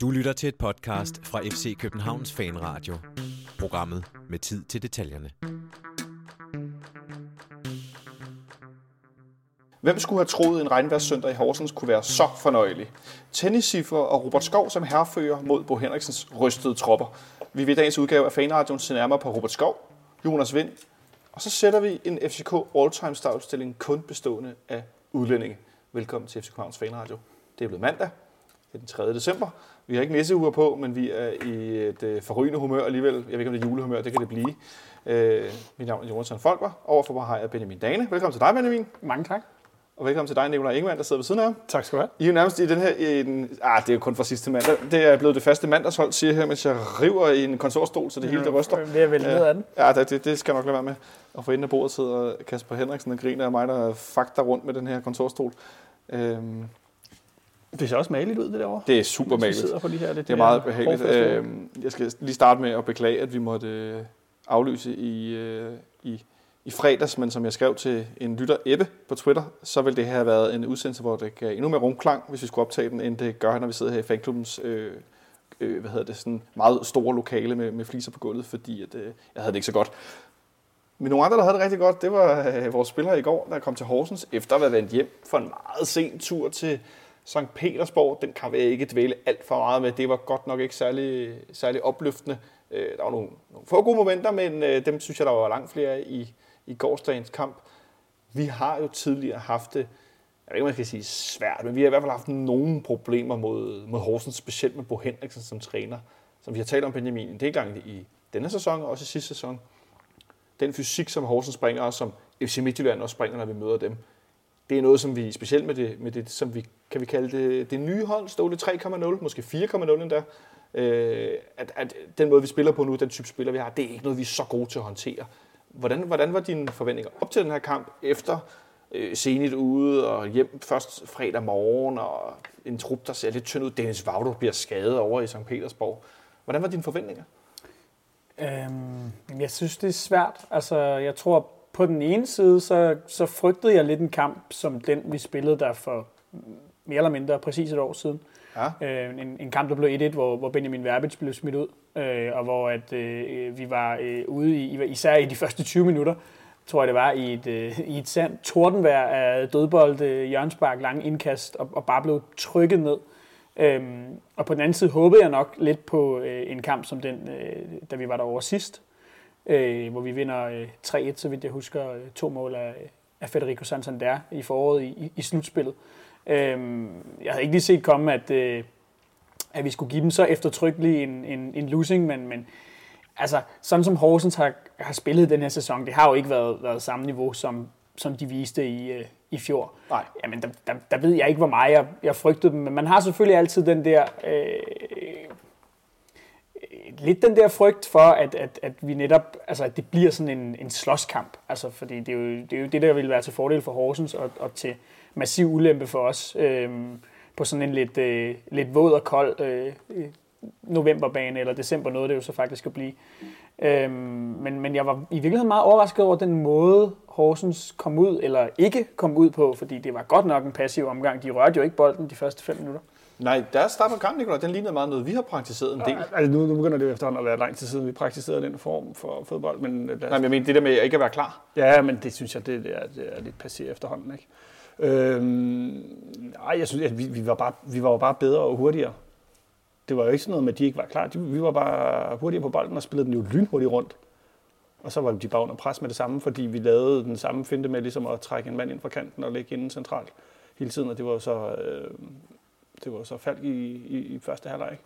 Du lytter til et podcast fra FC Københavns Fanradio. Programmet med tid til detaljerne. Hvem skulle have troet, en regnværssøndag i Horsens kunne være så fornøjelig? Tennissiffer og Robert Skov som herrefører mod Bo Henriksens rystede tropper. Vi vil i dagens udgave af Fanradion se nærmere på Robert Skov, Jonas Vind, og så sætter vi en FCK All-Time Star-udstilling kun bestående af udlændinge. Velkommen til FC Københavns Fanradio. Det er blevet mandag, det er den 3. december. Vi har ikke nisseuger på, men vi er i et øh, forrygende humør alligevel. Jeg ved ikke, om det er julehumør, det kan det blive. Øh, mit navn er Jonathan Folker. Overfor mig har jeg Benjamin Dane. Velkommen til dig, Benjamin. Mange tak. Og velkommen til dig, Nikolaj Ingemann, der sidder ved siden af ham. Tak skal du have. I er jo nærmest i den her... I den, ah, det er jo kun fra sidste mandag. Det er blevet det faste mandagshold, siger jeg her, mens jeg river i en kontorstol, så det hele det ryster. Ved at vælge ned af den. Ja, det, det skal jeg nok lade være med. Og for enden af bordet sidder Kasper Henriksen og griner af mig, der fakter rundt med den her kontorstol. Øhm, Det ser også maligt ud, det derovre. det er super maligt. sidder på de her lidt Det er meget mere behageligt. Øh, jeg skal lige starte med at beklage, at vi måtte øh, aflyse i, øh, i, i fredags, men som jeg skrev til en lytter Ebbe på Twitter, så ville det have været en udsendelse, hvor det gav endnu mere rumklang, hvis vi skulle optage den, end det gør, når vi sidder her i fanklubbens øh, øh, hvad hedder det, sådan meget store lokale med, med fliser på gulvet, fordi at, øh, jeg havde det ikke så godt. Men nogle andre, der havde det rigtig godt, det var øh, vores spillere i går, der kom til Horsens, efter at være vendt hjem for en meget sen tur til St. Petersborg. Den kan vi ikke dvæle alt for meget med. Det var godt nok ikke særlig, særlig opløftende. Øh, der var nogle, nogle få gode momenter, men øh, dem synes jeg, der var langt flere i, i gårsdagens kamp. Vi har jo tidligere haft det, jeg ved ikke, om man skal sige svært, men vi har i hvert fald haft nogle problemer mod, mod Horsens, specielt med Bo Henriksen som træner, som vi har talt om Benjamin en del gange i denne sæson og også i sidste sæson. Den fysik, som Horsens springer, og som FC Midtjylland også springer, når vi møder dem, det er noget, som vi, specielt med det, med det som vi, kan vi kalde det, det nye hold, Ståle 3,0, måske 4,0 endda, øh, at, at den måde, vi spiller på nu, den type spiller, vi har, det er ikke noget, vi er så gode til at håndtere. Hvordan, hvordan var dine forventninger op til den her kamp, efter øh, senigt ude og hjem først fredag morgen, og en trup, der ser lidt tynd ud, Dennis Vaudo bliver skadet over i St. Petersborg. Hvordan var dine forventninger? Øhm, jeg synes, det er svært. Altså, jeg tror, på den ene side, så, så frygtede jeg lidt en kamp, som den, vi spillede der for mere eller mindre præcis et år siden. Ja. Øh, en, en kamp, der blev 1-1, hvor, hvor Benjamin Verbitz blev smidt ud, øh, og hvor at, øh, vi var øh, ude i, især i de første 20 minutter, tror jeg det var, i et, øh, i et sandt tordenvejr af dødbold, øh, hjørnspark, lange indkast, og, og bare blev trykket ned. Øhm, og på den anden side håbede jeg nok lidt på øh, en kamp som den, øh, da vi var der over sidst, øh, hvor vi vinder øh, 3-1, så vidt jeg husker, øh, to mål af, af Federico Santander i foråret i, i, slutspillet. Øhm, jeg havde ikke lige set komme, at, øh, at vi skulle give dem så eftertrykkelig en, en, en losing, men, men altså, sådan som Horsens har, har spillet den her sæson, det har jo ikke været, været samme niveau, som, som de viste i, øh, i fjor. Nej. Jamen, der, der, der ved jeg ikke, hvor meget jeg, jeg frygtede dem, men man har selvfølgelig altid den der... Øh, lidt den der frygt for, at, at, at vi netop, altså at det bliver sådan en, en slåskamp. Altså, fordi det er, jo, det er jo det, der vil være til fordel for Horsens og, og til massiv ulempe for os øh, på sådan en lidt, øh, lidt våd og kold øh, novemberbane, eller december noget, det jo så faktisk at blive. Øh, men, men jeg var i virkeligheden meget overrasket over den måde, Horsens kom ud, eller ikke kom ud på, fordi det var godt nok en passiv omgang. De rørte jo ikke bolden de første fem minutter. Nej, der starter kampen, Nicolai. Den lignede meget noget, vi har praktiseret en del. Altså, nu, nu begynder det jo efterhånden at være lang tid siden, vi praktiserede den form for fodbold. Men, øh, Nej, men jeg mener, det der med ikke at være klar. Ja, men det synes jeg, det, det, er, det er lidt passé efterhånden. Ikke? Øhm, nej, jeg synes, at vi, vi, var bare, vi var jo bare bedre og hurtigere. Det var jo ikke sådan noget med, at de ikke var klar. De, vi var bare hurtigere på bolden og spillede den jo lynhurtigt rundt. Og så var de bare under pres med det samme, fordi vi lavede den samme finte med ligesom at trække en mand ind fra kanten og lægge inden centralt hele tiden. Og det var jo så, øh, det var så Falk i, i, i første halvleg. ikke?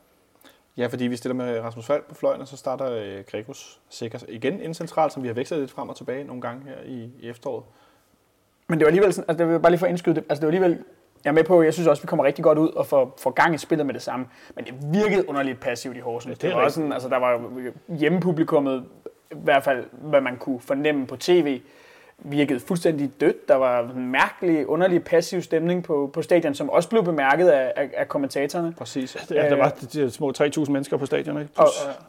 Ja, fordi vi stiller med Rasmus Falk på fløjen, og så starter øh, Gregos sikkert igen ind centralt, som vi har vekslet lidt frem og tilbage nogle gange her i, i efteråret. Men det var alligevel sådan, altså det jeg bare lige få indskyde det, altså det var alligevel, jeg er med på, jeg synes også, vi kommer rigtig godt ud og får, får gang i spillet med det samme, men det virkede underligt passivt i Horsens. Ja, det det, er var også sådan, altså der var jo hjemmepublikummet, i hvert fald hvad man kunne fornemme på tv, virkede fuldstændig dødt. Der var en mærkelig, underlig passiv stemning på, på stadion, som også blev bemærket af, af, af kommentatorerne. Præcis. Ja, der var de, de små 3.000 mennesker på stadion, ikke? Og,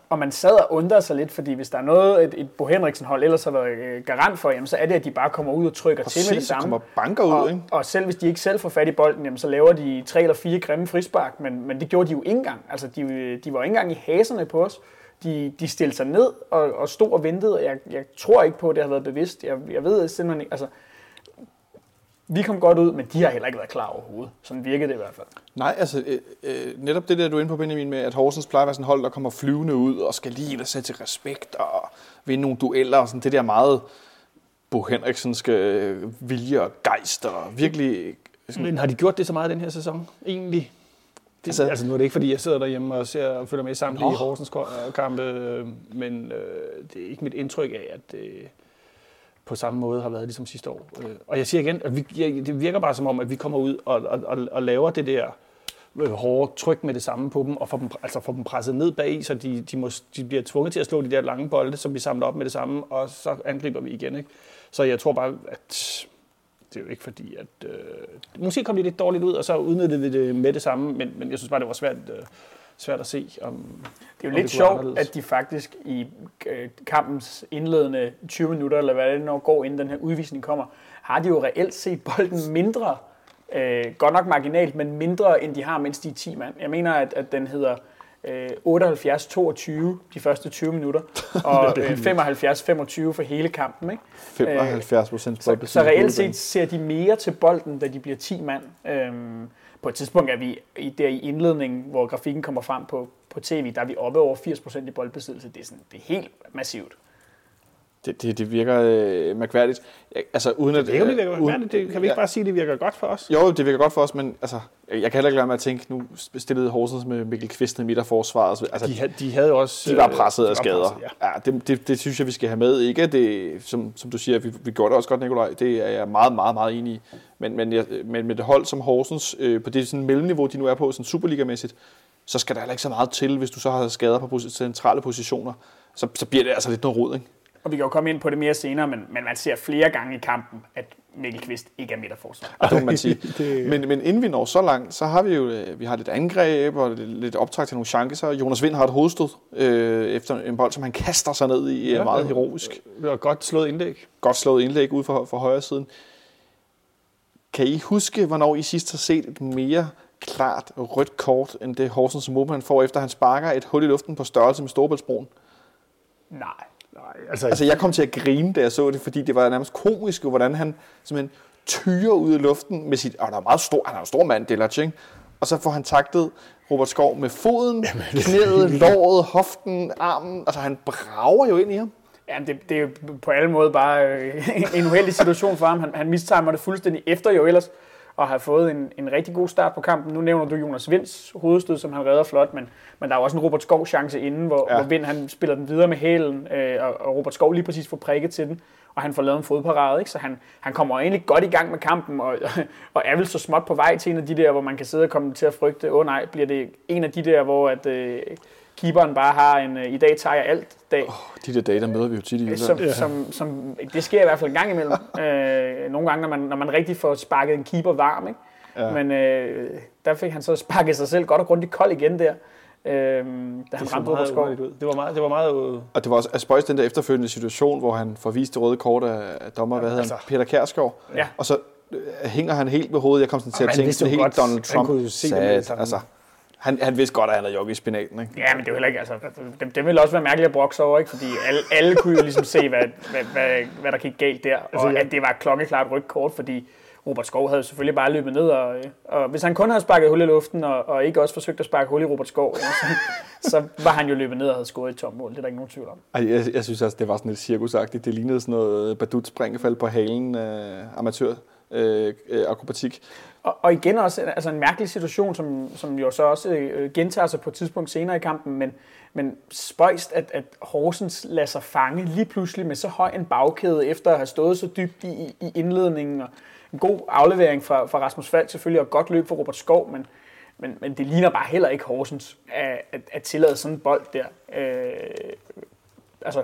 og man sad og undrede sig lidt, fordi hvis der er noget, et, et Bo Henriksen hold ellers har været øh, garant for, jamen, så er det, at de bare kommer ud og trykker til med det Præcis, samme. kommer banker ud, og, ikke? og selv hvis de ikke selv får fat i bolden, jamen, så laver de tre eller fire grimme frispark, men, men det gjorde de jo ikke engang. Altså, de, de var ikke engang i haserne på os. De, de stillede sig ned og, og stod og ventede, og jeg, jeg tror ikke på, at det har været bevidst. Jeg, jeg ved simpelthen ikke, altså, vi kom godt ud, men de har heller ikke været klar overhovedet. Sådan virkede det i hvert fald. Nej, altså øh, øh, netop det der, du er inde på, Benjamin, med at Horsens plejer at være sådan hold, der kommer flyvende ud og skal lige der sætte til respekt og vinde nogle dueller og sådan det der meget Bo Henriksenske øh, vilje og gejst og virkelig... Sådan, Men har de gjort det så meget den her sæson, egentlig? Det, Altså- altså, nu er det ikke, fordi jeg sidder derhjemme og ser og følger med i samtlige Nå. Horsens øh, kampe, øh, men øh, det er ikke mit indtryk af, at det på samme måde har været ligesom sidste år. Øh, og jeg siger igen, at vi, jeg, det virker bare som om, at vi kommer ud og, og, og, og laver det der hårde tryk med det samme på dem, og får dem, altså får dem presset ned bag i, så de, de, må, de bliver tvunget til at slå de der lange bolde, som vi samler op med det samme, og så angriber vi igen. Ikke? Så jeg tror bare, at det er jo ikke fordi, at... Øh, måske kom de lidt dårligt ud, og så udnyttede vi det med det samme, men, men jeg synes bare, det var svært, øh, svært at se. Om, Det er jo lidt sjovt, at de faktisk i øh, kampens indledende 20 minutter, eller hvad det når går, inden den her udvisning kommer, har de jo reelt set bolden mindre, øh, godt nok marginalt, men mindre end de har, mens de er 10 mand. Jeg mener, at, at den hedder øh, 78-22 de første 20 minutter, og øh, 75-25 for hele kampen. Ikke? 75 procent Så, så reelt set ser de mere til bolden, da de bliver 10 mand. Øhm, på et tidspunkt er vi der i indledningen, hvor grafikken kommer frem på, på tv, der er vi oppe over 80% i boldbesiddelse. Det er, sådan, det er helt massivt. Det, det, det virker øh, mærkværdigt. Altså, uden at, Det kan, det, virker, uden- uden, det, kan vi ikke bare sige, at det virker godt for os? Jo, det virker godt for os, men altså, jeg kan heller ikke lade med at tænke, nu stillede Horsens med Mikkel Kvist i midterforsvaret. så- Altså, De, de havde også... de var øh, presset de af var skader. presset, ja. ja, det, det, det, synes jeg, vi skal have med. Ikke det, som, som du siger, vi, vi gjorde det også godt, Nikolaj. Det er jeg meget, meget, meget enig i. Men, men, jeg, men med det hold som Horsens, øh, på det sådan mellemniveau, de nu er på, sådan Superliga-mæssigt, så skal der heller ikke så meget til, hvis du så har skader på centrale positioner. Så, så bliver det altså lidt noget rod, ikke? Og vi kan jo komme ind på det mere senere, men, men man ser flere gange i kampen, at Mikkel Kvist ikke er midterforsvar. Det må man sige. men, men inden vi når så langt, så har vi jo øh, vi har lidt angreb og lidt, lidt optræk til nogle chancer. Jonas Vind har et hovedstød øh, efter en bold, som han kaster sig ned i ja, Ja, meget heroisk. Det var godt slået indlæg. Godt slået indlæg ud for, for højre siden. Kan I huske, hvornår I sidst har set et mere klart rødt kort, end det Horsens målmand får, efter han sparker et hul i luften på størrelse med Storebæltsbroen? Nej. Altså, Altså, jeg kom til at grine, da jeg så det, fordi det var nærmest komisk, hvordan han simpelthen tyrer ud i luften med sit... Og han er meget stor, han er en stor mand, Dillard, ikke? Og så får han taktet Robert Skov med foden, knæet, låret, hoften, armen. Altså, han brager jo ind i ham. Ja, det, det er jo på alle måder bare øh, en uheldig situation for ham. Han, han mistimer det fuldstændig efter jo ellers og har fået en, en rigtig god start på kampen. Nu nævner du Jonas Vinds hovedstød, som han redder flot, men, men der er jo også en Robert Skov chance inden, hvor, Ja. ja. hvor Vind han spiller den videre med hælen, øh, og, og Robert Skov lige præcis får prikket til den, og han får lavet en fodparade, ikke? så han, han kommer egentlig godt i gang med kampen, og, og er vel så småt på vej til en af de der, hvor man kan sidde og komme til at frygte, åh oh, nej, bliver det en af de der, hvor at, øh, keeperen bare har en, øh, i dag tager jeg alt dag. De der dage, der møder vi jo tit i Som, Jylland. som, som, det sker i hvert fald en gang imellem. øh, nogle gange, når man, når man rigtig får sparket en keeper varm. Ikke? Ja. Ja. Men øh, der fik han så sparket sig selv godt og grundigt kold igen der, øh, da han det ramte meget Skov. ud. Det var meget, det var meget øh, Og det var også spøjs den der efterfølgende situation, hvor han får vist det røde kort af, dommer, hvad hedder altså. han, Peter Kærsgaard. Ja. Og så øh, hænger han helt ved hovedet. Jeg kom sådan til Og at han tænke, det er helt godt, Donald han Trump. kunne jo se det med det samme. altså, han, han vidste godt, at han havde jogget i spinaten. Ikke? Ja, men det er jo heller ikke, altså, det, det ville også være mærkeligt at brokse over, ikke? fordi alle, alle kunne jo ligesom se, hvad, hvad, hvad, hvad der gik galt der, Altså, og ja. at det var klokkeklart rødt kort, fordi Robert Skov havde selvfølgelig bare løbet ned, og, og hvis han kun havde sparket hul i luften, og, og ikke også forsøgt at sparke hul i Robert Skov, ja, så, så var han jo løbet ned og havde scoret et tomt mål, det er der ikke nogen tvivl om. Ej, jeg, jeg synes også, det var sådan lidt cirkusagtigt. Det lignede sådan noget badut springefald på halen af amatør øh, øh, akrobatik. Og, og igen også altså en mærkelig situation, som, som jo så også øh, gentager sig på et tidspunkt senere i kampen, men, men spøjst, at, at Horsens lader sig fange lige pludselig med så høj en bagkæde, efter at have stået så dybt i, i indledningen, og en god aflevering fra, fra Rasmus Falk selvfølgelig, og godt løb for Robert Skov, men, men, men det ligner bare heller ikke Horsens at, at, at tillade sådan en bold der. Øh, altså,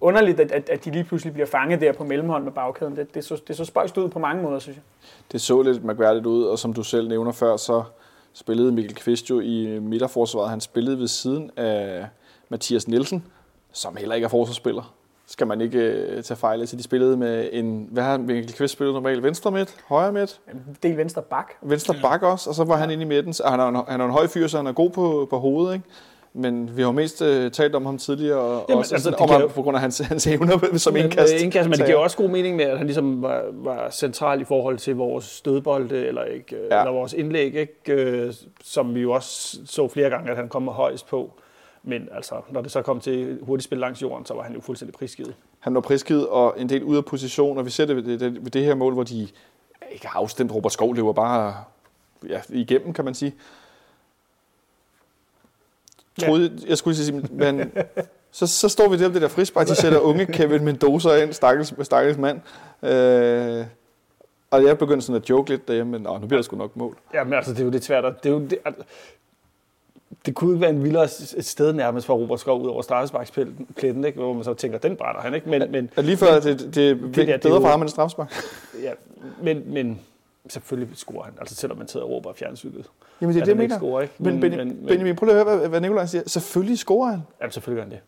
underligt, at, at, at de lige pludselig bliver fanget der på mellemhånd med bagkæden. Det, det, så, det så spøjst ud på mange måder, synes jeg. Det så lidt mærkværdigt ud, og som du selv nævner før, så spillede Mikkel Kvist jo i midterforsvaret. Han spillede ved siden af Mathias Nielsen, som heller ikke er forsvarsspiller. Skal man ikke øh, tage fejl af. Så de spillede med en... Hvad har Mikkel Kvist spillet normalt? Venstre midt? Højre midt? Del venstre bak. Venstre bak også, og så var han inde i midten. Så Han er, en, han er en høj fyr, så han er god på, på hovedet, ikke? Men vi har jo mest uh, talt om ham tidligere, og Jamen, også altså, det om ham, jo- på grund af hans, hans evner som Men, indkast. øh, indkast, men det giver også god mening med, at han ligesom var, var central i forhold til vores stødbolde, eller, ikke, ja. Ja. eller vores indlæg, ikke? Øh, som vi jo også så flere gange, at han kom højst på. Men altså, når det så kom til hurtigt spil langs jorden, så var han jo fuldstændig prisgivet. Han var prisgivet og en del ude af position, og vi ser det ved det, det, ved det her mål, hvor de ikke har afstemt Robert Skov, løber bare ja, igennem, kan man sige. Troede, jeg skulle sige, men så, så står vi der det der frispark, de sætter unge Kevin Mendoza ind, stakkels, stakkels mand. Øh, og jeg begyndte sådan at joke lidt derhjemme, men nu bliver der sgu nok mål. Ja, men altså, det er jo lidt svært. at- Det, er jo, det, at, det kunne ikke være en vildere sted nærmest for Robert Skov ud over straffesparkspletten, ikke? hvor man så tænker, den brænder han, ikke? Men, men, lige før, det, det, det er der, det er bedre jo- for ham end en strafspark. ja, men, men selvfølgelig scorer han, altså selvom man sidder og råber af fjernsynet. Jamen det er det, jeg mener. Scorer, ikke? Men, men, men, Benjamin, prøv lige at høre, hvad, hvad Nikolaj siger. Selvfølgelig scorer han. Jamen, selvfølgelig gør han det.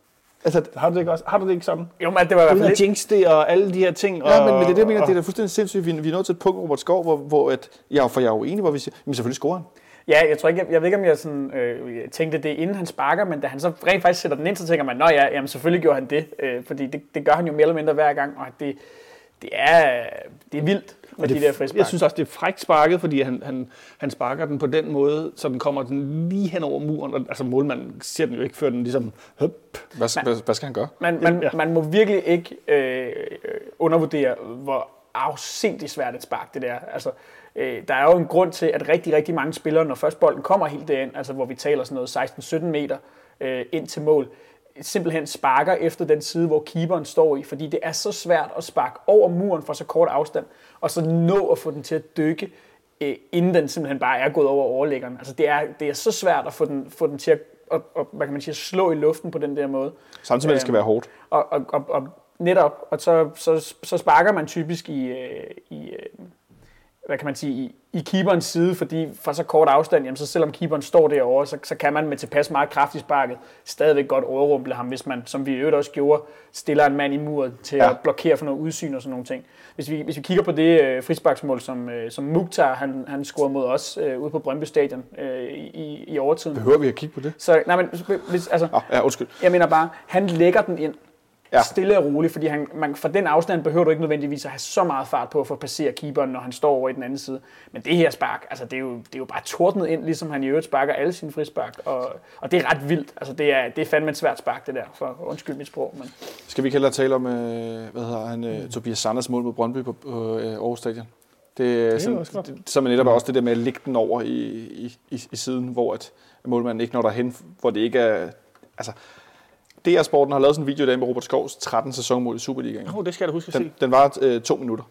Altså, Har du det ikke, også? Har du det ikke sådan? Jo, men det var i hvert fald lidt... jinx det og alle de her ting. Og, Ja, men, men det er det, jeg mener, og- det er da fuldstændig sindssygt. Vi, vi er nået til et punkt, Robert Skov, hvor, hvor at, ja, for jeg er jo enig, hvor vi siger, men selvfølgelig scorer han. Ja, jeg tror ikke, jeg, jeg ved ikke, om jeg sådan, øh, tænkte det, inden han sparker, men da han så rent faktisk sætter den ind, så tænker man, nå ja, jamen selvfølgelig gjorde han det, øh, fordi det, det gør han jo mere eller mindre hver gang, og det, det, er, det er vildt med Og de det, der frispark. jeg synes også, det er frækt sparket, fordi han, han, han sparker den på den måde, så den kommer den lige hen over muren. Og, altså målmanden ser den jo ikke, før den ligesom... Høp. Hvad, hvad, hvad skal han gøre? Man, man, Ja. man må virkelig ikke øh, undervurdere, hvor afsindigt svært et spark det der. Altså, øh, der er jo en grund til, at rigtig, rigtig mange spillere, når først bolden kommer helt derind, altså hvor vi taler sådan noget 16-17 meter øh, ind til mål, simpelthen sparker efter den side, hvor keeperen står i, fordi det er så svært at sparke over muren fra så kort afstand, og så nå at få den til at dykke, øh, inden den simpelthen bare er gået over overlæggeren. Altså det er, det er så svært at få den, få den til at, at, at, hvad kan man sige, slå i luften på den der måde. Samtidig med, det skal Øhm, være hårdt. Og, og, og, og netop, og så, så, så sparker man typisk i, øh, i øh, hvad kan man sige, i, i keeperens side, fordi fra så kort afstand, jamen, så selvom keeperen står derovre, så, så kan man med tilpas meget kraft i sparket stadigvæk godt overrumple ham, hvis man, som vi i øvrigt også gjorde, stiller en mand i muret til. Ja. at blokere for noget udsyn og sådan nogle ting. Hvis vi, hvis vi kigger på det øh, frisparksmål, som, øh, som Mukhtar, han, han scorede mod os øh, ude på Brøndby Stadion øh, i, i overtiden. Behøver vi at kigge på det? Så, nej, men, hvis, altså, Oh, ja, undskyld. jeg mener bare, han lægger den ind ja. Stille og roligt, fordi han, man, fra den afstand behøver du ikke nødvendigvis at have så meget fart på for at passere keeperen, når han står over i den anden side. Men det her spark, altså det er jo, det er jo bare tordnet ind, ligesom han i øvrigt sparker alle sine frispark, og, og det er ret vildt. Altså det er, det er fandme et svært spark, det der, for undskyld mit sprog. Men Skal vi ikke hellere tale om, øh, hvad hedder han, øh, Tobias Sanders mål mod Brøndby på, på øh, Aarhus Stadion? Det er sådan, det, som er netop også det der med at lægge den over i, i, i, i siden, hvor at målmanden ikke når derhen, hvor det ikke er... Altså, DR Sporten har lavet sådan en video i dag med Robert Skovs 13 sæsonmål i Superligaen. Oh, det skal jeg da huske at se. Den, den var øh, to minutter.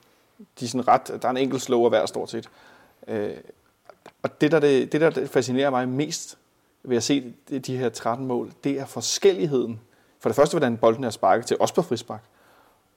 De er sådan ret, der er en enkelt slow af hver stort set. Øh, og det der, det, det, der det fascinerer mig mest ved at se de, her 13 mål, det er forskelligheden. For det første, hvordan bolden er sparket til, også på frispark.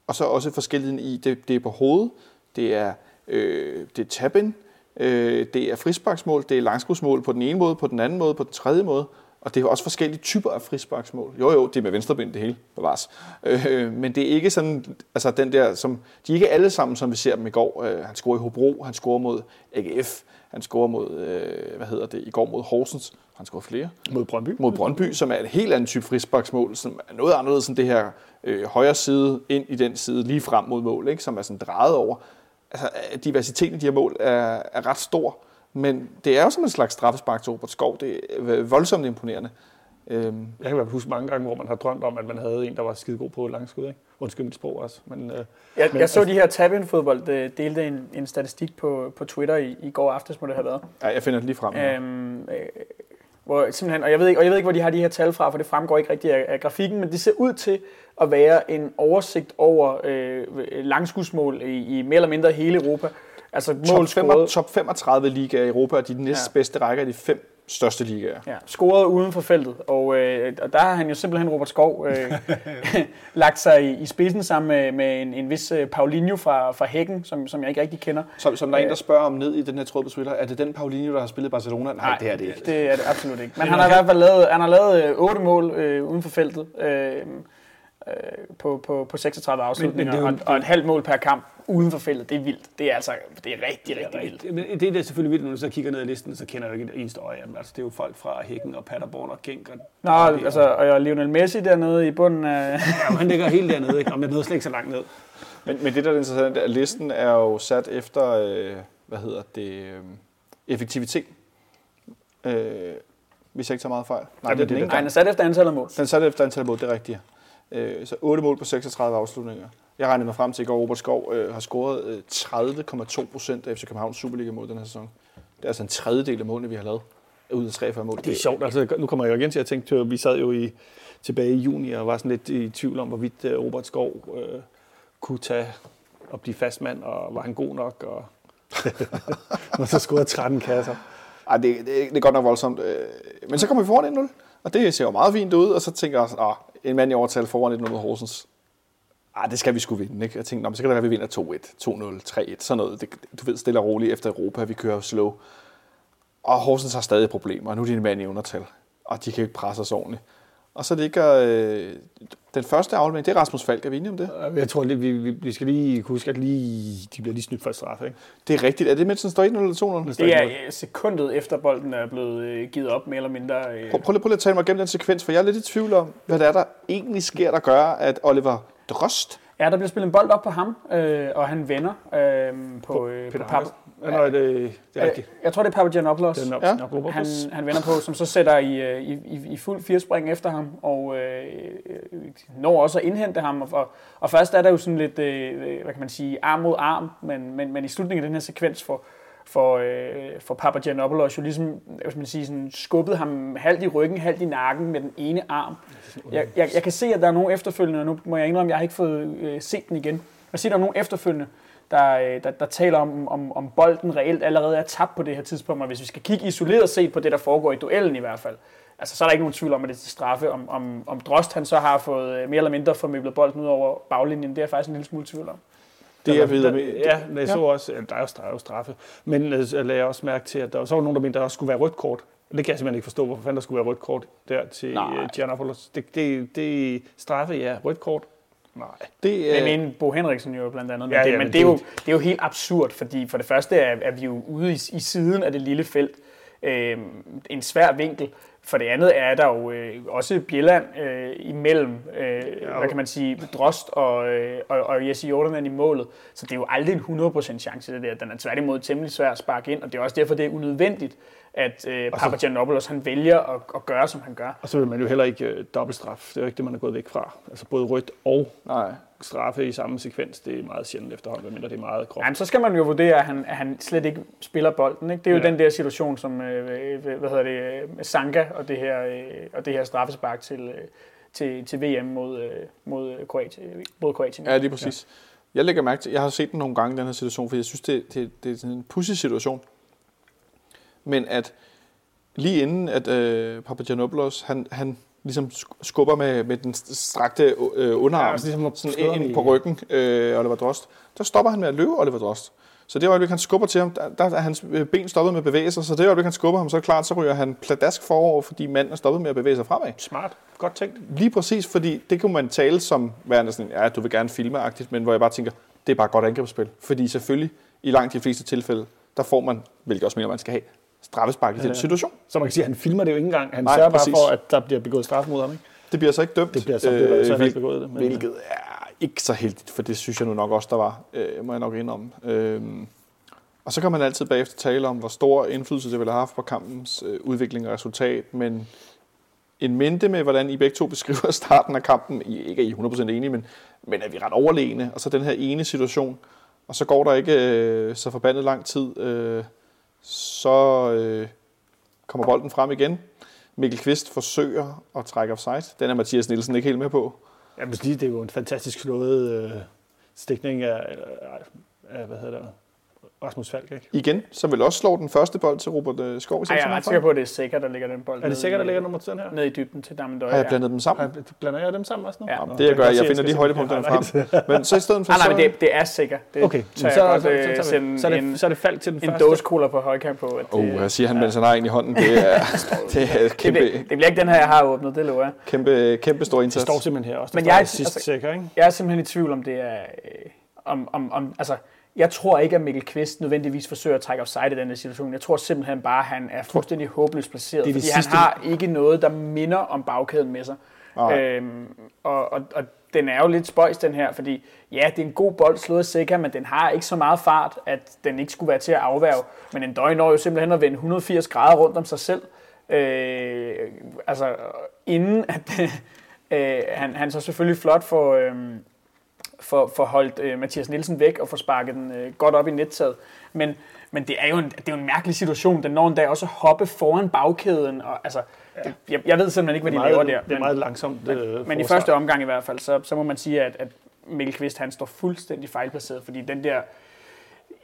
Og så også forskelligheden i, det, det er på hovedet, det er, øh, det er tab-in, øh, det er frisparksmål, det er langskudsmål på den ene måde, på den anden måde, på den tredje måde. Og det er også forskellige typer af frisparksmål. Jo, jo, det er med venstreben det hele, bevares. Øh, men det er ikke sådan, altså den der, som, de er ikke alle sammen, som vi ser dem i går. Øh, han scorer i Hobro, han scorer mod AGF, han scorer mod, øh, hvad hedder det, i går mod Horsens, han scorer flere Mod Brøndby. mod Brøndby, som er et helt andet type frisparksmål, som er noget anderledes end det her øh, højre side ind i den side lige frem mod mål, ikke? som er sådan drejet over. Altså, øh, diversiteten i de her mål er, er ret stor, men det er jo som en slags straffespark til Robert Skov. Det er øh, voldsomt imponerende. Øhm, Jeg kan i hvert fald huske mange gange, hvor man har drømt om, at man havde en, der var skide god på langskud. Ikke? Undskyld mit sprog også. Men, øh, jeg, Men- jeg så de her tab fodbold øh, delte en, en statistik på, på Twitter i, i går aftes, må det have været. ja, jeg finder det lige frem. Øhm, øh, hvor simpelthen, og jeg, ved ikke, og jeg ved ikke, hvor de har de her tal fra, for det fremgår ikke rigtigt af, af grafikken, men det ser ud til at være en oversigt over øh, langskudsmål i, i mere eller mindre hele Europa. Altså mål Top, fem, scoret. top 35 liga i Europa, og de næstbedste rækker er de fem største ligaer. Ja, scoret uden for feltet, og, øh, og der har han jo simpelthen, Robert Skov, øh, lagt sig i, i spidsen sammen med, med en, en vis øh, Paulinho fra, fra Hækken, som, som jeg ikke rigtig kender. Som, som der er en, der spørger om ned i den her tråd på Twitter, er det den Paulinho, der har spillet i Barcelona? Nej, det er det ikke. Det er det absolut ikke. Men han har i hvert fald lavet, han har lavet øh, 8 mål øh, uden for feltet øh, øh, på, på, på 36 afslutninger, Men- men det er jo- og, og et halvt mål per kamp uden for feltet. Det er vildt. Det er altså det er rigtig, rigtig vildt. Men det er selvfølgelig vildt, når du så kigger ned ad listen, så kender jeg jo ikke et eneste øje af. Altså, det er jo folk fra Hækken og Paderborn og Genk. Og Nå, altså, og Lionel Messi dernede i bunden af... Ja, han ligger helt dernede, ikke? Om jeg nåede slet ikke så langt ned. Men, men det, der er interessant, er, at listen er jo sat efter, øh, hvad hedder det, øh, effektivitet. Øh, hvis jeg ikke tager meget fejl. Nej, det er den ikke. Nej, han er sat efter antallet af mål. Den er sat efter antal mål, det er rigtigt. Øh, så 8 mål på 36 afslutninger. Jeg regnede mig frem til i går, Robert Skov øh, har scoret øh, 30,2 procent af FC Københavns Superliga-mål den her sæson. Det er altså en tredjedel af målene, vi har lavet ud af 43 mål. Det er sjovt, altså nu kommer jeg jo igen til at tænke, at vi sad jo i, tilbage i juni og var sådan lidt i tvivl om, hvorvidt øh, Robert Skov øh, kunne tage og blive fastmand, og var han god nok, og, og så scorede 13 kasser. Ej, det, det, det er godt nok voldsomt. Øh, Men så kommer vi foran 1-0, og det ser jo meget fint ud, og så tænker jeg, at en mand i overtal foran 1-0 Horsens. Ah, det skal vi skulle vinde, ikke? Jeg tænkte, Nå, men så kan det være, at vi vinder 2-1, 2-0, 3-1, sådan noget. Det, du ved, stille og roligt efter Europa, vi kører slow. Og Horsens har stadig problemer, og nu er de en mand i undertal, og de kan ikke presse os ordentligt. Og så ligger øh, den første aflevering, det er Rasmus Falk, er vi enige om det? Jeg tror, det, vi, vi, vi skal lige huske, at lige, de bliver lige snydt for et straffe. Ikke? Det er rigtigt. Er det mens den står 1-0 eller 2-0? Det er øh, sekundet efter bolden er blevet øh, givet op, mere eller mindre. Øh. Prøv, prøv, lige, prøv lige at tale mig gennem den sekvens, for jeg er lidt i tvivl om, hvad det er, der egentlig sker, der gør, at Oliver Drost Ja, der bliver spillet en bold op på ham, øh, og han vender øh, på, øh, på Peter Pap. Ja, nej, det, det er rigtigt. Øh, Jeg tror, det er Papagiannopoulos. Det er nok, Ja. Han, han vender på, som så sætter i, øh, i, i, i fuld firespring efter ham, og øh, øh, når også at indhente ham. Og, og, og først er der jo sådan lidt, øh, hvad kan man sige, arm mod arm, men, men, men i slutningen af den her sekvens for, for, øh, for Papagiannopoulos jo ligesom, skal man sige, sådan skubbet ham halvt i ryggen, halvt i nakken med den ene arm. Jeg, jeg, jeg kan se, at der er nogle efterfølgende, og nu må jeg indrømme, at jeg har ikke fået øh, set den igen. Jeg ser, at der er nogle efterfølgende, der, øh, der, der taler om, om, om bolden reelt allerede er tabt på det her tidspunkt, og hvis vi skal kigge isoleret set på det, der foregår i duellen i hvert fald, altså, så er der ikke nogen tvivl om, at det er til straffe. Om, om, om Drost han så har fået øh, mere eller mindre formøblet bolden ud over baglinjen, det er jeg faktisk en lille smule tvivl om. Det er jeg ved med. Ja, men jeg så også, ja, der er jo straffe. Men øh, jeg lagde også mærke til, at der så var nogen, der mente, at der også skulle være rødt kort. Det kan jeg simpelthen ikke forstå, hvorfor fanden der skulle være rødt kort der til Nej. Giannopoulos. Det, det, det straffe, ja. Rødt kort? Nej. Det, Det øh, mener Bo Henriksen jo blandt andet. Men, Ja, det, ja, men men det, er jo, det- er jo helt absurd, fordi for det første er, er vi jo ude i, i siden af det lille felt. Øh, en svær vinkel. For det andet er der jo øh, også Bjelland øh, imellem, øh, hvad kan man sige, Drost og, øh, og, og Jesse Jordan i målet. Så det er jo aldrig en 100% chance, det der. Den er tværtimod temmelig svær at sparke ind, og det er også derfor, det er unødvendigt, at øh, Papagiannopoulos han vælger at, at gøre, som han gør. Og så vil man jo heller ikke øh, dobbeltstraf. Det er jo ikke det, man er gået væk fra. Altså både rødt og nej. straffe i samme sekvens, det er meget sjældent efterhånden, medmindre det er meget groft. Jamen, så skal man jo vurdere, at han, at han slet ikke spiller bolden. Ikke? Det er jo Ja. den der situation, som øh, øh, hvad hedder det, øh, Sanka og det her, øh, og det her straffespark til, øh, til, til VM mod, øh, mod, øh, Kroatien, mod Kroatien. Ja, lige præcis. Ja. Jeg lægger mærke til, jeg har set den nogle gange, den her situation, for jeg synes, det, det, det er sådan en pussy situation. Men at lige inden, at øh, Papagiannopoulos, han, han ligesom sk- skubber med, med den strakte øh, underarm, Ja, altså ligesom sådan ind i- på ryggen, øh, Oliver Drost, der stopper han med at løbe Oliver Drost. Så det øjeblik, han skubber til ham, der, der er hans øh, ben stoppet med at bevæge sig, så det øjeblik, han skubber ham, så er det klart, så ryger han pladask forover, fordi manden er stoppet med at bevæge sig fremad. Smart. Godt tænkt. Lige præcis, fordi det kunne man tale som værende sådan, ja, du vil gerne filme men hvor jeg bare tænker, det er bare godt angrebsspil. Fordi selvfølgelig, i langt de fleste tilfælde, der får man, hvilket også mener, man skal have, straffespark i den situation. Så man kan sige, at han filmer det jo ikke engang. Han Nej, sørger bare præcis. for, at der bliver begået straf mod ham. Ikke? Det bliver så ikke dømt. Det bliver så, øh, så hvil- ikke begået det. Men, øh, hvilket er ikke så heldigt, for det synes jeg nu nok også, der var, øh, må jeg nok indrømme. Øhm, og så kan man altid bagefter tale om, hvor stor indflydelse det ville have haft på kampens øh, udvikling og resultat, men en mente med, hvordan I begge to beskriver starten af kampen, I ikke er I 100% enige, men, men er vi ret overlegne, og så den her ene situation, og så går der ikke øh, så forbandet lang tid, øh, så øh, kommer bolden frem igen. Mikkel Kvist forsøger at trække offside. Den er Mathias Nielsen ikke helt med på. Ja, men det er jo en fantastisk slået øh, stikning af, af, af, hvad hedder det, Rasmus Falk, ikke? Igen, så vil også slå den første bold til Robert øh, Skov. i Ej, jeg er ret sikker på, at det er sikkert, der ligger den bold. Er det sikkert, der ligger nummer til den her? Ned i dybden til Damendøj. Har jeg blandet dem sammen? Har jeg- Blander jeg dem sammen også nu? Ja. Nå, Det jeg gør, jeg finder se. højdepunkterne frem. Men så i stedet for, Nej, nej, men så... det, det er sikkert. Det Okay, så, så, øh, så, så, er en, det, så er det faldt til den en første. dåse cola på højkant på. At det, Oh, jeg siger han, mens han har en i hånden. Det er, det er det, kæmpe, bliver, det bliver ikke den her, jeg har åbnet, det lover jeg. kæmpe, kæmpe stor Det indsats. står simpelthen her også. Men jeg er altså- sikker, ikke? Jeg er simpelthen i tvivl om, det er... Øh, om, om, om, altså, jeg tror ikke, at Mikkel Kvist nødvendigvis forsøger at trække offside i den her situation. Jeg tror simpelthen bare, at han er fuldstændig håbløst placeret. Det er det fordi han sidste- har ikke noget, der minder om bagkæden med sig. Nej. Øhm, og, og, og den er jo lidt spøjs, den her, fordi ja, det er en god bold slået Seca, men den har ikke så meget fart, at den ikke skulle være til at afværge. Men en døgn når jo simpelthen at vende 180 grader rundt om sig selv. Øh, altså, inden at øh, han, han så selvfølgelig flot for, øh, for, for holdt øh, Mathias Nielsen væk og få sparket den øh, godt op i nettaget. Men, men det er jo en, det er jo en mærkelig situation, den når en dag også at hoppe foran bagkæden. Og, altså, det, jeg, jeg ved simpelthen ikke, hvad de meget, laver der. Det er meget langsomt øh, Men i første omgang i hvert fald, så, så må man sige, at, at Mikkel Kvist han står fuldstændig fejlplaceret, fordi den der...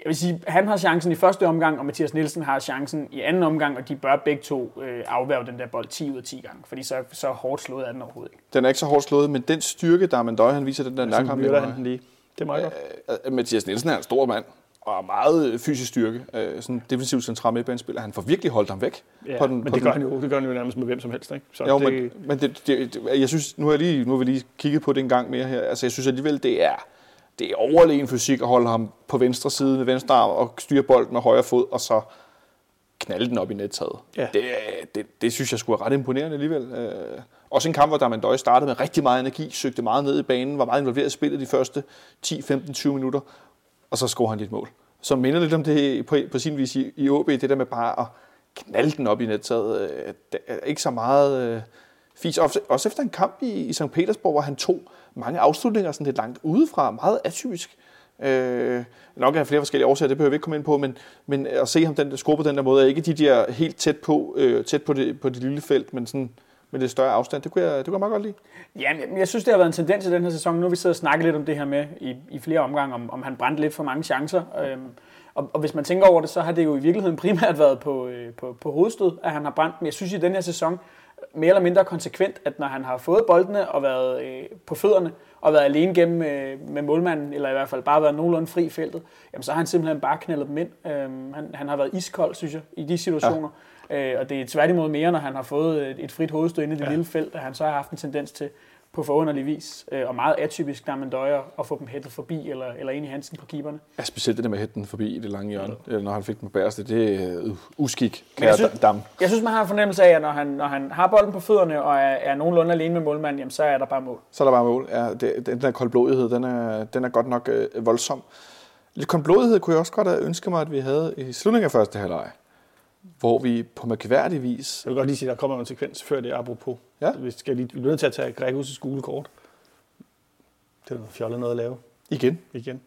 Jeg vil sige, han har chancen i første omgang, og Mathias Nielsen har chancen i anden omgang, og de bør begge to øh, afværge den der bold 10 ud af 10 gange, fordi så, så hårdt slået er den overhovedet ikke. Den er ikke så hårdt slået, men den styrke, der er Mandøj, han viser den der Så nærkamp. myrder han den lige. Det er meget godt. Øh, øh, Mathias Nielsen er en stor mand, og har meget øh, fysisk styrke. Øh, sådan en defensiv central midtbanespiller. Han får virkelig holdt ham væk. Ja, på den, men på det den, gør, han jo, det gør han jo nærmest med hvem som helst. Ikke? Så Jo, det, men, men det, det, det, jeg synes, nu har, jeg lige, nu har vi lige kigget på det en gang mere her. Altså, jeg synes alligevel, det er, det er overlegen fysik at holde ham på venstre side med venstre arm og styre bolden med højre fod, og så knalde den op i nettaget. Ja. Det, det, det, synes jeg skulle være ret imponerende alligevel. Øh, også en kamp, hvor Damendøj startede med rigtig meget energi, søgte meget ned i banen, var meget involveret i spillet de første 10, 15, 20 minutter, og så scorede han lidt mål. Så minder lidt om det på, på sin vis i, i OB, det der med bare at knalde den op i nettaget. Øh, det er ikke så meget øh, fis. Også, også efter en kamp i, i St. Petersborg, hvor han tog mange afslutninger sådan lidt langt udefra, meget atypisk. Øh, nok af flere forskellige årsager, det behøver vi ikke komme ind på, men, men at se ham den, score på den der måde, er ikke de der helt tæt på, øh, tæt på, det, på det lille felt, men sådan med lidt større afstand, det kunne jeg, det kunne jeg meget godt lide. Ja, men jeg synes, det har været en tendens i den her sæson. Nu har vi siddet og snakket lidt om det her med i, i flere omgange, om, om han brændte lidt for mange chancer. Øhm, og, og hvis man tænker over det, så har det jo i virkeligheden primært været på, øh, på, på hovedstød, at han har brændt. Men jeg synes i den her sæson, mere eller mindre konsekvent, at når han har fået boldene og været øh, på fødderne, og været alene gennem øh, med målmanden, eller i hvert fald bare været nogenlunde fri i feltet, jamen så har han simpelthen bare knældet dem ind. Øhm, han, han har været iskold, synes jeg, i de situationer. Ja. Øh, og det er tværtimod mere, når han har fået et, et frit hovedstød inde i det ja. lille felt, at han så har haft en tendens til på forunderlig vis, øh, og meget atypisk, når man døjer at få dem hættet forbi, eller, eller ind i Hansen på keeperne. Ja, specielt det der med at hætte den forbi i det lange hjørne, ja. når han fik den på bæreste, det er øh, uskik, Men jeg synes- dam. Jeg synes, man har en fornemmelse af, at når han, når han har bolden på fødderne, og er, er nogenlunde alene med målmanden, jamen, så er der bare mål. Så er der bare mål. Ja, det, den der koldblodighed, den er, den er godt nok øh, voldsom. Lidt koldblodighed kunne jeg også godt have ønsket mig, at vi havde i slutningen af første halvleg, hvor vi på mærkværdig vis... Jeg vil godt lige sige, at der kommer en sekvens før det, apropos. Ja. Vi skal lige, vi er nødt til at tage Gregus' skolekort. Det er noget fjollet noget at lave Igen. igen.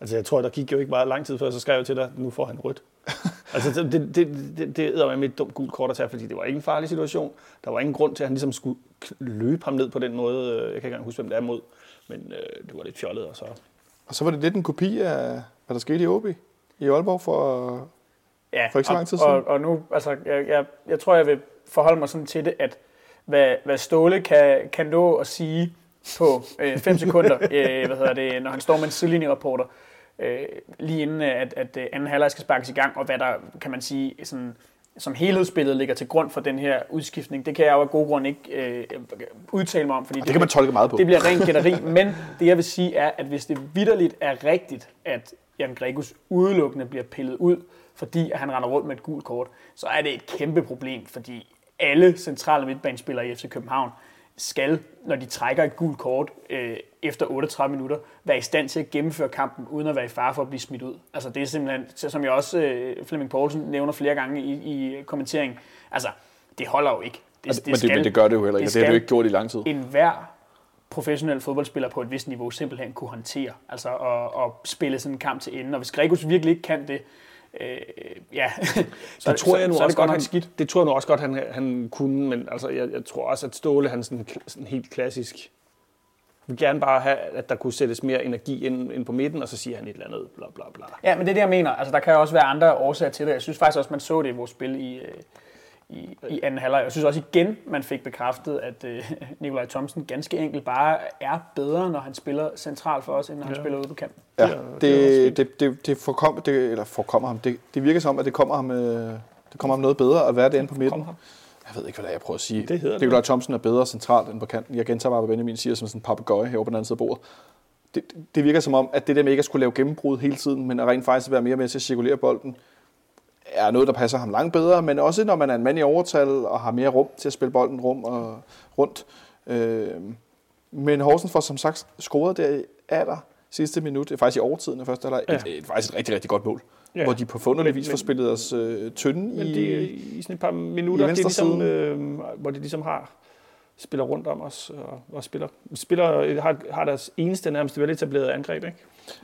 Altså, jeg tror, der gik jo ikke meget lang tid før, så skrev jeg til dig, nu får han rødt. altså, det, det, det, det, æder med et dumt gult kort at tage, fordi det var ikke en farlig situation. Der var ingen grund til, at han ligesom skulle løbe ham ned på den måde. Jeg kan ikke engang huske, hvem det er mod. Men øh, det var lidt fjollet, og så... Og så var det lidt en kopi af, hvad der skete i OB i Aalborg for... Ja, For ikke så og- lang tid siden. Og, og nu, altså, jeg, jeg, jeg tror, jeg vil forholde mig sådan til det, at hvad, hvad Ståle kan, kan nå at sige på 5 sekunder, øh, hvad hedder det, når han står med en sidelinjerapporter, øh, lige inden at, at øh, anden halvleg skal sparkes i gang, og hvad der, kan man sige, sådan, som helhedsbilledet ligger til grund for den her udskiftning, det kan jeg jo af gode grunde ikke øh, udtale mig om, fordi Det kan man tolke meget på. det bliver rent gætteri, men det jeg vil sige er, at hvis det vidderligt er rigtigt, at Jan Gregus udelukkende bliver pillet ud, fordi at han render rundt med et gult kort, så er det et kæmpe problem, fordi alle centrale midtbanespillere i FC København skal, når de trækker et gult kort øh, efter 38 minutter, være i stand til at gennemføre kampen, uden at være i fare for at blive smidt ud. Altså det er simpelthen, som jeg også øh, Flemming Poulsen nævner flere gange i, i kommenteringen, altså det holder jo ikke. men, det, men, det, men det gør det jo heller ikke, og det har det jo ikke gjort i lang tid. en hver professionel fodboldspiller på et vist niveau simpelthen kunne håndtere. Altså at, at spille sådan en kamp til ende. Og hvis Gregus virkelig ikke kan det, øh, ja, så, det tror jeg nu så, så også godt, han han, skidt. det tror jeg nu også godt, han, han kunne, men altså, jeg, jeg tror også, at Ståle, han er sådan sådan helt klassisk vil gerne bare have, at der kunne sættes mere energi ind, ind på midten, og så siger han et eller andet, bla bla bla. Ja, men det er det, jeg mener. Altså, der kan også være andre årsager til det. Jeg synes faktisk også, man så det i vores spil i, øh, i, i anden halvleg. Jeg synes også igen, man fik bekræftet, at øh, Nikolaj Thomsen ganske enkelt bare er bedre, når han spiller centralt for os, end når han Ja. spiller ude på kanten. Ja, Det det det, det, det, det, forkom, det, eller forkommer ham. Det, det virker som, at det kommer ham, øh, det kommer ham noget bedre at være derinde på midten. Jeg ved ikke, hvad det er, jeg prøver at sige. Det hedder det. Nikolaj Thomsen er bedre centralt end på kanten. Jeg gentager bare, hvad Benjamin siger som sådan en papegøje herovre på den anden side af bordet. Det, det virker som om, at det der med ikke at skulle lave gennembrud hele tiden, men at rent faktisk være mere med til at cirkulere bolden, er noget, der passer ham langt bedre, men også når man er en mand i overtal og har mere rum til at spille bolden rum og rundt. Øh, men Horsens får som sagt scoret der i aller sidste minut, er faktisk i overtiden af første halvleg, Ja. et, et, faktisk et rigtig, rigtig godt mål. Ja. Hvor de på forunderlig vis får spillet os øh, tynde Men i... er i sådan et par minutter, i det er ligesom, øh, hvor de ligesom har spiller rundt om os og, og spiller, spiller har, har deres eneste nærmest veletablerede angreb, ikke?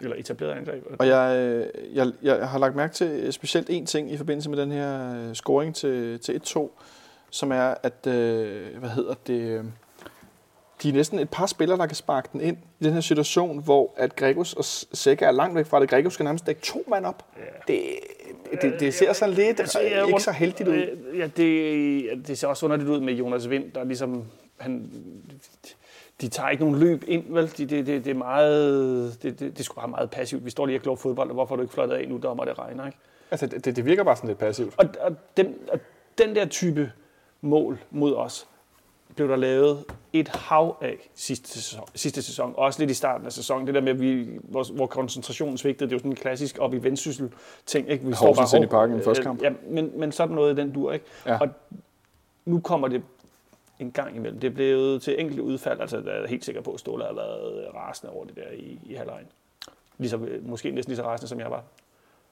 Eller etableret angreb. Og jeg, jeg, jeg har lagt mærke til specielt en ting i forbindelse med den her øh, scoring til, til 1-2, som er, at, øh, hvad hedder det, øh, de er næsten et par spillere, der kan sparke den ind i den her situation, hvor at Gregos og Sækker er langt væk fra det. Gregos skal nærmest dække to mand op. Det, det, det ser sådan lidt Altså, ikke rundt- så heldigt ud. Øh, Ja, det, ja, det ser også underligt ud med Jonas Vind, der ligesom, han, de tager ikke nogen løb ind, vel? De, det, det, det er meget, det, det, det er sgu bare meget passivt. Vi står lige og glor fodbold, og hvorfor har du ikke flottet af nu, dommer det regner, ikke? Altså, det, det virker bare sådan lidt passivt. Og, og, den, og den der type mål mod os, blev der lavet et hav af sidste sæson, sidste sæson. Også lidt i starten af sæsonen. Det der med, at vi, hvor, hvor koncentrationen svigtede, det er jo sådan en klassisk op i vendsyssel ting. Ikke? Vi Horsens ind i parken i første Øh, kamp. Ja, men, men sådan noget den dur, ikke? Ja. Og nu kommer det en gang imellem. Det er blevet til enkelte udfald. Altså, der er jeg helt sikker på, at Ståle har været rasende over det der i, i halvlejen. Ligesom, øh, måske næsten lige så rasende, som jeg var.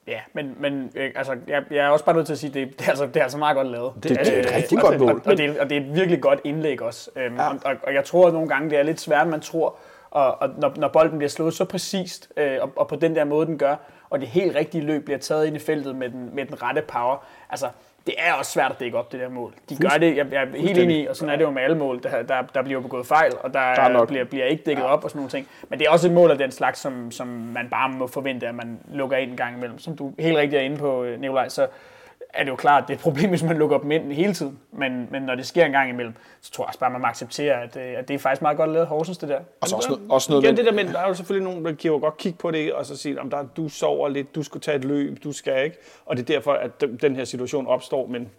Ja, men, men øh, altså, jeg, jeg er også bare nødt til at sige, at det, det, er, altså, det er altså meget godt lavet. Det- det er et rigtig godt mål. Og, og, det, er- og det er et virkelig godt indlæg også. Øhm, Ja. og, og jeg tror, at nogle gange det er lidt svært, man tror. Og, og når, når bolden bliver slået så præcist, øh, og, og på den der måde, den gør, og det helt rigtige løb bliver taget ind i feltet med den, med den rette power, altså, det er også svært at dække op det der mål. De gør det, jeg, jeg er helt enig i, og sådan er det jo med alle mål. Der, der, der bliver begået fejl, og der, Der er nok- bliver, bliver ikke dækket ja. op og sådan nogle ting. Men det er også et mål af den slags, som, som man bare må forvente, at man lukker ind en gang imellem. Som du helt rigtigt er inde på, øh, Nikolaj, så er det jo klart, at det er et problem, hvis man lukker dem ind hele tiden. Men, men når det sker en gang imellem, så tror jeg også bare, man må acceptere, at, øh, at det er faktisk meget godt lavet Horsens, det der. Og så også, noget- også noget Igen, det der med, der er jo selvfølgelig nogen, der kan jo godt kigge på det, og så sige, om der, du sover lidt, du skal tage et løb, du skal ikke. Og det er derfor, at den- den her situation opstår. Men,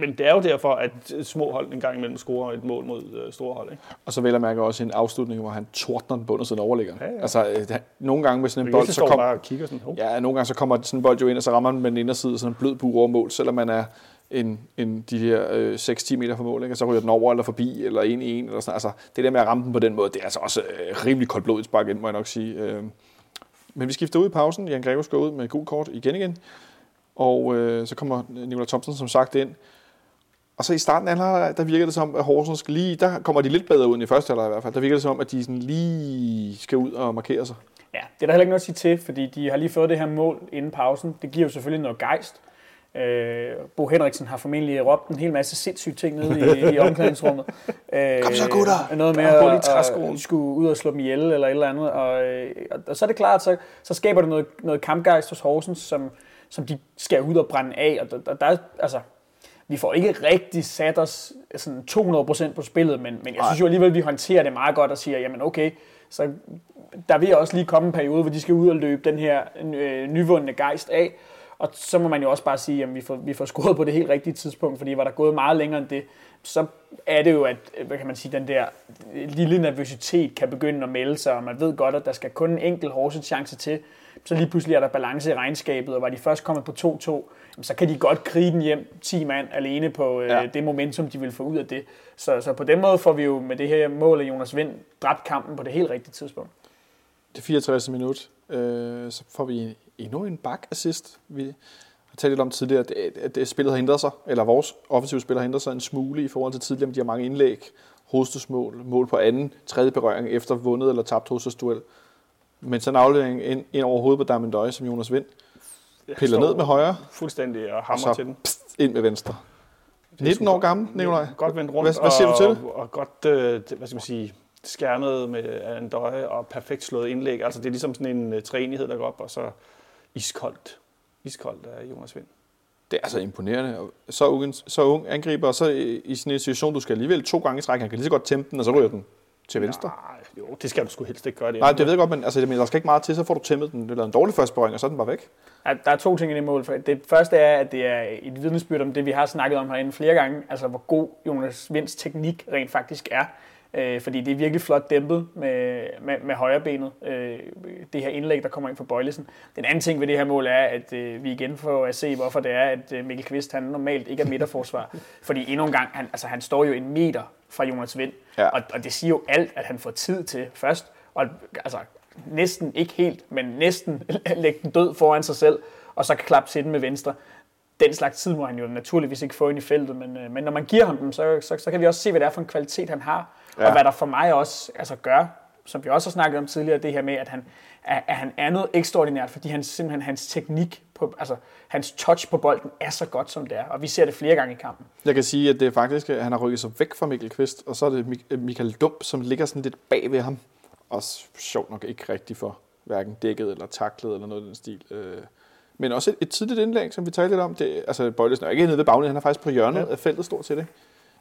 men det er jo derfor, at små hold en gang imellem scorer et mål mod øh, store hold. Ikke? Og så vel at mærke også en afslutning, hvor han tordner den bundet siden overligger. Ja, ja. Altså, øh, nogle gange med sådan en Bold, så så står kom, bare og kigger sådan, oh. ja, nogle gange så kommer sådan en bold jo ind, og så rammer man med den inderside sådan en blød bue over mål, selvom man er en, en, de her øh, 6-10 meter fra mål, ikke? og så ryger den over eller forbi, eller en i en, eller sådan. Altså, det der med at ramme den på den måde, det er altså også øh, rimelig koldblodigt spark ind, må jeg nok sige. Øh, men vi skifter ud i pausen. Jan Gregos går ud med gul kort igen igen. Og øh, så kommer Nikolaj Thomsen som sagt ind. Og så i starten af halvleg, der virker det som, at Horsens lige, der kommer de lidt bedre ud end i første halvleg i hvert fald. Der virker det som, at de sådan lige skal ud og markere sig. Ja, det er der heller ikke noget at sige til, fordi de har lige fået det her mål inden pausen. Det giver jo selvfølgelig noget gejst. Øh, Bo Henriksen har formentlig råbt en hel masse sindssyge ting nede i, i omklædningsrummet. Øh, Kom så, gutter! Noget med at, træskoen. at, skulle ud og slå dem ihjel eller et eller andet. Og, øh, og, og så er det klart, så, så skaber det noget, noget kampgejst hos Horsens, som, som de skal ud og brænde af. Og der, der, der er, altså, vi får ikke rigtig sat os sådan 200% på spillet, men, men jeg synes jo alligevel, at vi håndterer det meget godt og siger, jamen okay, så der vil også lige komme en periode, hvor de skal ud og løbe den her øh, nyvundne gejst af. Og så må man jo også bare sige, at vi får, vi får scoret på det helt rigtige tidspunkt, fordi var der gået meget længere end det, så er det jo, at hvad kan man sige, den der lille nervøsitet kan begynde at melde sig, og man ved godt, at der skal kun en enkelt Horsens chance til. Så lige pludselig er der balance i regnskabet, og var de først kommet på 2-2, jamen, så kan de godt krige den hjem 10 mand alene på øh, Ja. det momentum, de vil få ud af det. Så, så på den måde får vi jo med det her mål af Jonas Vind dræbt kampen på det helt rigtige tidspunkt. Det 64. minut, øh, så får vi endnu en bak assist. Vi har talt lidt om tidligere, at, at, at spillet har ændret sig, eller vores offensive spil har ændret sig en smule i forhold til tidligere, men de har mange indlæg, hovedstødsmål, mål på anden, tredje berøring efter vundet eller tabt hovedstødsduel. Men så en aflevering ind, ind over hovedet på Damendøje, som Jonas Vind piller ned med højre, Fuldstændig og og hammer så til den. pst, ind med venstre. 19 år gammel, Nikolaj. Godt vendt rundt. Hvad- hvad siger du til og, det? Og godt, øh, hvad skal man sige, skærmet med Andøje og perfekt slået indlæg. Altså det er ligesom sådan en uh, træenighed, der går op, og så iskoldt. Iskoldt af Jonas Vind. Det er altså imponerende. Så ung, så ung angriber, og så i, sådan en situation, du skal alligevel to gange i træk. Han kan lige så godt tæmpe den, og så ryger den til venstre. Nej, jo, det skal du sgu helst ikke gøre det. Nej, det ved jeg godt, men altså, der skal ikke meget til, så får du tæmmet den. Det er en dårlig første berøring, og så er den bare væk. Ja, der er to ting i det mål. Det første er, at det er et vidnesbyrd om det, vi har snakket om herinde flere gange. Altså, hvor god Jonas Vinds teknik rent faktisk er. Øh, fordi det er virkelig flot dæmpet med, med, med højrebenet, øh, det her indlæg, der kommer ind fra Bøjlesen. Den anden ting ved det her mål er, at øh, vi igen får at se, hvorfor det er, at øh, Mikkel Kvist han normalt ikke er midterforsvar. fordi endnu en gang, han, altså, han står jo en meter fra Jonas Vind. Ja. Og, og det siger jo alt, at han får tid til først. Og altså, næsten ikke helt, men næsten lægge den død foran sig selv, og så kan klappe til den med venstre. Den slags tid må han jo naturligvis ikke få ind i feltet, men, øh, men når man giver ham dem, så, så, så kan vi også se, hvad det er for en kvalitet, han har. Ja. Og hvad der for mig også altså gør, som vi også har snakket om tidligere, det her med, at han er, at han er noget ekstraordinært, fordi han simpelthen hans teknik, på, altså hans touch på bolden er så godt, som det er. Og vi ser det flere gange i kampen. Jeg kan sige, at det er faktisk, at han har rykket sig væk fra Mikkel Kvist, og så er det Mik- Michael Dump, som ligger sådan lidt bag ved ham. Og sjovt nok ikke rigtig for hverken dækket eller taklet eller noget i den stil. Øh, Men også et, et tidligt indlæg, som vi talte lidt om. Det, altså, Bøjlesen er ikke nede ved baglinjen, han er faktisk på hjørnet ja. af feltet stort set. Ikke?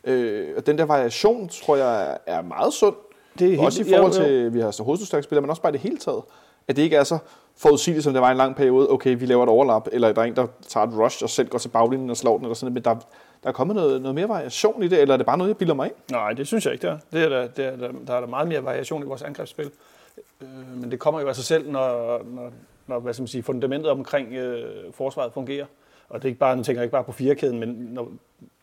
Øh, og den der variation, tror jeg, er meget sund. Det er Også i forhold til, at vi har så hovedstærke spillere, men også bare det hele taget. At det ikke er så forudsigeligt, som det var en lang periode. Okay, vi laver et overlap, eller der er en, der tager et rush og selv går til baglinjen og slår den, eller sådan noget. Men der, der er kommet noget, noget mere variation i det, eller er det bare noget, jeg bilder mig ind? Nej, det synes jeg ikke, der. Det er der, det er der, der er der meget mere variation i vores angrebsspil. Øh, men det kommer jo af sig selv, når, når, når hvad skal man sige, fundamentet omkring øh, forsvaret fungerer. Og det er ikke bare, nu tænker jeg ikke bare på firekæden, men når,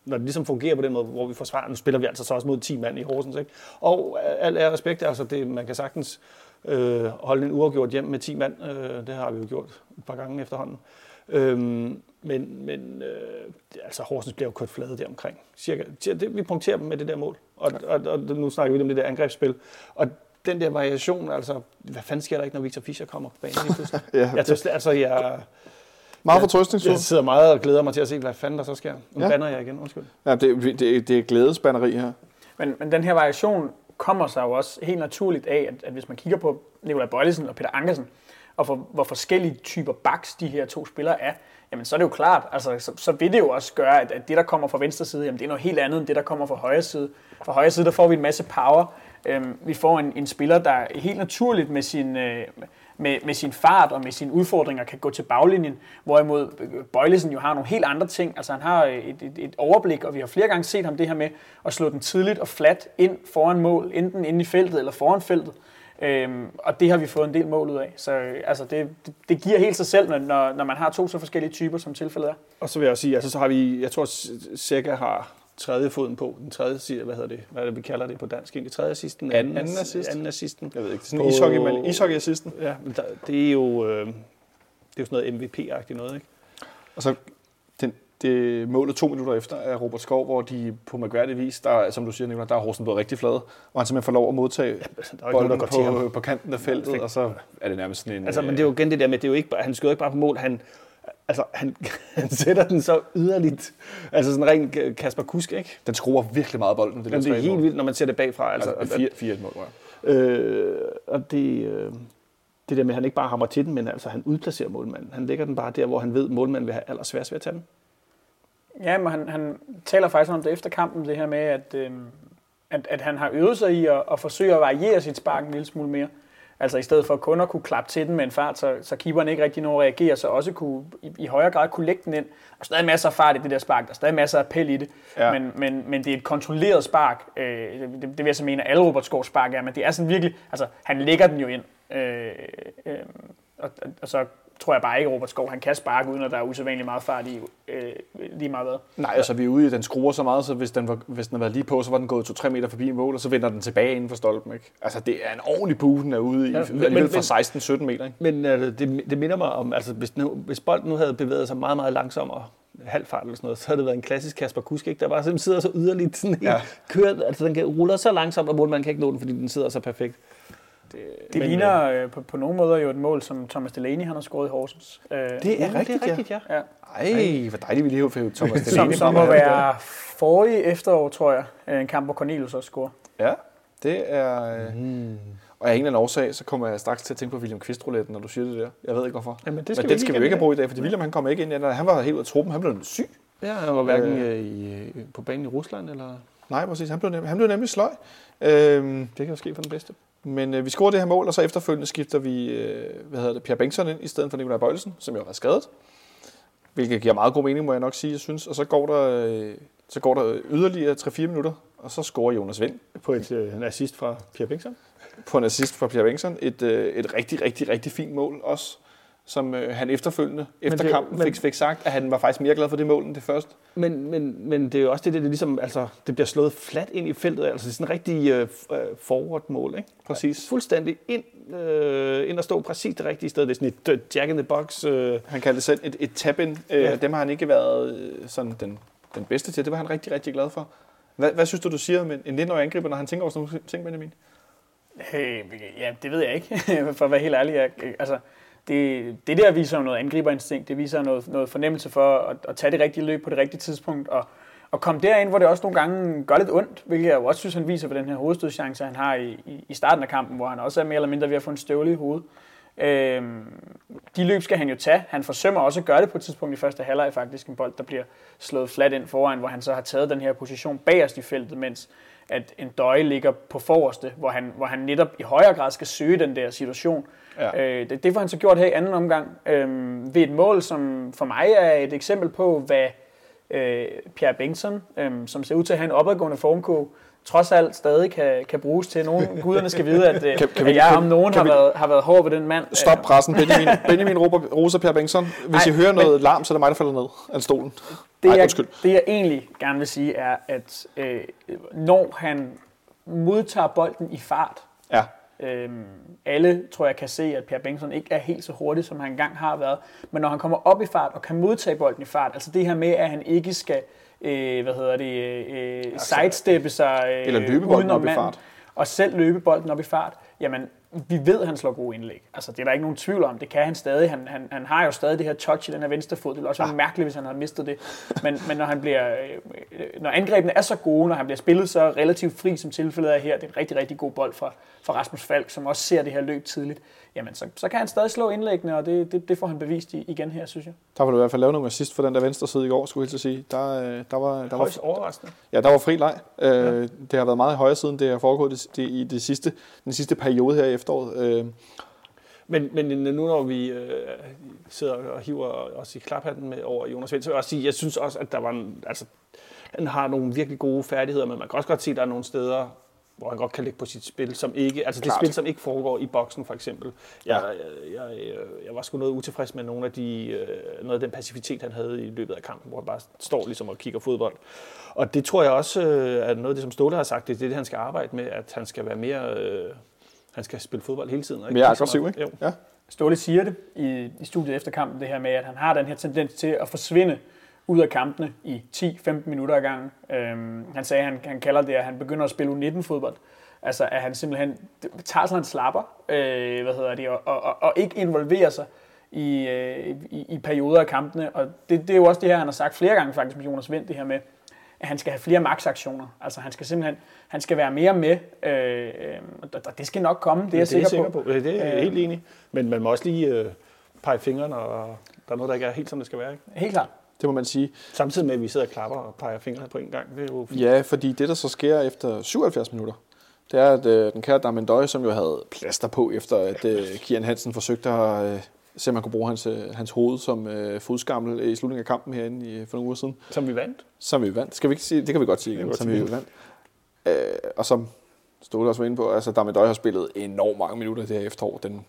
når det ligesom fungerer på den måde, hvor vi forsvarer, nu spiller vi altså så også mod 10 mand i Horsens, ikke? Og al er respekt, altså det, man kan sagtens øh, holde en uafgjort hjem med 10 mand, øh, det har vi jo gjort et par gange efterhånden. Øhm, men men øh, altså Horsens bliver jo kørt flade der omkring. Cirka, det, vi punkterer dem med det der mål. Og, og, og, nu snakker vi om det der angrebsspil. Og den der variation, altså, hvad fanden sker der ikke, når Victor Fischer kommer på banen? Ja, Jeg, tøs, altså, jeg, Meget jeg fortrøstningsfuld. sidder meget og glæder mig til at se, hvad fanden der så sker. Nu Ja. banner jeg igen, undskyld. Ja, det, det, det er glædesbanderi her. Men, men den her variation kommer sig jo også helt naturligt af, at, at hvis man kigger på Nikolaj Bøjlesen og Peter Ankersen, og for, hvor forskellige typer backs de her to spillere er, jamen så er det jo klart, altså, så, så vil det jo også gøre, at, at det, der kommer fra venstre side, jamen det er noget helt andet end det, der kommer fra højre side. Fra højre side, der får vi en masse power. Øhm, vi får en, en spiller, der helt naturligt med sin, øh, med, med sin fart og med sine udfordringer kan gå til baglinjen, hvorimod Bøjlesen jo har nogle helt andre ting. Altså han har øh, et, et, et overblik, og vi har flere gange set ham det her med at slå den tidligt og flat ind foran mål, enten inde i feltet eller foran feltet. Øhm, og det har vi fået en del mål ud af. Så øh, altså, det, det, det giver helt sig selv, når- når, når man har to så forskellige typer, som tilfældet er. Og så vil jeg også sige, altså så har vi, jeg tror, Sækker har tredje foden på, den tredje side, hvad hedder det, hvad er det, vi kalder det på dansk egentlig, tredje assisten, Anden assist. anden assisten. Jeg ved ikke, det er sådan ishockey, men ishockey-assisten. Ja, men der, det er jo, øh, det er jo sådan noget MVP-agtigt noget, ikke? Og så den, det målet to minutter efter af Robert Skov, hvor de på magværdig vis, der, som du siger, Nicolai, der er Horsen blevet rigtig flad, og han simpelthen får lov at modtage nogen, der bolden ham. på, på kanten af feltet, og så er det nærmest sådan en... Altså, men det er jo igen det der med, det er jo ikke, bare- han skyder ikke bare på mål, han, altså, han, han sætter den så yderligt. Altså sådan rent Kasper Kusk, ikke? Den skruer virkelig meget bolden, det der Men det er 3-1 helt vildt, når man ser det bagfra. Altså, Altså, altså, 4 mål, ja. øh, og det, øh, det der med, at han ikke bare hammer til den, men altså, han udplacerer målmanden. Han lægger den bare der, hvor han ved, at målmanden vil have allersværest ved at tage den. Ja, men han, han taler faktisk om det efter kampen, det her med, at, øhm, at, at han har øvet sig i at, at forsøge at variere sit spark en lille smule mere. Altså i stedet for kun at kunne klappe til den med en fart, så, så keeperen ikke rigtig når at reagere, så også kunne, i, i højere grad kunne lægge den ind. Der er stadig masser af fart i det der spark, der er stadig masser af appel i det, Ja. men, men, men det er et kontrolleret spark. Øh, det, det, vil jeg så mene, at alle Robert Skovs spark er, men det er sådan virkelig, altså han lægger den jo ind. Øh, øh, og, og, og så tror jeg bare ikke, at Robert Skov han kan sparke, uden at der er usædvanligt meget fart i øh, lige meget hvad. Nej, altså vi er ude i, at den skruer så meget, så hvis den, var, hvis den havde været lige på, så var den gået 2-3 meter forbi en mål, og så vender den tilbage inden for stolpen. Ikke? Altså det er en ordentlig bue, den er ude i, Ja, men- fra 16-17 meter. Ikke? Men øh, det, det minder mig om, altså hvis, nu, hvis bolden nu havde bevæget sig meget, meget langsommere, halv fart eller sådan noget, så havde det været en klassisk Kasper Kusk, ikke? der bare sådan, sidder så yderligt sådan helt Ja. kørt, altså den kan, ruller så langsomt, og målmanden kan ikke nå den, fordi den sidder så perfekt. Det Men, men, ligner øh, på, på nogle måder jo et mål, som Thomas Delaney han har scoret i Horsens. Øh, Det er det er rigtigt, rigtigt, ja. ja. Ej, hvor dejligt, vi lige har fået Thomas Som, Delaney. som må være forrige efterår, tror jeg. øh, En kamp, hvor Cornelius også scorer. Ja. Det er... Mm. Og af en eller anden årsag, så kommer jeg straks til at tænke på William kvist når du siger det der. Jeg ved ikke hvorfor. Jamen, det Men skal den vi skal vi ikke jo ikke have bruge i dag, fordi William han kommer ikke ind. Han var helt ud af truppen. Han blev syg. Ja, han var hverken øh, i, øh, på banen i Rusland, eller... Nej, præcis. Han blev, nem, han blev nemlig sløj. Øhm, Det kan jo ske for den bedste. Men øh, vi scorer det her mål, og så efterfølgende skifter vi, øh, hvad hedder det, Pierre Bengtsson ind, i stedet for Nikolaj Bøjlesen, som jo været skadet. Hvilket giver meget god mening, må jeg nok sige, jeg synes. Og så går der, øh, så går der yderligere 3-4 minutter, og så scorer Jonas Vind På et, øh, en assist fra Pierre Bengtsson. på en assist fra Pierre Bengtsson. Et, øh, et rigtig, rigtig, rigtig fint mål også, som øh, han efterfølgende, efter det- kampen, men- fik, fik sagt, at han var faktisk mere glad for det mål end det første. Men, men, men det er jo også det, det, det, ligesom, altså, det bliver slået fladt ind i feltet. Altså, det er sådan en rigtig øh, øh, forward-mål, ikke? Præcis. Fuldstændig ind, øh, ind og stå præcis det rigtige sted. Det er sådan et øh, jack in the box. Øh. Han kaldte det selv et, et tap-in. Øh, Ja. ja. Dem har han ikke været øh, sådan den, den bedste til. Det var han rigtig, rigtig glad for. Hvad, hvad synes du, du siger om en, en 19-årig angriber, når han tænker over sådan nogle ting, Benjamin? Hey, ja, det ved jeg ikke, for at være helt ærlig. Jeg, altså, det, det der viser jo noget angriberinstinkt. Det viser noget, noget fornemmelse for at, at tage det rigtige løb på det rigtige tidspunkt. Og, og komme derind, hvor det også nogle gange gør lidt ondt, hvilket jeg jo også synes, han viser på den her hovedstødschance, han har i, i, i starten af kampen, hvor han også er mere eller mindre ved at få en støvle i hovedet. Øhm, de løb skal han jo tage. Han forsømmer også at gøre det på et tidspunkt i første halvleg faktisk. En bold, der bliver slået flat ind foran, hvor han så har taget den her position bagerst i feltet, mens at en døje ligger på forreste, hvor han, hvor han netop i højere grad skal søge den der situation. Ja. Øh, det, det får han så gjort her i anden omgang øh, ved et mål, som for mig er et eksempel på, hvad øh, Pierre Bengtsson, øh, som ser ud til at have en opadgående formkurve, trods alt stadig kan, kan bruges til. Nogle guderne skal vide, at, øh, Kan- kan vi- at jeg om nogen har vi- været, har været hård ved den mand. Stop pressen. Benjamin, Benjamin Rober, Rosa Per Bengtsson. Hvis Ej, I hører men- noget larm, så er det mig, der falder ned af stolen. Det, Ej, jeg, undskyld. det jeg egentlig gerne vil sige er, at øh, når han modtager bolden i fart, Ja. Øhm, alle tror jeg kan se, at Per Bengtsson ikke er helt så hurtig, som han engang har været. Men når han kommer op i fart og kan modtage bolden i fart, altså det her med, at han ikke skal øh, hvad hedder det, øh, sidesteppe sig øh, Eller løbe bolden op i fart. og selv løbe bolden op i fart, jamen vi ved, at han slår gode indlæg. Altså, det er der ikke nogen tvivl om. Det kan han stadig. Han, han, han har jo stadig det her touch i den her venstre fod. Det ville også være mærkeligt, hvis han havde mistet det. Men, men når, han bliver, øh, når angrebene er så gode, når han bliver spillet så relativt fri, som tilfældet er her, det er en rigtig, rigtig god bold fra, fra Rasmus Falk, som også ser det her løb tidligt, jamen så, så kan han stadig slå indlæggene, og det, det, det får han bevist i, igen her, synes jeg. Der var du i hvert fald lavet nogle assist for den der venstre side i går, skulle jeg til at sige. Der, øh, der, var, der, var, Højst overraskende. ja, der var fri leg. Øh, Det har været meget i højre siden, det har foregået det, det, i det sidste, den sidste periode her i efteråret. Øh, Men, men nu når vi øh, sidder og hiver os i klaphatten med over Jonas Vind, så vil jeg også sige, jeg synes også, at der var en, altså, han har nogle virkelig gode færdigheder, men man kan også godt se, at der er nogle steder, hvor han godt kan lægge på sit spil, som ikke, altså det Klart. spil, som ikke foregår i boksen for eksempel. Ja. Jeg, jeg, jeg, jeg var sgu noget utilfreds med nogle af de, øh, noget af den passivitet, han havde i løbet af kampen, hvor han bare står ligesom og kigger fodbold. Og det tror jeg også øh, er noget af det, som Ståle har sagt, det er det, han skal arbejde med, at han skal være mere, øh, han skal spille fodbold hele tiden. og mere aggressiv, ikke? Jo. Ja. Ståle siger det i, i studiet efter kampen, det her med, at han har den her tendens til at forsvinde ud af kampene i 10-15 minutter ad gangen. Øhm, han sagde, at han, han kalder det, at han begynder at spille U19-fodbold. Altså, at han simpelthen tager sig en slapper, øh, hvad hedder det, og, og, og, og ikke involverer sig i, øh, i, i perioder af kampene. Og det, det er jo også det her, han har sagt flere gange faktisk med Jonas Vind, det her med, at han skal have flere maksaktioner. Altså, han skal simpelthen han skal være mere med, øh, og det skal nok komme, det er det er jeg sikker sikker på. på. Ja, Det er jeg Øh, helt enig. Men man må også lige øh, pege fingrene, og der er noget, der ikke er helt, som det skal være. Ikke? Helt klart. Det må man sige. Samtidig med, at vi sidder og klapper og peger fingrene på en gang. Det er jo fint. Ja, fordi det, der så sker efter 77 minutter, det er, at øh, den kære Damendøj, som jo havde plaster på, efter at øh, Kian Hansen forsøgte at øh, se, om man kunne bruge hans, øh, hans hoved som øh, fodskammel i slutningen af kampen herinde i, for nogle uger siden, Som vi vandt. som vi vandt. Skal vi ikke sige, det kan vi godt sige igen, som vi vandt. Øh, og som Ståle også var inde på, altså Damendøj har spillet enormt mange minutter det her efterår. Den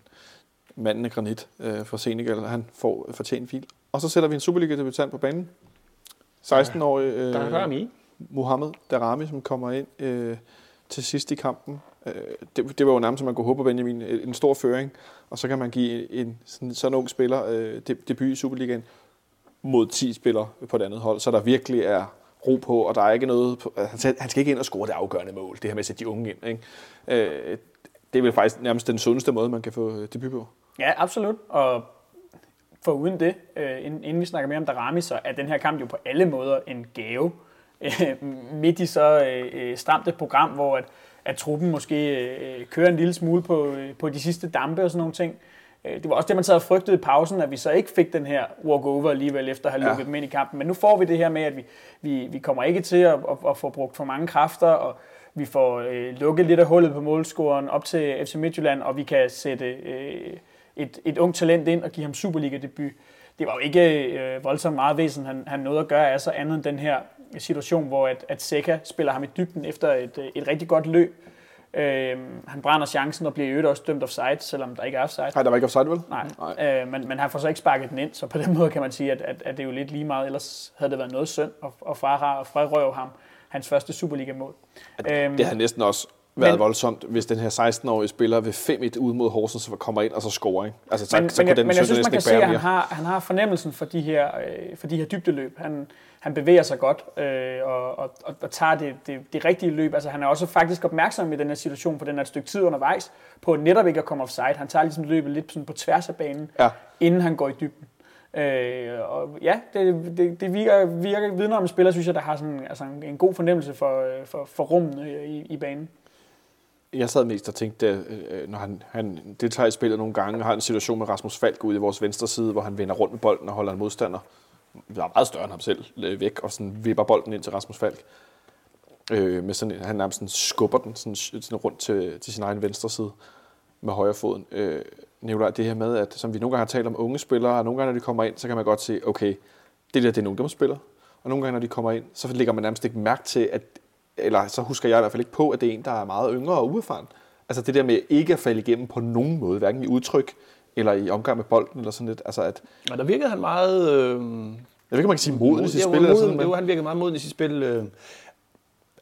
manden af granit øh, fra Senegal, han får fortjent fil. Og så sætter vi en Superliga-debutant på banen. 16-årig øh, vi. Mohamed Darami, som kommer ind øh, til sidst i kampen. Øh, det, det var jo nærmest, som man kunne håbe på Benjamin, en en stor føring, og så kan man give en sådan, sådan ung spiller øh, de- debut i Superligaen mod 10 spillere på et andet hold, så der virkelig er ro på, og der er ikke noget... På, altså, han skal- han skal ikke ind og score det afgørende mål, det her med at sætte de unge ind. Ikke? Øh, det er vel faktisk nærmest den sundeste måde, man kan få øh, debut på. Ja, absolut. Og for uden det, øh, inden, inden vi snakker mere om Darami, så er den her kamp jo på alle måder en gave. Øh, midt i så øh, øh, stramt et program, hvor at, at truppen måske øh, kører en lille smule på, øh, på de sidste dampe og sådan nogle ting. Det var også det, man sad og frygtede i pausen, at vi så ikke fik den her walk-over alligevel efter at have lukket ja. dem ind i kampen. Men nu får vi det her med, at vi, vi, vi kommer ikke til at, at, at få brugt for mange kræfter, og vi får øh, lukket lidt af hullet på målscoren op til FC Midtjylland, og vi kan sætte øh, et, et ung talent ind og give ham Superliga-debut. Det var jo ikke øh, voldsomt meget væsen, han, han nåede at gøre af så andet end den her situation, hvor at, at Seca spiller ham i dybden efter et, øh, et rigtig godt løb. Øh, han brænder chancen og bliver i øvrigt også dømt offside, selvom der ikke er offside. Nej, der var ikke offside, vel? Nej, Nej. Øh, men, men han får så ikke sparket den ind, så på den måde kan man sige, at, at, at det er jo lidt lige meget. Ellers havde det været noget synd at, at frarøve ham hans første Superliga-mål. Øhm, det har næsten også været men, voldsomt, hvis den her 16-årige spiller ved 5-1 ud mod Horsens, så kommer ind og så scorer. Ikke? Altså, så, men, så men, den men jeg synes, man kan se, at han har, han har fornemmelsen for de her, øh, for de her dybdeløb. Han, han bevæger sig godt øh, og, og, og tager det, det, det rigtige løb. Altså, han er også faktisk opmærksom i den her situation, for den er et stykke tid undervejs, på netop ikke at komme offside. Han tager ligesom løbet lidt sådan på tværs af banen, ja. inden han går i dybden. Øh, og ja, det, det, det virker, virker vidner om en spiller, synes jeg, der har sådan, altså en, en god fornemmelse for, for, for rummet i, i banen. Jeg sad mest og tænkte, øh, øh, når han, han deltager i spillet nogle gange, har en situation med Rasmus Falk ude i vores venstre side, hvor han vender rundt med bolden og holder en modstander, der er meget større end ham selv, øh, væk, og sådan vipper bolden ind til Rasmus Falk. Øh, med sådan, han nærmest sådan skubber den sådan, sådan rundt til, til sin egen venstre side med højre foden. Øh, Nicolaj, det her med, at som vi nogle gange har talt om unge spillere, og nogle gange, når de kommer ind, så kan man godt se, okay, det der, det er en ungdomsspiller. Og nogle gange, når de kommer ind, så lægger man nærmest ikke mærke til, at, eller så husker jeg i hvert fald ikke på, at det er en, der er meget yngre og uerfaren. Altså det der med ikke at falde igennem på nogen måde, hverken i udtryk eller i omgang med bolden eller sådan lidt. Altså at, ja, der virkede han meget... Øh... Jeg ved ikke, man kan sige moden i sit spil. Moden, sådan, men... Jo, han virkede meget moden i sit spil. Øh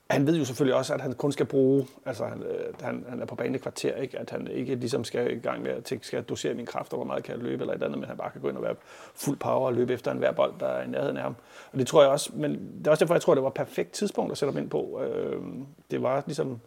han ved jo selvfølgelig også, at han kun skal bruge, altså han, øh, han, han er på bane kvarter, ikke? at han ikke ligesom skal i gang med at tænke, skal dosere min kraft, og hvor meget kan jeg løbe, eller et andet, men han bare kan gå ind og være fuld power og løbe efter en hver bold, der er i nærheden af ham. Og det tror jeg også, men det er også derfor, jeg tror, det var et perfekt tidspunkt at sætte ham ind på. Øh, det var ligesom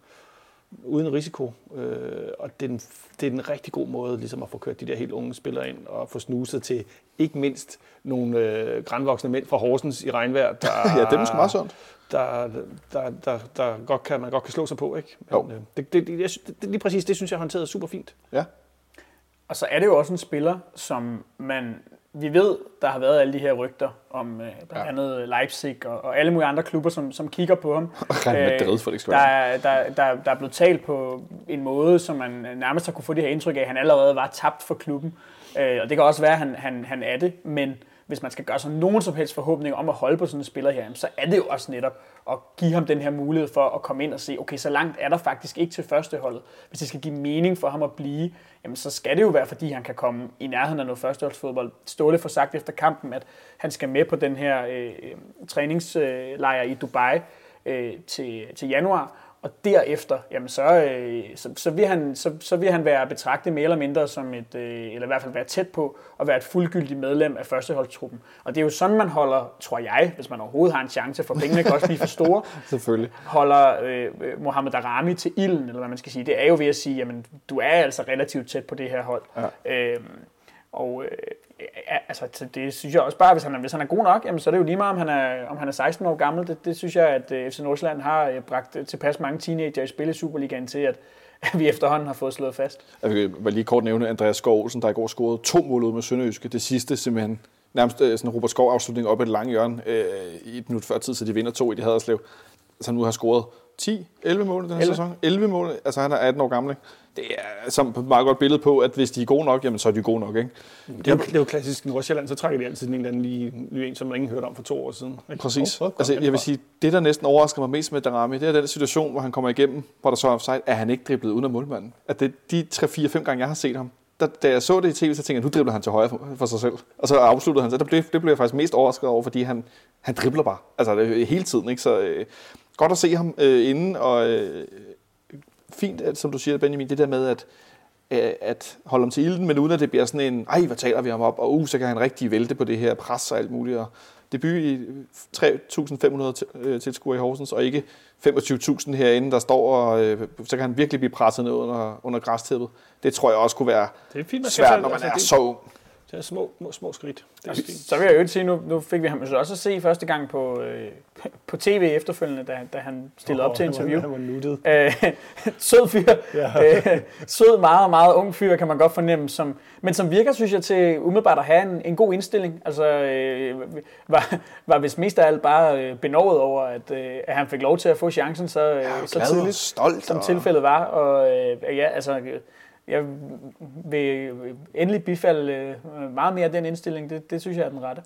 uden risiko, øh, og det er, den, det er den rigtig god måde ligesom at få kørt de der helt unge spillere ind, og få snuset til ikke mindst nogle øh, grænvoksne mænd fra Horsens i regnvejr, der, ja, det er måske meget sundt der, der, der, der godt kan, man godt kan slå sig på. Ikke? Men, jo. Øh, det, det, det, det, lige præcis det synes jeg håndteret super fint. Ja. Og så er det jo også en spiller, som man, vi ved, der har været alle de her rygter om øh, blandt andet Leipzig og, og alle mulige andre klubber, som, som kigger på ham. Real Madrid, for det der, er, der, der, der er blevet talt på en måde, som man nærmest har kunne få det her indtryk af, at han allerede var tabt for klubben. Øh, og det kan også være, at han, han, han er det, men hvis man skal gøre sig nogen som helst forhåbning om at holde på sådan en spiller her, så er det jo også netop at give ham den her mulighed for at komme ind og se, okay, så langt er der faktisk ikke til førsteholdet. Hvis det skal give mening for ham at blive, jamen så skal det jo være, fordi han kan komme i nærheden af noget førsteholdsfodbold. Ståle får sagt efter kampen, at han skal med på den her øh, øh træningslejr i Dubai øh, til, til januar, og derefter, jamen så, øh, så, så, vil han, så, så vil han være betragtet mere eller mindre som et, øh, eller i hvert fald være tæt på at være et fuldgyldigt medlem af førsteholdstruppen. Og det er jo sådan, man holder, tror jeg, hvis man overhovedet har en chance, for pengene kan også blive for store. Selvfølgelig. Holder øh, Mohamed Arami til ilden, eller hvad man skal sige. Det er jo ved at sige, jamen du er altså relativt tæt på det her hold. Ja. Øh, og øh, altså, det synes jeg også bare, hvis han, er, hvis han er god nok, jamen, så er det jo lige meget, om han er, om han er 16 år gammel. Det, det synes jeg, at øh, FC Nordsjælland har øh, bragt tilpas mange teenager i spil i Superligaen til, at, at vi efterhånden har fået slået fast. Jeg vil lige kort nævne Andreas Skov Olsen, der i går scorede to mål ud med Sønderjyske. Det sidste simpelthen nærmest øh, sådan Robert Skov afslutning op et langt hjørne øh, i et minut før tid, så de vinder to i de Haderslev. Så han nu har scoret 10, 11 mål i den her 11. sæson. 11 mål, altså han er 18 år gammel. Ikke? Det er som et meget godt billede på, at hvis de er gode nok, jamen så er de gode nok. Ikke? Det, er jo, det er jo klassisk Nordsjælland, så trækker de altid en eller anden lige, ny en, som ingen hørte om for to år siden. Ikke? Præcis. Oh, altså, jeg vil sige, det der næsten overrasker mig mest med Darami, det er den situation, hvor han kommer igennem, hvor der så er offside, at han ikke driblet uden af målmanden. At det de 3-4-5 gange, jeg har set ham, da, da jeg så det i tv, så tænkte jeg, nu dribler han til højre for, for sig selv. Og så afsluttede han så. Det blev, det blev jeg faktisk mest overrasket over, fordi han, han dribler bare. Altså det, hele tiden. Ikke? Så øh, godt at se ham øh, inden, og øh, fint, at, som du siger, Benjamin, det der med, at Øh, at holde ham til ilden, men uden at det bliver sådan en, ej, hvad taler vi om op, og uh, så kan han rigtig vælte på det her pres og alt muligt. Og debut i 3.500 øh, tilskuere i Horsens, og ikke 25.000 herinde, der står, og øh, så kan han virkelig blive presset ned under, under græstæppet. Det tror jeg også kunne være det er fint, svært, når man altså, er så ung. Det er små, små, små skridt. Det er fint. Så vil jeg jo sige, nu, nu fik vi ham så også at se første gang på, øh, på tv efterfølgende, da, da han stillede op til interview. Han var nuttet. Øh, sød fyr. Ja. Øh, sød, meget, meget ung fyr, kan man godt fornemme. Som, men som virker, synes jeg, til umiddelbart at have en, en god indstilling. Altså, øh, var, var vist mest af alt bare øh, benovet over, at, øh, at han fik lov til at få chancen så, øh, så glad og tidligt, stolt som og- tilfældet var. Og øh, ja, altså, øh, jeg vil endelig bifalde øh, meget mere den indstilling. Det, det synes jeg er den rette.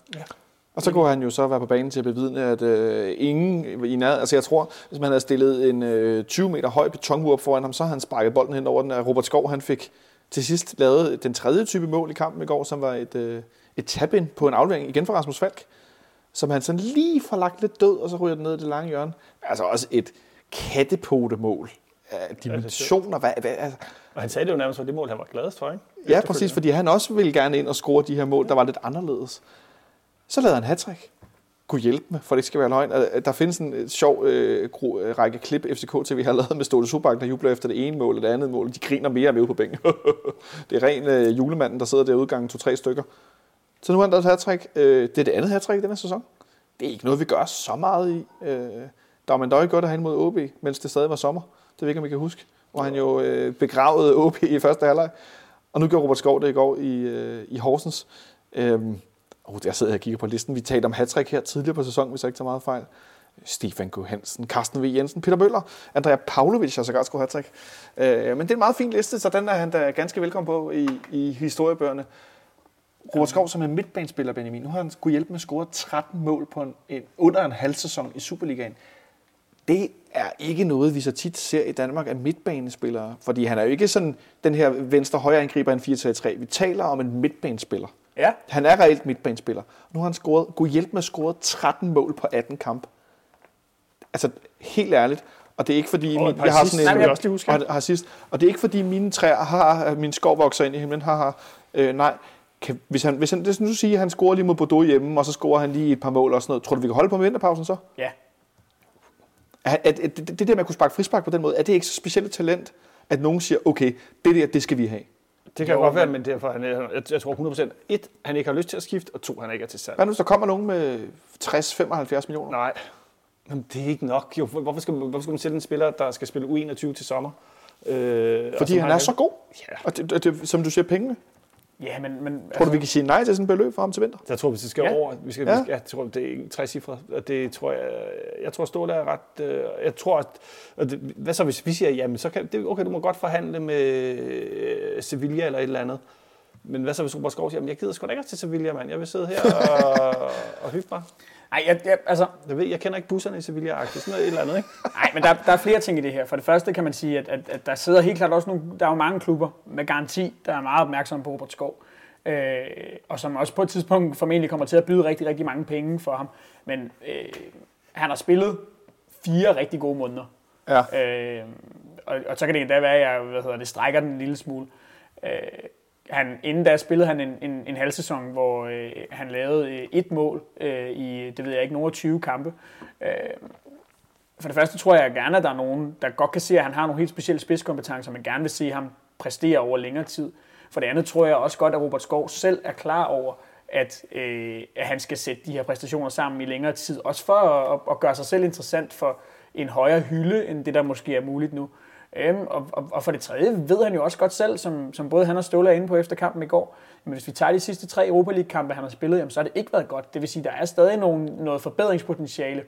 Og så kunne han jo så være på banen til at bevidne, at øh, ingen i nær... Altså jeg tror, hvis man havde stillet en øh, 20 meter høj betonmur op foran ham, så havde han sparket bolden hen over den. Og Robert Skov, han fik til sidst lavet den tredje type mål i kampen i går, som var et, øh, et tap-in på en aflevering igen fra Rasmus Falk, som han sådan lige får lagt lidt død, og så ryger den ned i det lange hjørne. Altså også et kattepotemål af dimensioner. Hvad, hvad, altså, Og han sagde det jo nærmest var det mål, han var gladest for, ikke? Ja, præcis, fordi han også ville gerne ind og score de her mål, der var lidt anderledes. Så lavede han hattrick. Kunne hjælpe med, for det ikke skal være løgn. Der findes en øh, sjov øh, øh, række klip, FCK TV har lavet med Ståle Subak, der jubler efter det ene mål og det andet mål. De griner mere ude på bænken. det er ren øh, julemanden, der sidder derude gange to-tre stykker. Så nu har han lavet et hattrick. Øh, det er det andet hattrick i denne sæson. Det er ikke noget, vi gør så meget i. Øh, der var man dog ikke godt at have mod OB, mens det stadig var sommer. Det ved jeg ikke, om I kan huske. Hvor han jo øh, begravede OB i første halvleg. Og nu gjorde Robert Skov det i går i, øh, i Horsens. Øhm, oh, der sidder jeg og kigger på listen. Vi talte om hattrick her tidligere på sæsonen, hvis jeg ikke tager meget fejl. Stefan K. Hansen, Carsten V. Jensen, Peter Møller, Andrea Pavlovic har sågar scoret hattrick. Øh, men det er en meget fin liste, så den er han da ganske velkommen på i, i historiebøgerne. Robert Skov som er midtbanespiller, Benjamin. Nu har han skulle hjælpe med at score 13 mål på en, en, under en halv sæson i Superligaen. Det er ikke noget, vi så tit ser i Danmark af midtbanespillere. Fordi han er jo ikke sådan den her venstre-højre angriber i en 4-3-3. Vi taler om en midtbanespiller. Ja, Han er reelt midtbanespiller. Nu har han scoret, kunne hjælpe med at score 13 mål på 18 kamp. Altså, helt ærligt. Og det er ikke fordi, Og min, jeg har sådan en... vi også lige huske. Og, har sidst, og det er ikke fordi mine træer har, min skov vokser ind i himlen, har, har øh, nej. Kan, hvis han, hvis han, hvis nu siger, at han scorer lige mod Bordeaux hjemme, og så scorer han lige et par mål og sådan noget. Tror du, vi kan holde på med vinterpausen så? ja. Er, det, det der med at kunne sparke frispark på den måde, er det ikke så specielt talent, at nogen siger, okay, det der, det skal vi have? Det kan Jo, godt være, men- derfor han, er- jeg, jeg tror 100%, et, han ikke har lyst til at skifte, og to, han ikke er til salg. Hvad nu, hvis der kommer nogen med 60-75 millioner? Nej, men det er ikke nok. Jo, hvorfor, skal, man- hvorfor skal man sætte en spiller, der skal spille U21 til sommer? Øh, og Fordi han er så god. Ja, Og det, det, det, som du siger, pengene. Ja, men, men Tror du, vi kan sige nej til sådan et beløb for ham til vinter? jeg tror, hvis det skal Ja. over, vi skal, Ja. vi skal, jeg tror, det er tre cifre, og det tror jeg, jeg tror, Ståle er ret, øh, jeg tror, at, og det, hvad så hvis vi siger, jamen, så kan, det, okay, du må godt forhandle med øh, Sevilla eller et eller andet, men hvad så hvis Robert Skov siger, jamen, jeg gider sgu da ikke til Sevilla, mand, jeg vil sidde her og, og hygge mig. Ej, jeg, jeg, altså, Jeg, ved, jeg kender ikke busserne i Sevilla, sådan noget et eller andet, ikke? Nej, men der, der er flere ting i det her. For det første kan man sige, at, at, at der sidder helt klart også nogle, der er jo mange klubber med garanti, der er meget opmærksomme på Robert Skov. Øh, og som også på et tidspunkt formentlig kommer til at byde rigtig, rigtig mange penge for ham. Men øh, han har spillet fire rigtig gode måneder. Ja. Øh, og, og så kan det endda være, at jeg hvad hedder det, strækker den en lille smule. Øh, han, inden da spillede han en, en, en halv sæson, hvor øh, han lavede øh, et mål øh, i, det ved jeg ikke, nogle 20 kampe. Øh, for det første tror jeg gerne, at der er nogen, der godt kan se, at han har nogle helt specielle spidskompetencer, men gerne vil se ham præstere over længere tid. For det andet tror jeg også godt, at Robert Skov selv er klar over, at, øh, at han skal sætte de her præstationer sammen i længere tid. Også for at, at gøre sig selv interessant for en højere hylde, end det der måske er muligt nu. Øhm, og, og, og for det tredje ved han jo også godt selv, som, som både han og Ståle er inde på efter kampen i går, men hvis vi tager de sidste tre Europa League-kampe, han har spillet, jamen, så har det ikke været godt. Det vil sige, der er stadig nogen, noget forbedringspotentiale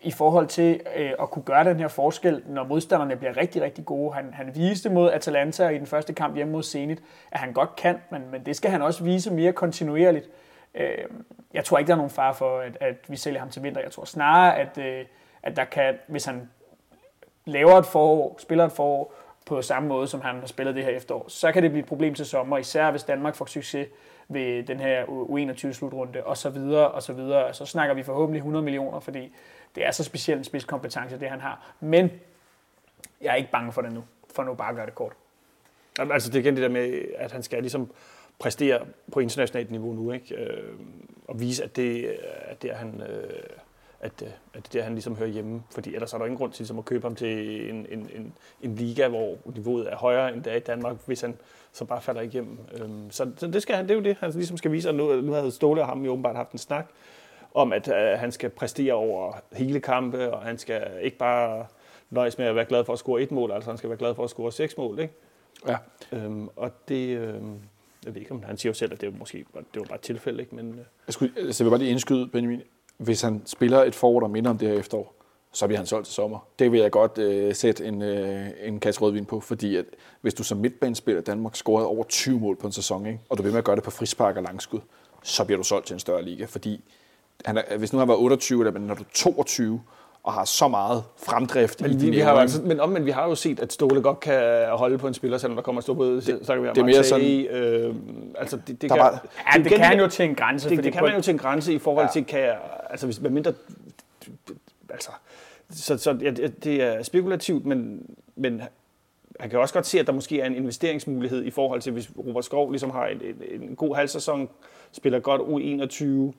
i forhold til øh, at kunne gøre den her forskel, når modstanderne bliver rigtig, rigtig gode. Han, han viste mod Atalanta i den første kamp hjemme mod Zenit, at han godt kan, men, men det skal han også vise mere kontinuerligt. Øh, jeg tror ikke, der er nogen far for, at, at vi sælger ham til vinter. Jeg tror snarere, at, øh, at der kan, hvis han laver et forår, spiller et forår på samme måde, som han har spillet det her efterår, så kan det blive et problem til sommer, især hvis Danmark får succes ved den her U21-slutrunde, og så videre, og så videre. Så snakker vi forhåbentlig 100 millioner, fordi det er så specielt en spidskompetence, det han har. Men jeg er ikke bange for det nu, for nu bare at gøre det kort. Jamen, Altså det er igen det der med, at han skal ligesom præstere på internationalt niveau nu, ikke? Øh, og vise, at det, at det er han, øh, at, øh, at det er der, han ligesom hører hjemme. Fordi ellers er der ingen grund til ligesom, at købe ham til en, en, en, en liga, hvor niveauet er højere end det er i Danmark, hvis han så bare falder igennem. Øhm, så, så det, skal han, det er jo det, han ligesom skal vise. Og nu, nu havde Ståle og ham jo åbenbart haft en snak om, at øh, han skal præstere over hele kampe, og han skal ikke bare nøjes med at være glad for at score et mål, altså han skal være glad for at score seks mål, ikke? Ja. Øhm, og det, øhm, jeg ved ikke, om han siger jo selv, at det var måske det var bare et tilfælde, ikke? Men, øh, Jeg, skulle, altså, jeg vil bare lige indskyde, Benjamin. Hvis han spiller et forår, der minder om det her efterår, så bliver han solgt til sommer. Det vil jeg godt øh, sætte en, øh, en kasse rødvin på, fordi at, hvis du som midtbanespiller i Danmark scorede over 20 mål på en sæson, ikke, og du vil med at gøre det på frispark og langskud, så bliver du solgt til en større liga, fordi han er, hvis nu han var 28, eller, men når du er 22 og har så meget fremdrift i men, vi, dine vi har altså, men omvendt, vi har jo set, at Ståle godt kan holde på en spiller, selvom der kommer stå på, det, så kan vi det er mere Marseille, øh, altså det, det Der kan, var- Ja, det, det kan han jo til en grænse. det, fordi det kan man jo til en grænse i forhold Ja. til, kan jeg, altså hvis man mindre, altså, så, så ja, det det er spekulativt, men, men han kan også godt se, at der måske er en investeringsmulighed i forhold til, hvis Robert Skov ligesom har en, en, en god halvsæson, spiller godt U21,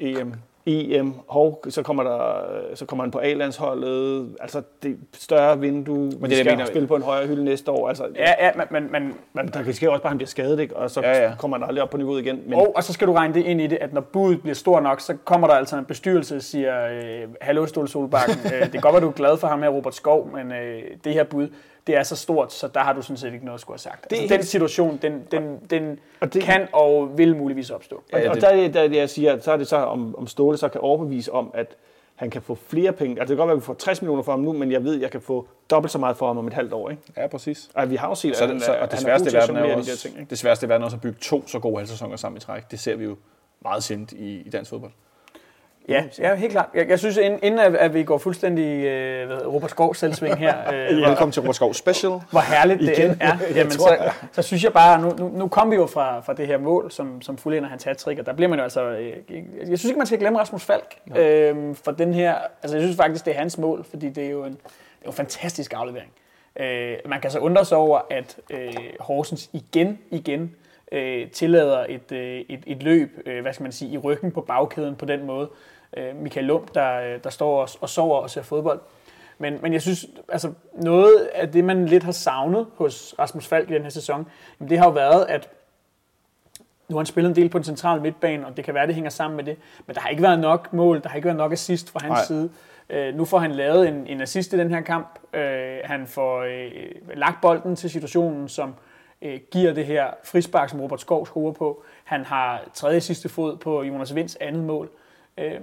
EM. EM, hov, så kommer, der, så kommer han på A-landsholdet, altså det et større vindue, men det, det, skal mener- spille på en højere hylde næste år, altså, Ja, ja, men, men, men der risikerer også bare, at han bliver skadet, ikke? og så Ja, ja. kommer han aldrig op på niveauet igen. Men, Og, og så skal du regne det ind i det, at når budet bliver stor nok, så kommer der altså en bestyrelse og siger, øh, hallo Ståle Solbakken, øh, det kan godt være, du er glad for ham her, Robert Skov, men øh, det her bud, det er så stort, så der har du sådan set ikke noget at skulle have sagt. Det Altså, den situation, den, den, den Og det- kan og vil muligvis opstå. Og, Ja, og det- der, er- der det, jeg siger, så er det så, om, om Ståle så kan overbevise om, at han kan få flere penge. Altså det kan godt være, at vi får 60 millioner for ham nu, men jeg ved, at jeg kan få dobbelt så meget for ham om et halvt år. Ikke? Ja, præcis. Og vi har jo set, Så, at han, så, og det han er sværeste god i til at verden er jo de der også, ting. Ikke? det sværeste i verden er også at bygge to så gode halvsæsoner sammen i træk. Det ser vi jo meget sjældent i, i dansk fodbold. Ja, ja helt klart. Jeg, jeg synes, inden, at, at vi går fuldstændig øh, hedder, Robert Skov selvsving her, øh, hvor, Velkommen til Robert Skov Special. hvor herligt det end er, jamen, tror- så, så synes jeg bare, nu, nu, nu kom vi jo fra, fra det her mål, som, som fuldender hans hat og der bliver man jo altså, øh, jeg synes ikke, man skal glemme Rasmus Falk, øh, for den her, altså jeg synes faktisk, det er hans mål, fordi det er jo en, det er jo en fantastisk aflevering. Øh, man kan så undre sig over, at øh, Horsens igen, igen øh, tillader et, øh, et, et løb, øh, hvad skal man sige, i ryggen på bagkæden på den måde. Øh, Michael Lund, der, øh, der står og, og sover og ser fodbold. Men, men jeg synes, altså noget af det, man lidt har savnet hos Rasmus Falk i den her sæson, jamen det har jo været, at nu har han spillet en del på den centrale midtbane, og det kan være, det hænger sammen med det. Men der har ikke været nok mål, der har ikke været nok assist fra hans Nej. side. Øh, nu får han lavet en, en assist i den her kamp. Øh, han får øh, lagt bolden til situationen, som øh, giver det her frispark, som Robert Skov scorer på. Han har tredje sidste fod på Jonas Vinds andet mål. Øh,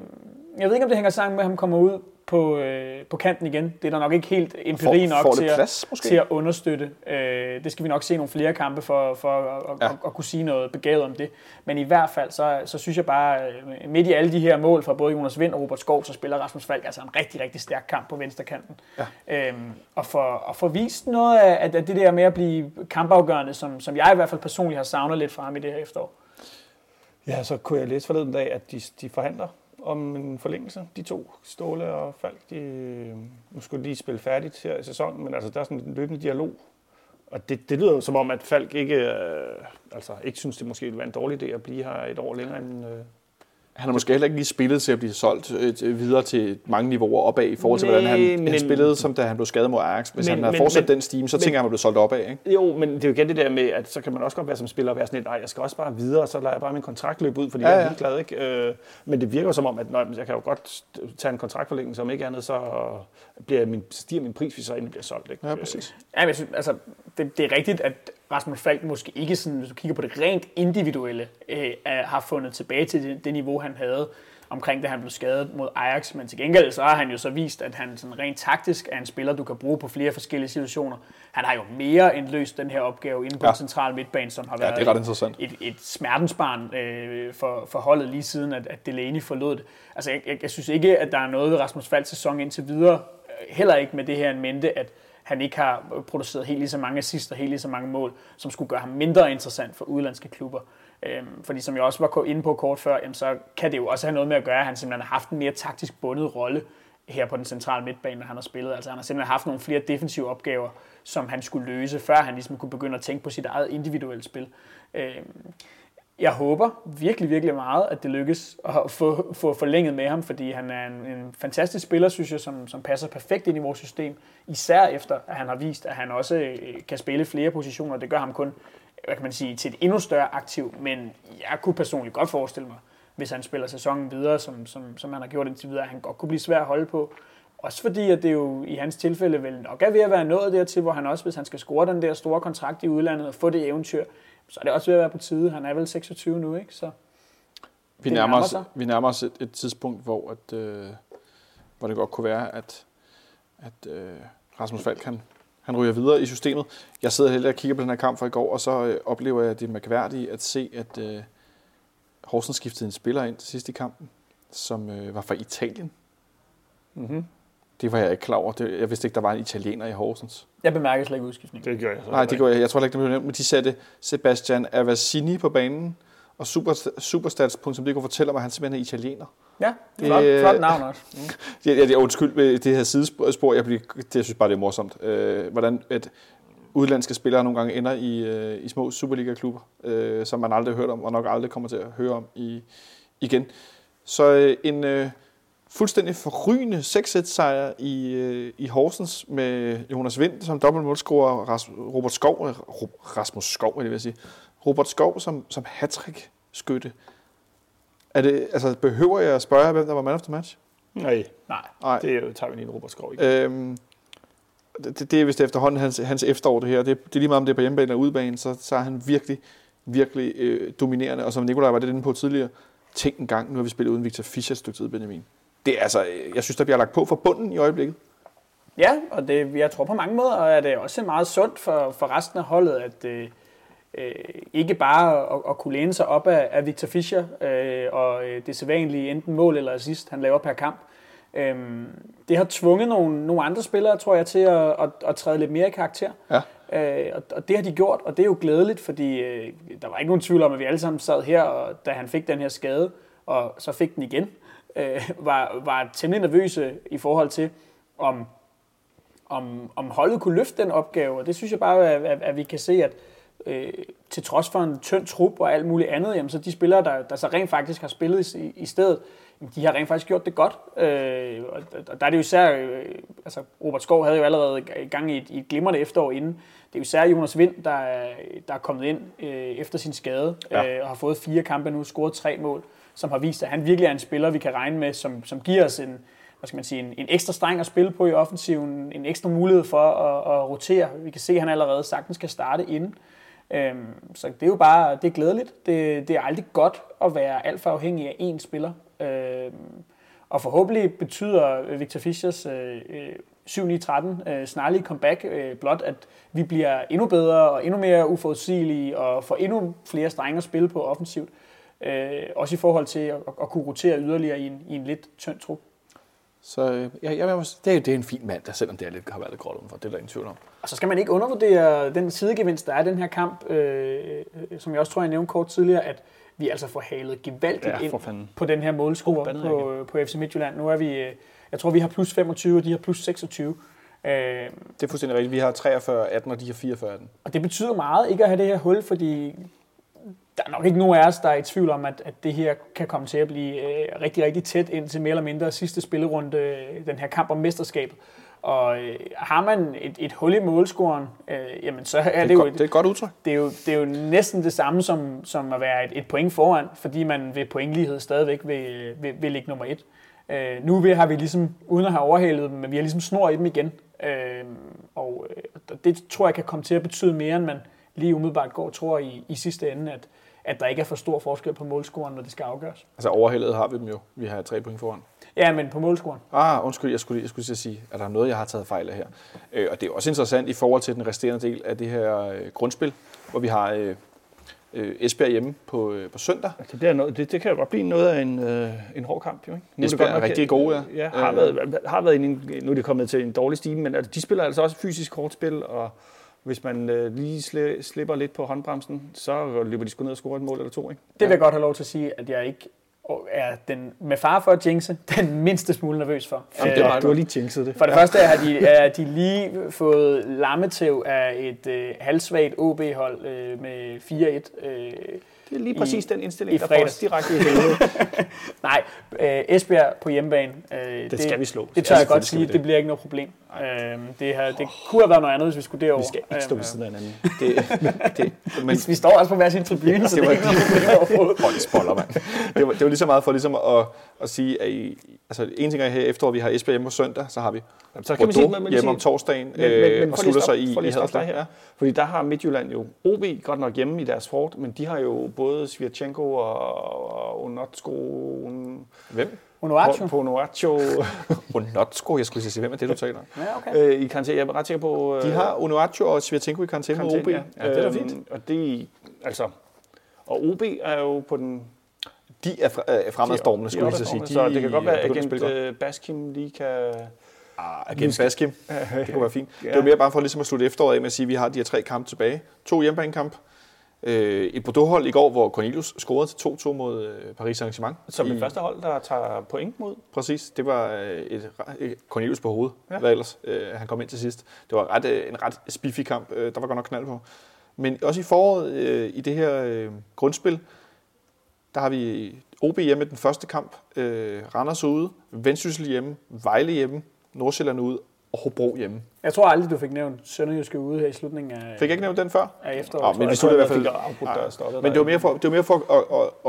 jeg ved ikke, om det hænger sammen med, at han kommer ud på, øh, på kanten igen. Det er der nok ikke helt empiri Får- nok får til, at, plads, måske? til at understøtte. Øh, det skal vi nok se nogle flere kampe for, for at, at, Ja. at, at kunne sige noget begavet om det. Men i hvert fald, så, så synes jeg bare, øh, midt i alle de her mål fra både Jonas Vind og Robert Skov, så spiller Rasmus Falk altså en rigtig, rigtig stærk kamp på venstrekanten. Ja. Øhm, og, for, og for vist noget af, af det der med at blive kampafgørende, som, som jeg i hvert fald personligt har savnet lidt fra ham i det her efterår. Ja, så kunne jeg læse forleden dag, at de, de forhandler om en forlængelse. De to, Ståle og Falk, de, øh, nu skulle lige spille færdigt her i sæsonen, men altså, der er sådan en løbende dialog. Og det, det lyder jo som om, at Falk ikke, øh, altså, ikke synes, det måske ville være en dårlig idé at blive her et år længere end... Øh, han har måske heller ikke lige spillet til at blive solgt øh, videre til mange niveauer opad i forhold til, hvordan Nej, han, men- han spillede, som da han blev skadet mod Ajax. Hvis Men- han havde fortsat men- den stime, så men- tænker jeg, at han blev solgt opad. Ikke? Jo, men det er jo igen det der med, at så kan man også godt være som spiller og være sådan lidt, nej, jeg skal også bare videre, og så lader jeg bare min kontrakt løbe ud, fordi Ja, ja, jeg er ligeglad, ikke? Øh, men det virker som om, at nej, jeg kan jo godt tage en kontraktforlængelse, om ikke andet, så bliver min, stiger min pris, hvis så endelig bliver solgt, ikke? Ja, præcis. Ja, men jeg synes, altså, det, det er rigtigt, at Rasmus Falk måske ikke, sådan, hvis du kigger på det rent individuelle, øh, har fundet tilbage til det, det niveau, han havde omkring, da han blev skadet mod Ajax. Men til gengæld så har han jo så vist, at han sådan rent taktisk er en spiller, du kan bruge på flere forskellige situationer. Han har jo mere end løst den her opgave inde på Ja. ja. den centrale midtbane, som har Ja, været det er ret interessant. et, et smertensbarn øh, for, for holdet lige siden, at, at Delaney forlod det. Altså, jeg, jeg, jeg synes ikke, at der er noget ved Rasmus Falks sæson indtil videre, øh, heller ikke med det her en mente, at han ikke har produceret helt lige så mange assists og helt lige så mange mål, som skulle gøre ham mindre interessant for udlandske klubber. Øhm, fordi som jeg også var inde på kort før, jamen, så kan det jo også have noget med at gøre, at han simpelthen har haft en mere taktisk bundet rolle her på den centrale midtbane, når han har spillet. Altså han har simpelthen haft nogle flere defensive opgaver, som han skulle løse, før han ligesom kunne begynde at tænke på sit eget individuelle spil. Øhm, jeg håber virkelig, virkelig meget, at det lykkes at få, få forlænget med ham, fordi han er en, en fantastisk spiller, synes jeg, som, som passer perfekt ind i vores system. Især efter, at han har vist, at han også øh, kan spille flere positioner. Det gør ham kun hvad kan man sige, til et endnu større aktiv, men jeg kunne personligt godt forestille mig, hvis han spiller sæsonen videre, som, som, som han har gjort indtil videre, at han godt kunne blive svær at holde på. Også fordi, at det jo i hans tilfælde vel nok er ved at være nået dertil, hvor han også, hvis han skal score den der store kontrakt i udlandet og få det eventyr, så er det også ved at være på tide. Han er vel 26 nu, ikke? Så vi, nærmer os, vi nærmer os et, et tidspunkt, hvor, at, øh, hvor det godt kunne være, at, at øh, Rasmus Falk han, han ryger videre i systemet. Jeg sidder heller og kigger på den her kamp fra i går, og så øh, oplever jeg det mærkværdige at se, at øh, Horsens skiftede en spiller ind til sidst i kampen, som øh, var fra Italien. Mm-hmm. Det var jeg ikke klar over. Det, jeg vidste ikke, der var en italiener i Horsens. Jeg bemærker slet ikke udskiftningen. Det gør jeg så. Nej, det gjorde jeg. Jeg tror ikke, det blev nævnt, men de satte Sebastian Avazzini på banen, og superstats.dk fortæller mig, at han simpelthen er italiener. Ja, det flot, øh, flot navn også. Mm. ja, ja, undskyld, det her sidespor, jeg, bliver, det, jeg synes bare, det er morsomt. Øh, hvordan et udlandske spillere nogle gange ender i, øh, i små Superliga-klubber, øh, som man aldrig har hørt om, og nok aldrig kommer til at høre om i, igen. Så øh, en øh, fuldstændig forrygende 6 sejr i, øh, i Horsens med Jonas Vind som dobbeltmålscorer, Ras, Robert Skov, øh, Rasmus Skov, vil jeg sige, Robert Skov som, som hattrick skytte. Er det, altså, behøver jeg at spørge, hvem der var man of the match? Nej, Nej. Nej. det er tager vi lige en Robert Skov. Ikke? Øhm, det, det er vist efterhånden hans, hans efterår, det her. Det, det er lige meget, om det er på hjemmebane eller udebane, så, så er han virkelig, virkelig øh, dominerende. Og som Nikolaj var det inde på tidligere, tænk en gang, nu har vi spillet uden Victor Fischer et stykke tid, Benjamin. Det er altså, øh, jeg synes, der bliver lagt på for bunden i øjeblikket. Ja, og det, jeg tror på mange måder, at det er også meget sundt for, for resten af holdet, at øh, øh, ikke bare at, at kunne læne sig op af, af Victor Fischer øh, og øh, det sædvanlige enten mål eller assist, han laver per kamp. Øh, det har tvunget nogle, nogle andre spillere, tror jeg, til at, at, at træde lidt mere i karakter. Ja. Øh, og, og det har de gjort, og det er jo glædeligt, fordi øh, der var ikke nogen tvivl om, at vi alle sammen sad her, og da han fik den her skade, og så fik den igen, øh, var, var temmelig nervøse i forhold til, om, om, om holdet kunne løfte den opgave. Og det synes jeg bare, at, at, at vi kan se, at øh, til trods for en tynd trup og alt muligt andet, jamen, så de spillere, der, der så rent faktisk har spillet i, i stedet, de har rent faktisk gjort det godt. Øh, og, og der er det jo især, øh, altså Robert Skov havde jo allerede gang i et, i et glimrende efterår inden. Det er jo især Jonas Vind, der, der er kommet ind øh, efter sin skade, ja. øh, og har fået fire kampe nu, scoret tre mål, som har vist, at han virkelig er en spiller, vi kan regne med, som, som giver os en, hvad skal man sige, en, en ekstra streng at spille på i offensiven, en ekstra mulighed for at, at rotere. Vi kan se, at han allerede sagtens skal starte inden. Øhm, så det er jo bare, det er glædeligt. Det, det er aldrig godt at være alt for afhængig af én spiller. Øhm, og forhåbentlig betyder Victor Fischers øh, øh 7-9-13 øh, snarlige comeback øh, blot, at vi bliver endnu bedre og endnu mere uforudsigelige og får endnu flere strenge at spille på offensivt. Øh, også i forhold til at, at kunne rotere yderligere i en, i en lidt tynd trup. Så øh, jeg, jeg, det, er, det er en fin mand, der, selvom det er lidt, har været lidt gråt for. Det er der ingen tvivl om. Og så skal man ikke undervurdere den sidegevinst, der er i den her kamp, øh, som jeg også tror, jeg nævnte kort tidligere, at vi altså får halet gevaldigt ja, ind på den her målscore oh, på, på FC Midtjylland. Nu er vi, øh, jeg tror, vi har plus 25, og de har plus 26. Øh, det er fuldstændig rigtigt. Vi har 43 18, og de har 44 18. Og det betyder meget ikke at have det her hul, fordi der er nok ikke nogen af os, der er i tvivl om, at, at det her kan komme til at blive øh, rigtig, rigtig tæt ind til mere eller mindre sidste spillerunde, øh, den her kamp om mesterskabet. Og øh, har man et, et hul i målscoren, øh, jamen så er det, det, er jo... Et, det er et godt udtryk. Det er jo, det er jo næsten det samme som, som at være et, et point foran, fordi man ved pointlighed stadigvæk vil, vil, vil ligge nummer et. Øh, nu har vi ligesom, uden at have overhalet dem, men vi har ligesom snor i dem igen. Øh, og øh, det tror jeg kan komme til at betyde mere, end man lige umiddelbart går tror i, i sidste ende, at, at der ikke er for stor forskel på målscoren, når det skal afgøres. Altså overhældet har vi dem jo. Vi har tre point foran. Ja, men på målscoren. Ah, undskyld, jeg skulle, jeg skulle sige, at der er noget, jeg har taget fejl af her. Øh, og det er også interessant i forhold til den resterende del af det her øh, grundspil, hvor vi har øh, øh, Esbjerg hjemme på, øh, på søndag. Ja, det, bliver noget, det, det kan jo godt blive noget af en, øh, en hård kamp, jo ikke? Nu Esbjerg er, er rigtig gode, ja. ja har, øh, været, har været en, nu er det kommet til en dårlig stime, men altså, de spiller altså også fysisk kortspil, og hvis man øh, lige slipper lidt på håndbremsen, så løber de sgu ned og scorer et mål eller to. Ikke? Det vil jeg godt have lov til at sige, at jeg ikke er den, med far for at jinxe, den mindste smule nervøs for. Jamen, det var, du har lige jinxet det. For det ja. første har de, er de lige fået lammetæv af et øh, halvsvagt OB-hold øh, med 4-1. Øh, Det er lige præcis I- den indstilling, i der får os direkte i helvede. Nej, øh, Esbjerg på hjemmebane. Øh, det, skal vi slå. Det tør Ja, jeg godt sige, det. det. det bliver ikke noget problem. Øh, det, her, det kunne have været noget andet, hvis vi skulle derover. Vi skal ikke stå ved siden af hinanden. Det, det, men Vi, vi står også på hver sin tribune, så det, Det er var- ikke noget problem overhovedet. Hold spoiler, mand. Det var, det var lige så meget for ligesom at, at sige, at I, altså en ting er her efter, vi har Esbjerg hjemme på søndag, så har vi Så kan man sige, Bordeaux man, man hjemme sige, om torsdagen, Men, men, øh, men og for lige slutter sig i, for i Haderslev. her. Fordi der har Midtjylland jo OB godt nok hjemme i deres fort, men de har jo både Svirchenko og, og Onotsko, Hvem? Honoratio. Ponoaccio Onotsko, jeg skulle sige, hvem er det, du taler om? Ja, okay. øh, i karantæne. Jeg er ret sikker på... Øh, De har Onuaccio og Svirtenko i karantæne med OB. karantæne, Ja, det er da Øhm, fint. Og det, altså, og OB er jo på den... De er, er fremadstormende, skulle jeg så sige. De, så det kan godt være, at agent øh, Baskim lige kan... Ah, Agent Baskim. Det kunne være fint. Ja. Det var mere bare for ligesom at slutte efteråret af med at sige, at vi har de her tre kampe tilbage. To hjemmebanekamp. Øh, et Bordeaux-hold i går, hvor Cornelius scorede til 2-2 mod øh, Paris Saint-Germain. Som det første hold, der tager point mod. Præcis, det var øh, et, et Cornelius på hovedet, Ja. hvad ellers øh, han kom ind til sidst. Det var ret, øh, en ret spiffig kamp, øh, der var godt nok knald på. Men også i foråret, øh, i det her øh, grundspil, der har vi OB hjemme den første kamp, øh, Randers ude, Vendsyssel hjemme, Vejle hjemme, Nordsjælland ude og Hobro hjemme. Jeg tror aldrig, du fik nævnt Sønderjyske ude her i slutningen af, Fik jeg ikke nævnt den før? Ja, efteråret. men tror vi skulle i hvert fald- afbrudt Ja. der stoppet Men det var mere for, det var mere for at,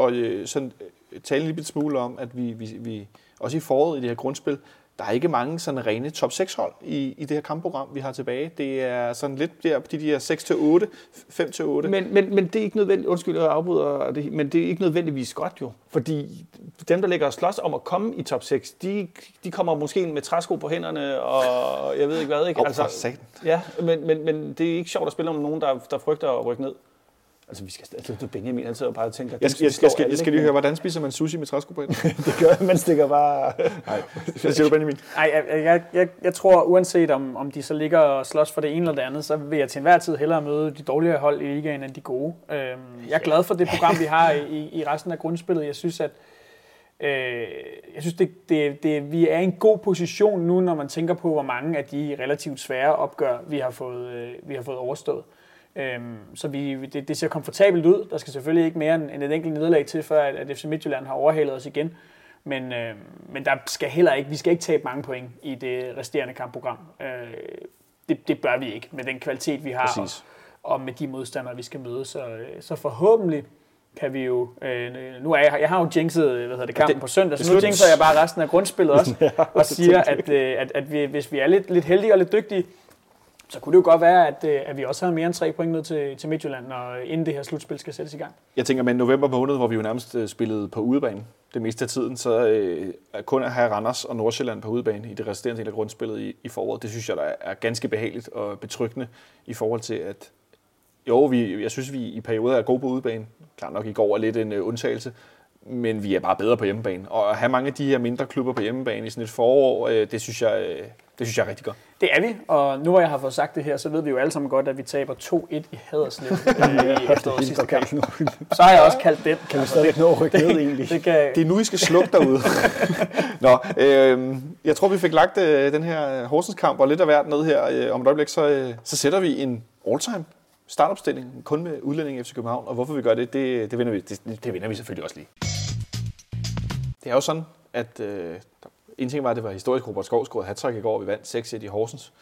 at, at, at sådan, øh, tale en lille smule om, at vi, vi, vi også i foråret i det her grundspil, der er ikke mange sådan rene top 6 hold i, i det her kampprogram, vi har tilbage. Det er sådan lidt der, de der 6 til 8, 5 til 8. Men, men, men det er ikke nødvendigt, undskyld, jeg afbryder det, men det er ikke nødvendigvis godt jo. Fordi dem, der ligger og slås om at komme i top 6, de, de kommer måske ind med træsko på hænderne, og jeg ved ikke hvad, ikke? Satan. ja, men, men, men det er ikke sjovt at spille om nogen, der, der frygter at rykke ned. Altså, vi skal altså, du Benjamin altid og bare tænker, Jeg, skal, jeg, slå jeg, skal, jeg skal lige høre, hvordan spiser man sushi med træsko på hænderne? det gør, man stikker bare... Nej, hvad siger du, Benjamin? Ej, jeg, jeg, jeg, jeg tror, uanset om, om de så ligger og slås for det ene eller det andet, så vil jeg til enhver tid hellere møde de dårligere hold i ligaen end de gode. Øhm, jeg er glad for det program, vi har i, i resten af grundspillet. Jeg synes, at øh, jeg synes, det, det, det, vi er i en god position nu, når man tænker på, hvor mange af de relativt svære opgør, vi har fået, øh, vi har fået overstået. Øhm, så vi, det, det ser komfortabelt ud. Der skal selvfølgelig ikke mere end, et enkelt nederlag til, før at, at FC Midtjylland har overhalet os igen. Men, øh, men der skal heller ikke, vi skal ikke tabe mange point i det resterende kampprogram. Øh, det, det bør vi ikke med den kvalitet, vi har, og, Præcis. og med de modstandere, vi skal møde. Så, øh, så forhåbentlig kan vi jo... Øh, nu er jeg, jeg har jo jinxet hvad hedder det, kampen det- på søndag, så nu jinxer jeg bare resten af grundspillet også, og siger, at, øh, at, at vi, hvis vi er lidt, lidt heldige og lidt dygtige, så kunne det jo godt være, at, øh, at vi også har mere end tre point ned til, til Midtjylland, når, inden det her slutspil skal sættes i gang. Jeg tænker med november måned, hvor vi jo nærmest øh, spillede på udebane det meste af tiden, så øh, kun at have Randers og Nordsjælland på udebane i det resterende del af grundspillet i, i foråret, det synes jeg, der er ganske behageligt og betryggende i forhold til, at jo, vi, jeg synes, vi i perioder er gode på udebane. Klart nok i går er lidt en øh, undtagelse, men vi er bare bedre på hjemmebane. Og at have mange af de her mindre klubber på hjemmebane i sådan et forår, øh, det, synes jeg, øh, det synes jeg er rigtig godt. Det er vi, og nu hvor jeg har fået sagt det her, så ved vi jo alle sammen godt, at vi taber 2-1 i Haderslev øh, i efterårets sidste kamp. Så har jeg også kaldt den. Kan vi stadig nå at rykke ned egentlig? Det kan, Det er nu, I skal slukke derude. Nå, øh, jeg tror, vi fik lagt øh, den her Horsens kamp og lidt af hvert ned her. Øh, om et øjeblik, så, øh, så sætter vi en all-time startopstilling, kun med udlænding i FC København. Og hvorfor vi gør det, det, det, vender, vi, det, det vender vi selvfølgelig også lige. Det er jo sådan, at øh, en ting var, at det var historisk Robert Skov scorede hat i går, og vi vandt 6-1 i Horsens,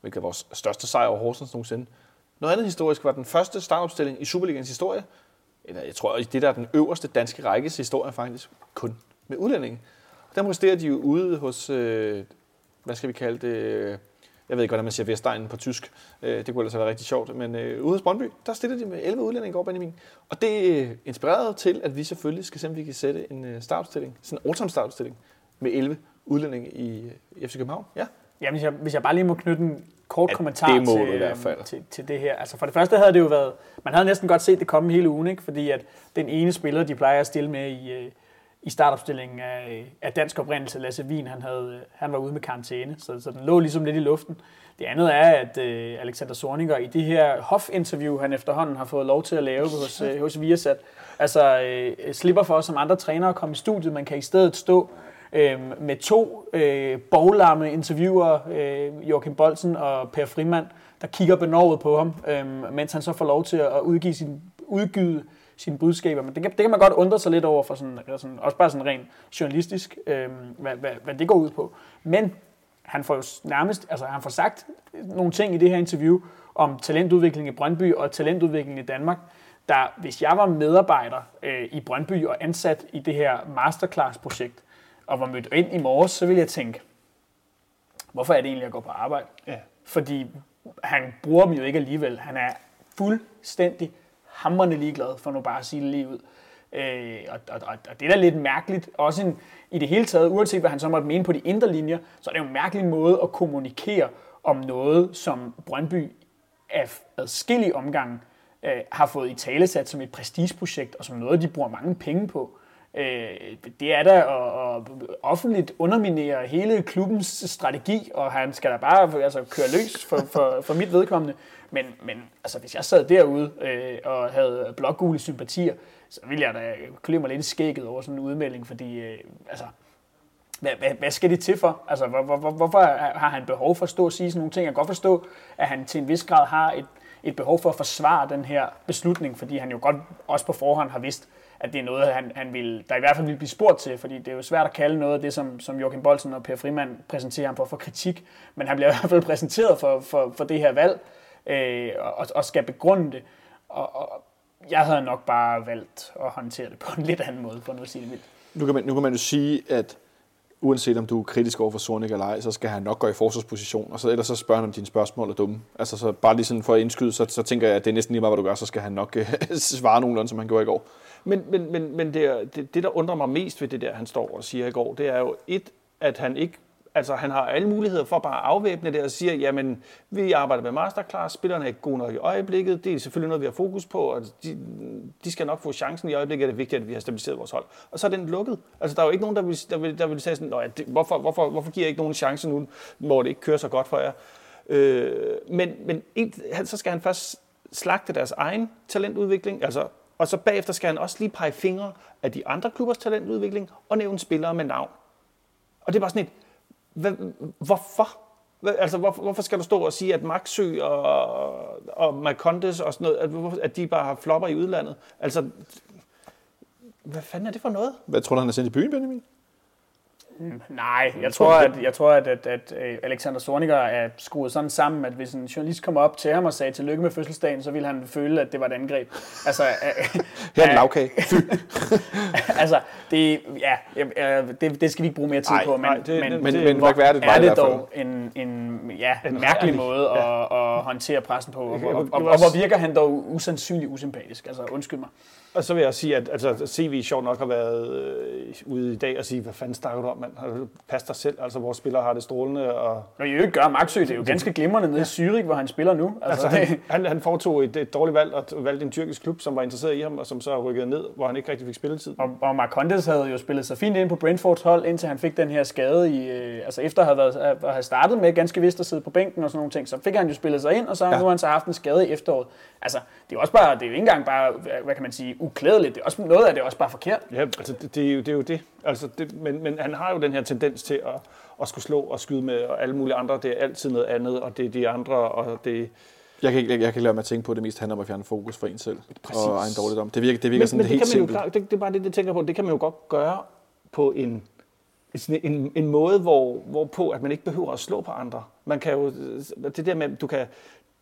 hvilket var vores største sejr over Horsens nogensinde. Noget andet historisk var den første startopstilling i Superligans historie, eller jeg tror, det der er den øverste danske rækkes historie faktisk, kun med udlændinge. Der præsterer de jo ude hos, øh, hvad skal vi kalde det, jeg ved ikke, hvordan man siger Vestegnen på tysk, øh, det kunne ellers have været rigtig sjovt, men øh, ude hos Brøndby, der stillede de med 11 udlændinge i går, Benjamin. Og det øh, inspirerede til, at vi selvfølgelig skal se, om vi kan sætte en øh, startopstilling, sådan en all startopstilling, med 11 udlændinge i, FC København. Ja, Jamen, hvis jeg, hvis jeg bare lige må knytte en kort Ja, kommentar det til, i hvert fald. øhm, til, til det her. Altså for det første havde det jo været, man havde næsten godt set det komme hele ugen, ikke? fordi at den ene spiller, de plejer at stille med i, i startopstillingen af, af dansk oprindelse, Lasse Wien, han, havde, han var ude med karantæne, så, så den lå ligesom lidt i luften. Det andet er, at øh, Alexander Zorniger i det her hof-interview, han efterhånden har fået lov til at lave hos, øh, hos Viasat, altså øh, slipper for os som andre trænere at komme i studiet. Man kan i stedet stå øh, med to øh, boglamme interviewer, øh, Joachim Bolsen og Per Frimand, der kigger benovet på ham, øh, mens han så får lov til at udgive sin, udgyde sine budskaber. Men det kan, det kan man godt undre sig lidt over, for sådan, sådan, også bare sådan rent journalistisk, øh, hvad, hvad, hvad det går ud på. Men han får jo nærmest, altså han får sagt nogle ting i det her interview om talentudvikling i Brøndby og talentudvikling i Danmark, der hvis jeg var medarbejder øh, i Brøndby og ansat i det her masterclass-projekt, og var mødt ind i morges, så ville jeg tænke, hvorfor er det egentlig, at jeg går på arbejde? Ja. Fordi han bruger dem jo ikke alligevel. Han er fuldstændig hammerne ligeglad, for nu bare at sige det lige ud. Øh, og, og, og, og det er da lidt mærkeligt, også en, i det hele taget, uanset hvad han så måtte mene på de indre linjer, så er det jo en mærkelig måde at kommunikere om noget, som Brøndby af adskillige omgange øh, har fået i talesat som et prestigeprojekt, og som noget, de bruger mange penge på. Øh, det er da at, at offentligt underminere hele klubbens strategi, og han skal da bare altså, køre løs for, for, for mit vedkommende. Men, men altså, hvis jeg sad derude øh, og havde blågule sympatier, så ville jeg da klø mig lidt i skægget over sådan en udmelding, fordi øh, altså, hvad, hvad, hvad skal det til for? Altså, hvor, hvor, hvorfor har han behov for at stå og sige sådan nogle ting? Jeg kan godt forstå, at han til en vis grad har et, et behov for at forsvare den her beslutning, fordi han jo godt også på forhånd har vidst, at det er noget, han, han vil, der i hvert fald vil blive spurgt til, fordi det er jo svært at kalde noget af det, som, som Joachim Bolsen og Per Frimand præsenterer ham for, for kritik, men han bliver i hvert fald præsenteret for, for, for det her valg, øh, og, og skal begrunde det. Og, og jeg havde nok bare valgt at håndtere det på en lidt anden måde, for nu at sige det vildt. Nu kan man, nu kan man jo sige, at uanset om du er kritisk over for Sornik eller ej, så skal han nok gå i forsvarsposition, og så, ellers så spørger han om dine spørgsmål er dumme. Altså så bare lige sådan for at indskyde, så, så tænker jeg, at det er næsten lige meget, hvad du gør, så skal han nok øh, svare nogenlunde, som han gjorde i går. Men, men, men, men det, er- det, det, der undrer mig mest ved det der, han står og siger i går, det er jo et, at han ikke Altså, han har alle muligheder for bare at afvæbne det og siger, jamen, vi arbejder med masterclass, spillerne er ikke gode nok i øjeblikket, det er selvfølgelig noget, vi har fokus på, og de, de skal nok få chancen i øjeblikket, er det vigtigt, at vi har stabiliseret vores hold. Og så er den lukket. Altså, der er jo ikke nogen, der vil, der vil, der vil sige sådan, ja, det, hvorfor, hvorfor, hvorfor giver jeg ikke nogen chance nu, hvor det ikke kører så godt for jer? Øh, men men et, han- så skal han først slagte deres egen talentudvikling, altså, og så bagefter skal han også lige pege fingre af de andre klubbers talentudvikling og nævne spillere med navn. Og det er bare sådan et, hvad, hvorfor? Hvad, altså, hvorfor, hvorfor skal du stå og sige, at Maxø og, og Macondes og sådan noget, at, at de bare har flopper i udlandet? Altså, hvad fanden er det for noget? Hvad tror du, han er sendt i byen, Benjamin? Nej, jeg tror, at, jeg tror, at, at, at øh, Alexander Zorniger er skruet sådan sammen, at hvis en journalist kom op til ham og sagde tillykke med fødselsdagen, så ville han føle, at det var et angreb. Altså, øh, Her er en øh, lavkage. altså, det, ja, øh, det, det skal vi ikke bruge mere tid Nej, på, men, nej, det- men, det- Men, det- men hvor er det i det dog en, en, ja, en mærkelig måde at, at håndtere pressen på, og, og, og, og, også- hvor virker han dog usandsynligt usympatisk, altså undskyld mig. Og så vil jeg sige, at altså, CV sjovt nok har været øh, ude i dag og sige, hvad fanden snakker du om, mand? Du- Pas dig selv, altså vores spillere har det strålende. Og, Og i øvrigt gør Maxø det er jo ganske glimrende nede i Zürich, hvor han spiller nu. altså, det, han, han, han foretog et, et dårligt valg og valgte en tyrkisk klub, som var interesseret i ham, og som så rykkede ned, hvor han ikke rigtig fik spilletid. Og, og Marcondes havde jo spillet sig fint ind på Brentfords hold, indtil han fik den her skade i, øh, altså efter at have, været, at have startet med ganske vist at sidde på bænken og sådan nogle ting, så fik han jo spillet sig ind, og så. Ja. nu har han så haft en skade i efteråret. Altså, det er jo også bare, det er jo ikke engang bare, hvad, kan man sige, uklædeligt, det er også, noget af det er også bare forkert. Ja, altså det, det, er, jo, det er jo det. Altså, det men, men han har jo den her tendens til at, at skulle slå og skyde med og alle mulige andre. Det er altid noget andet, og det er de andre, og det... Jeg kan, ikke, jeg, jeg kan ikke lade mig at tænke på, at det mest handler om at fjerne fokus fra en selv Præcis. og egen dårligdom. Det virker, det virker Men, sådan men det, helt kan man jo, simpelt. det, det er bare det, jeg tænker på. Det kan man jo godt gøre på en, sådan en, en måde, hvor, hvorpå at man ikke behøver at slå på andre. Man kan jo, det der med, du kan,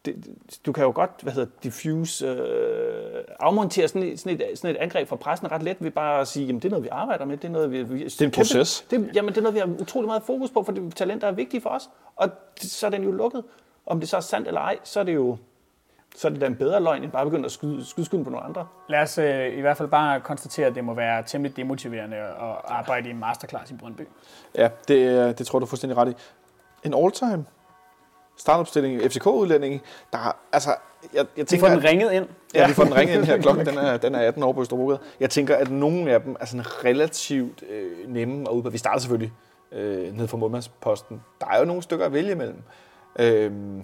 det, du kan jo godt, hvad hedder diffuse, øh, afmontere sådan et, sådan, et, sådan et angreb fra pressen ret let ved bare at sige, jamen det er noget, vi arbejder med, det er noget, vi... vi Det er en proces. Det, jamen det er noget, vi har utrolig meget fokus på, for det talenter er vigtige for os, og det, så er den jo lukket. Om det så er sandt eller ej, så er det jo så er det da en bedre løgn, end bare at begynde at skyde, skyde skylden på nogle andre. Lad os øh, i hvert fald bare konstatere, at det må være temmelig demotiverende at arbejde i en masterclass i Brøndby. Ja, det, er- det tror jeg, du er fuldstændig ret i. En all-time startopstilling, FCK-udlænding, der er- altså, jeg, jeg tænker, får den ringet ind. Ja, vi får den ringet ind her. Klokken den er, den er 18 år på Østerbrogade. Jeg tænker, at nogle af dem er sådan relativt øh, nemme at udpege. Vi starter selvfølgelig øh, ned fra målmandsposten. Der er jo nogle stykker at vælge imellem. Øhm,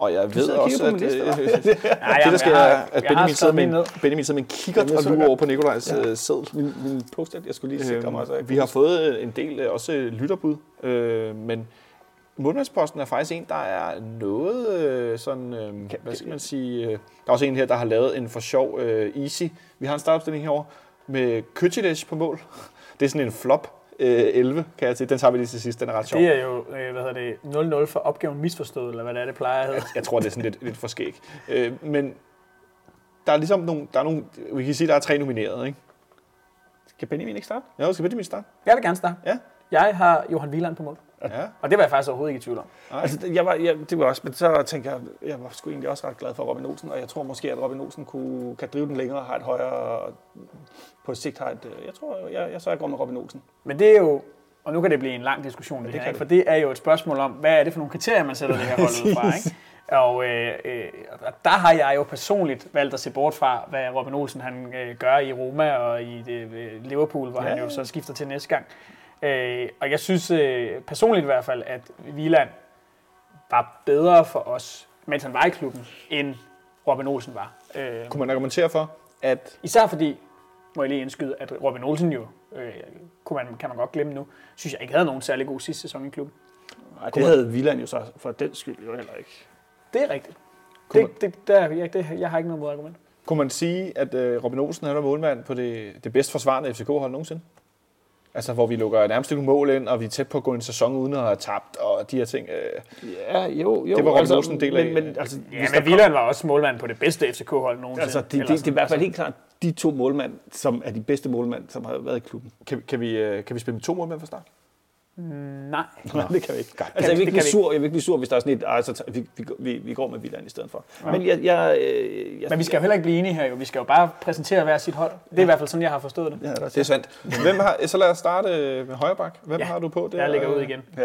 og jeg ved sidder og også, at, liste, øh, Ja, det der sker, har- at Benjamin sidder, med ned. Benjamin sidder med en kikkert og lurer over på Nikolajs Ja. ja. seddel. Min, min post jeg skulle lige sikre mig. Øhm, vi har fået en del øh, også lytterbud, øh, men målmandsposten er faktisk en, der er noget øh, sådan, øh, hvad skal man sige, øh, der er også en her, der har lavet en for sjov øh, easy. Vi har en startopstilling herovre med Køtchiles på mål. Det er sådan en flop øh, 11, kan jeg sige. Den tager vi lige til sidst, den er ret sjov. Det er jo, øh, hvad hedder det, 0-0 for opgaven misforstået, eller hvad det er, det plejer at hedde. Jeg tror, det er sådan lidt, lidt for skæg. Øh, men der er ligesom nogle, der er nogle, vi kan sige, der er tre nomineret, ikke? Skal Benjamin ikke starte? Ja, skal vi min start? Jeg vil gerne starte. Ja. Jeg har Johan Wieland på mål. Ja. Og det var jeg faktisk overhovedet ikke i tvivl om. Nej. Altså, jeg var, jeg, det var også, men så tænker jeg, jeg var sgu egentlig også ret glad for Robin Olsen, og jeg tror måske, at Robin Olsen kunne, kan drive den længere og har et højere, på sigt har et, øh, jeg tror, jeg, jeg så jeg går med Robin Olsen. Men det er jo, og nu kan det blive en lang diskussion, det, det her, kan ikke? for det er jo et spørgsmål om, hvad er det for nogle kriterier, man sætter det her hold ud fra. Ikke? Og øh, øh, der har jeg jo personligt valgt at se bort fra, hvad Robin Olsen han øh, gør i Roma og i det, øh, Liverpool, hvor ja. han jo så skifter til næste gang. Øh, og jeg synes øh, personligt i hvert fald, at Wieland var bedre for os, mens han var i klubben, end Robin Olsen var. Øh, Kunne man argumentere for, at Især fordi, må jeg lige indskyde, at Robin Olsen jo, øh, kunne man, kan man godt glemme nu, synes jeg ikke havde nogen særlig god sidste sæson i klubben. Nej, det havde Viland jo så for den skyld jo heller ikke. Det er rigtigt. Kunne Det, det, der, jeg, det, jeg har ikke noget modargument. kunne man sige, at øh, Robin Olsen han var målmand på det, det bedst forsvarende FCK-hold nogensinde? Altså, hvor vi lukker nærmest ikke mål ind, og vi er tæt på at gå en sæson uden at have tabt, og de her ting. Øh, Ja, jo, jo. Det var Robin Olsen en del af. Men, men altså, Ja, hvis men der Wieland var også målmand på det bedste FCK-hold nogensinde. Altså, det, det, det, det er i hvert fald helt klart de to målmænd, som er de bedste målmænd, som har været i klubben. kan, kan, vi, øh, kan vi spille med to målmænd fra start? Nej. Nej, det kan vi ikke. Godt. Altså, jeg vil Det ikke kan blive vi sur, jeg vil ikke blive sur, hvis der er sådan et, ej, så tager- vi, vi, vi, går med Viland i stedet for. Men jeg, jeg, øh, jeg, Men vi skal jo heller ikke blive enige her, jo. Vi skal jo bare præsentere hver sit hold. Det er i hvert fald sådan, jeg har forstået det. Ja, der, Det er sandt. Hvem har, så lad os starte med højre bak. Hvem Ja, har du på? Det Jeg ligger ud igen. ja.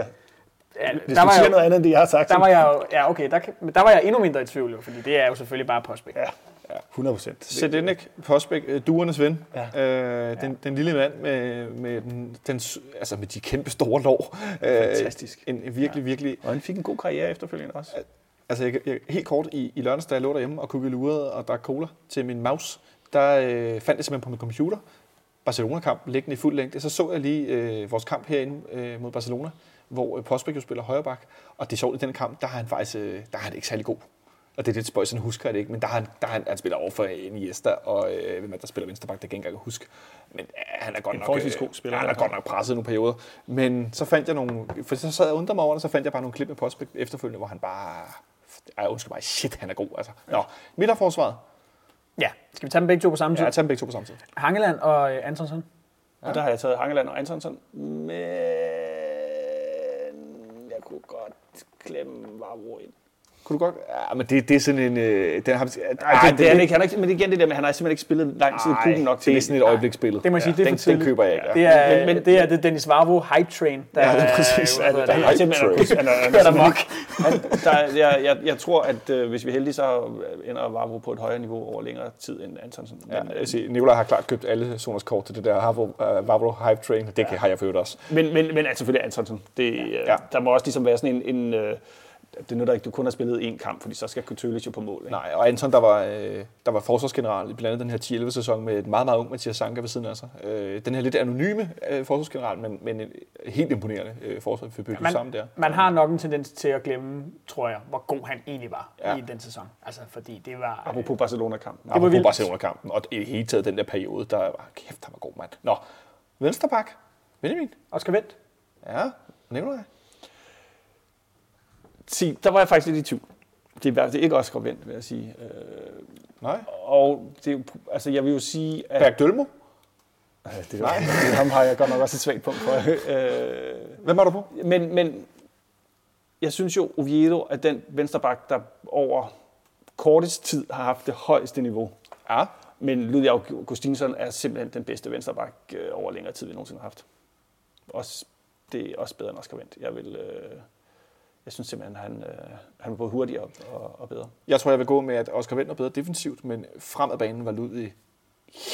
Ja, Hvis der, var jeg, noget andet, end det, jeg har sagt, der var jeg jo, ja okay, der, der var jeg endnu mindre i tvivl, jo, fordi det er jo selvfølgelig bare Postbæk. Ja, ja, 100 procent. Sedenik, Posbæk, øh, duernes ven. Ja. Øh, den, den lille mand med, med, den, den, altså med de kæmpe store lår. Øh, Fantastisk. En virkelig, virkelig... Og han fik en god karriere efterfølgende også. Altså jeg, jeg, helt kort i, i lørdags, da jeg lå derhjemme og kunne luret og drak cola til min mouse, der øh, fandt jeg simpelthen på min computer Barcelona-kamp liggende i fuld længde. Så så jeg lige øh, vores kamp herinde øh, mod Barcelona, hvor øh, Postbæk jo spiller højre bak. Og det er sjovt, i den kamp, der har han faktisk øh, der er han ikke særlig god. Og det er lidt spøjs, sådan husker jeg det ikke, men der har han, der har han, han spiller over for Iniesta, og øh, hvem er der spiller venstreback, det kan jeg ikke engang huske. Men øh, han er godt En nok, forholdsvis god spiller, ja, han er godt nok presset nogle perioder. Men så fandt jeg nogle, for så sad jeg og undrede mig over det, så fandt jeg bare nogle klip med Postbæk efterfølgende, hvor han bare, ej, undskyld mig, shit, han er god, altså. Nå, midterforsvaret. Ja, skal vi tage dem begge to på samme Ja, tid? jeg tager dem begge to på samme tid. Hangeland og øh, Antonsson. Og der har jeg taget Hangeland og Antonsson, men jeg kunne godt klemme Vavro ind. Kunne du godt? Ja, men det, det er sådan en... Øh, den har, Nej, det, det, er han ikke. Han er ikke, men igen det der med, han har simpelthen ikke spillet lang tid i klubben nok til. det er sådan et øjebliksbillede. Det må jeg sige, det er den, for den køber jeg ikke. Det er, Men- men, men- det er det Dennis Varvo hype train, der Ja, det er er- præcis. Der det? er simpelthen, han er, han er, Kører der mok. der, jeg, jeg, jeg tror, at øh, hvis vi er heldige, så ender Vavro på et højere niveau over længere tid end Antonsen. Ja, Men, jeg øh, siger, Nicolaj har klart købt alle Soners kort til det der uh, Vavro Hype Train. Det ja. har jeg for øvrigt også. men, men, men altså, selvfølgelig Antonsen. Det, ja. Ja. Der må også ligesom være sådan en... en øh, det nytter ikke, du kun har spillet én kamp, fordi så skal Coutinho jo på mål. Ikke? Nej, og Anton, der var, øh, der var forsvarsgeneral i blandt andet den her 10-11-sæson med et meget, meget ung Mathias Sanka ved siden af sig. Øh, den her lidt anonyme øh, forsvarsgeneral, men, men en helt imponerende øh, forsvar, vi bygget sammen Man, der. man har nok en tendens til at glemme, tror jeg, hvor god han egentlig var Ja. ja. i den sæson. Altså, fordi det var... Apropos Barcelona-kampen. Det var vildt. Barcelona-kampen, og i hele taget den der periode, der var, kæft, han var god, mand. Nå, venstreback, Benjamin. Oscar Vendt. Ja, nævner jeg. Sig, der var jeg faktisk lidt i tvivl. Det er, hvert fald ikke Oscar Vendt, vil jeg sige. Øh, Nej. og det, er jo- altså, jeg vil jo sige, at... Berg Dølmo. Øh, Det, er, det, ham har jeg godt nok også et svagt punkt for. Øh, Hvem er du på? men, men jeg synes jo, Oviedo er den vensterbak, der over kortest tid har haft det højeste niveau. Ja. Men Ludvig Augustinsson er simpelthen den bedste vensterbak øh, over længere tid, vi nogensinde har haft. Også, det er også bedre end Oscar Vendt. Jeg, vil, øh, jeg synes simpelthen, han, øh, han er både hurtigere og, og bedre. Jeg tror, jeg vil gå med, at Oscar Wendt er bedre defensivt, men fremad banen var Ludvig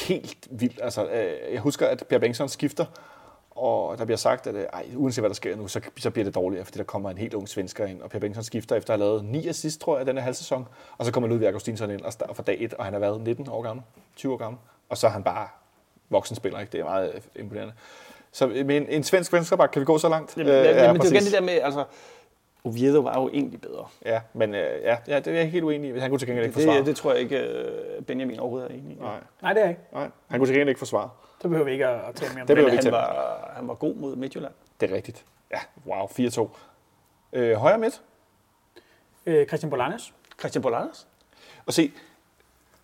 helt vild. Altså, øh, jeg husker, at Per Bengtsson skifter, og der bliver sagt, at øh, ej, uanset hvad der sker nu, så, så bliver det dårligere, fordi der kommer en helt ung svensker ind, og Per Bengtsson skifter efter at have lavet 9 assist, tror jeg, den her halv sæson, og så kommer Ludvig Augustinsson ind og starter fra dag 1, og han har været 19 år gammel, 20 år gammel, og så er han bare voksen spiller, ikke? Det er meget øh, imponerende. Så med en, en svensk venstreback, kan vi gå så langt? Jamen, Øh, øh, ja, ja, men det er jo igen det der med, altså, Oviedo var jo egentlig bedre. Ja, men øh, ja, ja, det er jeg helt uenig i. Han kunne til gengæld ikke forsvare. Det, det tror jeg ikke, øh, Benjamin overhovedet er enig i. Nej, Nej, det er jeg ikke. nej. Han kunne til gengæld ikke forsvare. Så behøver vi ikke at, tale mere om Det det. behøver Men vi ikke han var, han var god mod Midtjylland. Det er rigtigt. Ja, wow, 4-2. Øh, højre midt. Øh, Christian Bolanes. Christian Bolanes? Og se,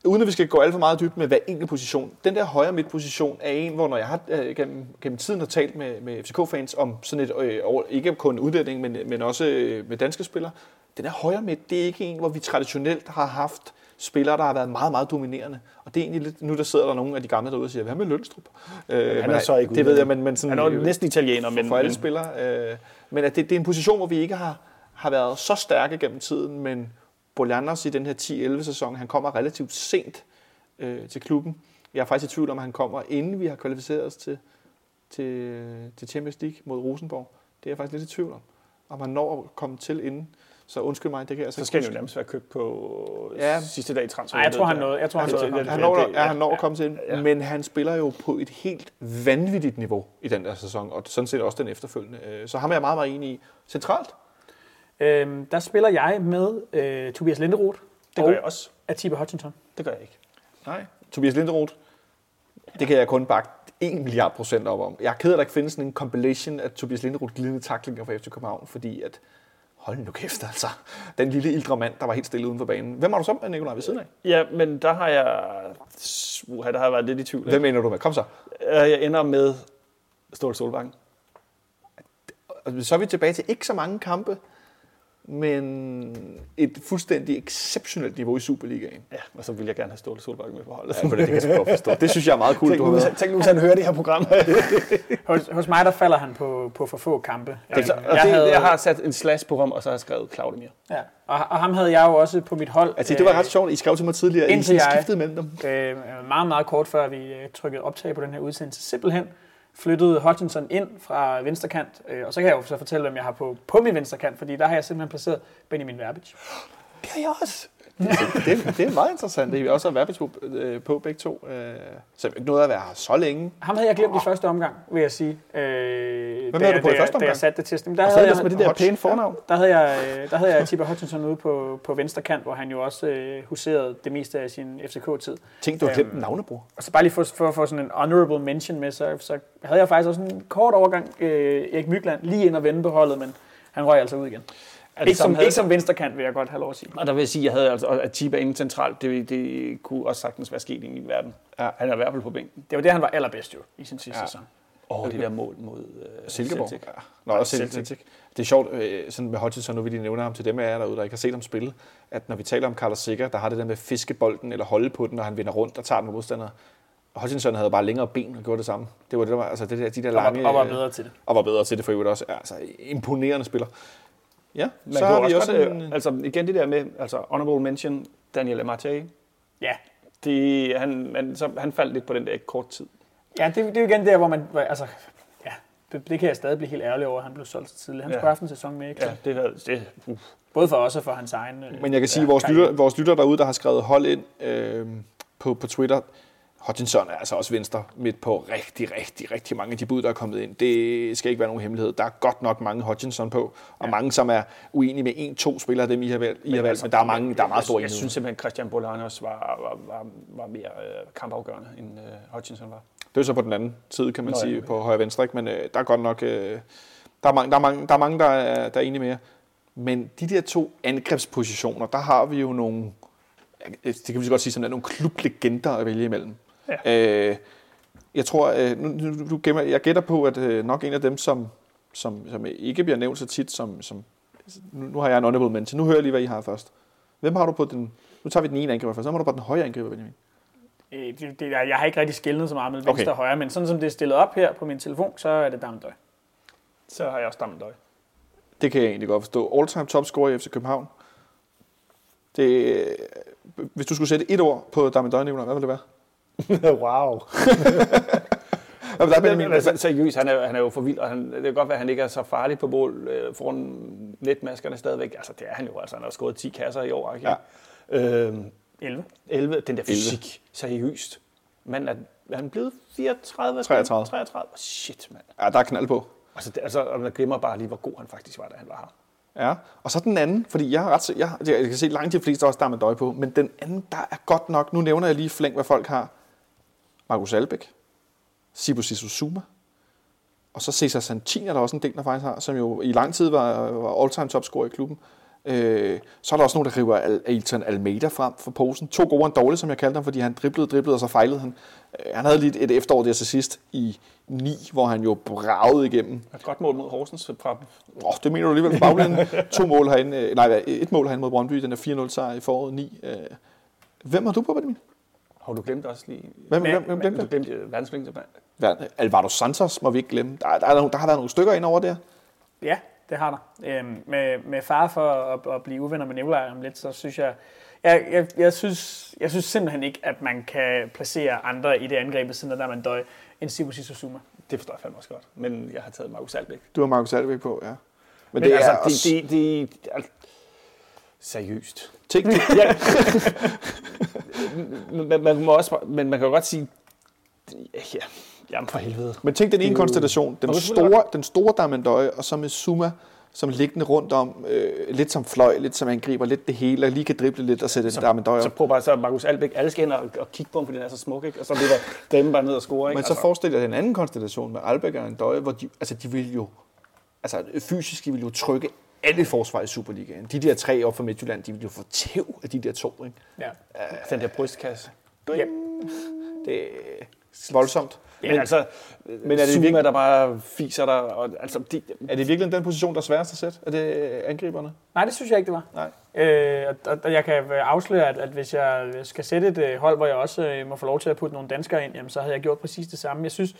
uden at vi skal gå alt for meget dybt med hver enkelt position, den der højre midt-position er en, hvor når jeg har øh, gennem, gennem tiden har talt med, med FCK-fans om sådan et, øh, over- ikke kun udlænding, men, men også øh, med danske spillere, den der højre midt, det er ikke en, hvor vi traditionelt har haft spillere, der har været meget, meget dominerende. Og det er egentlig lidt, nu der sidder der nogle af de gamle derude og siger, hvad med Lønstrup? Øh, han er så ikke Det ved jeg, men, men sådan, Han er jo næsten italiener, men, for alle spillere. Øh, men at det, det er en position, hvor vi ikke har, har været så stærke gennem tiden, men Bolianos i den her 10-11 sæson, han kommer relativt sent øh, til klubben. Jeg er faktisk i tvivl om, at han kommer, inden vi har kvalificeret os til, til, til Champions League mod Rosenborg. Det er jeg faktisk lidt i tvivl om. Om han når at komme til inden. Så undskyld mig, det kan jeg altså så skal han ikke jo nærmest være købt på Ja. sidste dag i transfer. Nej, jeg tror, han nåede. Jeg tror, han Altså, nåede. at komme han til. når, det- ja, han når ja. at komme til, Ja. men han spiller jo på et helt vanvittigt niveau i den der sæson, og sådan set også den efterfølgende. Øh, Så ham er jeg meget, meget enig i. Centralt, Øhm, der spiller jeg med øh, Tobias Linderoth Det og gør jeg også. Atiba Hutchinson. Det gør jeg ikke. Nej. Tobias Linderoth, det kan jeg kun bakke 1 milliard procent op om. Jeg er ked af, at der ikke findes sådan en compilation af Tobias Linderoth glidende taklinger fra FC København, fordi at, hold nu kæft altså, den lille ældre mand, der var helt stille uden for banen. Hvem har du så med, Nikolaj, ved siden af? Ja, men der har jeg... Uha, der har jeg været lidt i tvivl. Hvem ender du med? Kom så. Øh, Jeg ender med Ståle Solbakken. Og så er vi tilbage til ikke så mange kampe, men et fuldstændig exceptionelt niveau i Superligaen. Ja, og så vil jeg gerne have Ståle Solbakken med på holdet. Ja, men det kan jeg godt forstå. Det synes jeg er meget cool, Tænk du nu, har tænk nu, hvis han hører det her program. Hos, hos mig, der falder han på, på for få kampe. altså, og det, jeg, jeg har sat en slash på ham, og så har jeg skrevet Claudemir. Ja, og, og ham havde jeg jo også på mit hold. Altså, det var ret sjovt. I skrev til mig tidligere, at I Indtil sådan jeg- skiftede mellem dem. Øh, meget, meget kort før vi øh, trykkede optag på den her udsendelse. Simpelthen flyttede Hutchinson ind fra venstre kant. Øh, og så kan jeg jo så fortælle, hvem jeg har på, på min venstre kant, fordi der har jeg simpelthen placeret Benjamin Verbic. Det har jeg også. Det, det, det er meget interessant. Det er også har været på, øh, på begge to. Øh, Så ikke noget at være her så længe. Ham havde jeg glemt i første omgang, vil jeg sige. Øh, Hvem da havde du på i da første Da omgang? jeg satte det til Jamen, der Og så havde jeg, med det der pæne fornavn. der havde jeg, øh, der havde jeg Tiber Hutchinson ude på, på venstre kant, hvor han jo også øh, huserede det meste af sin FCK-tid. Tænk, du har glemt en navnebror. Og så bare lige for, for at få sådan en honorable mention med, så, så havde jeg faktisk også en kort overgang øh, Erik Mygland lige ind og vende på holdet, men han røg altså ud igen. Det Ikke som, havde- ikke som venstrekant, vil jeg godt have lov at sige. Og der vil jeg sige, at jeg havde altså, at Tiba inden centralt, det, det kunne også sagtens være sket i min verden. Ja. Han er i hvert fald på bænken. Det var det, han var allerbedst jo i sin sidste Ja. sæson. Åh, oh, det der mål mod uh, Silkeborg. Celtic. Ja. Nå, også Celtic. Celtic. Det er sjovt, øh, sådan med Hodgson, nu vil de nævne ham til dem af jer derude, der ikke har set ham spille, at når vi taler om Carlos Sikker, der har det der med fiskebolden eller holde på den, når han vinder rundt og tager den med modstandere. Hodgson havde bare længere ben og gjorde det samme. Det var det, der var, altså det der, de der Og, lange... var, og var øh, bedre til det. Og var bedre til det for øvrigt også. Altså, imponerende spiller. Ja, Man så har vi også også godt, en... øh, altså igen det der med, altså honorable mention, Daniel Amartey. Ja, Det, han, man, så, han faldt lidt på den der kort tid. ja det, det er jo igen der, hvor man... Altså, ja, det, det kan jeg stadig blive helt ærgerlig over, at han blev solgt så tidligt. Han Ja. skulle have haft en sæson med, ikke? Ja, det, havde- det, uh. Både for os og for hans egen... Øh, Men jeg kan sige, at ja, vores, lytter, vores lytter derude, der har skrevet hold ind øh, på, på Twitter, Hodgson er altså også venstre midt på rigtig, rigtig, rigtig mange af de bud, der er kommet ind. Det skal ikke være nogen hemmelighed. Der er godt nok mange Hodgson på, og ja. mange, som er uenige med en-to spillere af dem, I har valgt. I har valgt. Men der er mange, der er meget store Jeg, jeg synes simpelthen, at Christian Bolanos var, var, var, var mere øh, kampafgørende, end øh, Hutchinson var. Det er så på den anden side, kan man Nå, ja, sige, okay. på højre venstre. Ikke? Men øh, der er godt nok... Øh, der, er mange, der, er mange, der er mange, der er, der er enige med jer. Men de der to angrebspositioner, der har vi jo nogle... Det kan vi så godt sige, som er nogle klublegender at vælge imellem. Ja. Øh, jeg tror, øh, nu, nu, nu jeg gætter på, at øh, nok en af dem, som, som, som ikke bliver nævnt så tit, som, som nu, nu har jeg en honorable mention. Nu hører jeg lige, hvad I har først. Hvem har du på den... Nu tager vi den ene angriber først. Så har du på den højre angriber, Benjamin. Øh, det, det, jeg har ikke rigtig skældnet så meget mellem Okay. venstre og højre, men sådan som det er stillet op her på min telefon, så er det Damendøj. Så har jeg også Damendøj. Det kan jeg egentlig godt forstå. All-time topscorer i FC København. Det, øh, hvis du skulle sætte et ord på Nicolaj, hvad ville det være? wow. Vil der? Men, altså, seriøst, han er, han er jo for vild, og han, det kan godt være, at han ikke er så farlig på mål øh, foran netmaskerne stadigvæk. Altså, det er han jo. Altså, han har skåret 10 kasser i år. Ikke? Ja. Øhm, 11. 11, den der fysik, seriøst. Men er, er han blevet 34? 33. 33. Shit, mand. Ja, der er knald på. Altså, det, altså, og man glemmer bare lige, hvor god han faktisk var, da han var her. Ja, og så den anden, fordi jeg har ret, jeg, jeg kan se langt de fleste også, der er med døj på, men den anden, der er godt nok, nu nævner jeg lige flink, hvad folk har. Markus Albæk, Sibu Sissuzuma, og så Cesar Santini er der også en del, der faktisk har, som jo i lang tid var, var all-time topscorer i klubben. Øh, så er der også nogen, der river Al- Ailton Almeida frem for posen. To gode og en dårlig, som jeg kaldte ham, fordi han driblede, driblede, og så fejlede han. Øh, han havde lige et, efterår der til sidst i 9, hvor han jo bragede igennem. Et godt mål mod Horsens fra. Oh, det mener du alligevel på baglænden. to mål herinde, øh, nej, et mål herinde mod Brøndby, den er 4-0 sejr i foråret 9. Øh, hvem har du på, Benjamin? Har du glemt også lige... Hvem, hvem, hvem glemte Du glemte øh, verdens længste mand. Hvad, Alvaro Santos må vi ikke glemme. Der, der, er, nogle- der har været nogle stykker ind over der. Ja, det har der. Øhm, med, med far for at, at blive uvenner med Nikolaj om lidt, så synes jeg, jeg, jeg, jeg, synes, jeg synes simpelthen ikke, at man kan placere andre i det angreb, siden der man døj, end Sibu Sissuzuma. Det forstår jeg fandme også godt. Men jeg har taget Markus Albæk. Du har Markus Alvik på, ja. Men, Men det altså, er også... det, det, altså, seriøst. Tænk, det, Ja. men, man må også, men man kan jo godt sige, ja, jamen for helvede. men tænk den Det ene jo- konstellation. Den det store, den store Damendøje, og så med Suma, som liggende rundt om, øh, lidt som fløj, lidt som angriber, lidt det hele, og lige kan drible lidt og sætte Så- Damendøje Så op. prøv bare så Markus Albæk, alle skal ind og, og kigge på ham, fordi den er så smuk, ikke? Og så bliver der dem bare ned og score, ikke? Men så forestil dig den anden konstellation med Albeck og Andøje, hvor de, altså de vil jo, altså fysisk, de vil jo trykke alle forsvar i Superligaen. De der tre op for Midtjylland, de vil jo få tæv af de der to, ikke? Ja. den der brystkasse. Ja. Det er voldsomt. Men, men altså, men er det Zuma, virkelig- der bare fiser der, og, altså, de, Er det virkelig den position, der er sværest at sætte? Er det angriberne? Nej, det synes jeg ikke, det var. Nej. Øh, og, og jeg kan afsløre, at, at hvis jeg skal sætte et øh, hold, hvor jeg også øh, må få lov til at putte nogle danskere ind, jamen, så havde jeg gjort præcis det samme. Jeg synes,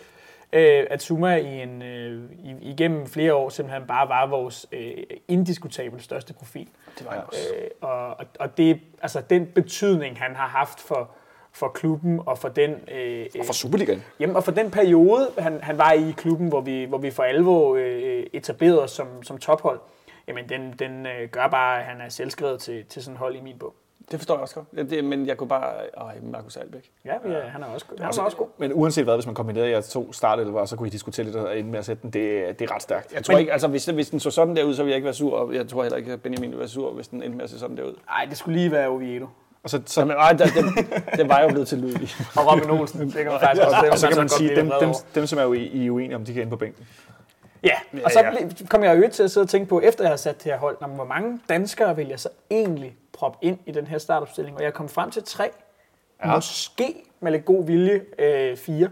øh, at Zuma i en, øh, igennem flere år simpelthen bare var vores øh, indiskutabelt største profil. det var også. Øh, og, og, og det, altså, den betydning, han har haft for, for klubben og for den... Øh, Og for Superligaen. Jamen, og for den periode, han, han var i klubben, hvor vi, hvor vi for alvor øh, etablerede os som, som tophold, jamen den, den øh, gør bare, at han er selvskrevet til, til sådan et hold i min bog. Det forstår jeg også godt. Ja, Det, men jeg kunne bare... Øj, Markus Albæk. Ja, ja han er også, han er også god. Men uanset hvad, hvis man kombinerede jer to startelver, så kunne I diskutere lidt og ende med at sætte den. Det, det er ret stærkt. Jeg tror Men- ikke, altså hvis, hvis den så sådan der ud, så ville jeg ikke være sur, og jeg tror heller ikke, at Benjamin ville være sur, hvis den endte med at se sådan der ud. Nej, det skulle lige være Oviedo. Og så, Så, så, men, ej, den, den, den, var jo blevet til Ludvig. Og Robin Olsen, det kan man faktisk også. Det og så kan man sige, dem, dem, dem, som er ui- I er uenige om, de kan ind på bænken. Ja, Ja, og så kom jeg jo til at sidde og tænke på, efter jeg har sat det her hold, hvor mange danskere vil jeg så egentlig proppe ind i den her startopstilling? Og jeg kom frem til tre. Ja. Måske med lidt god vilje øh, fire.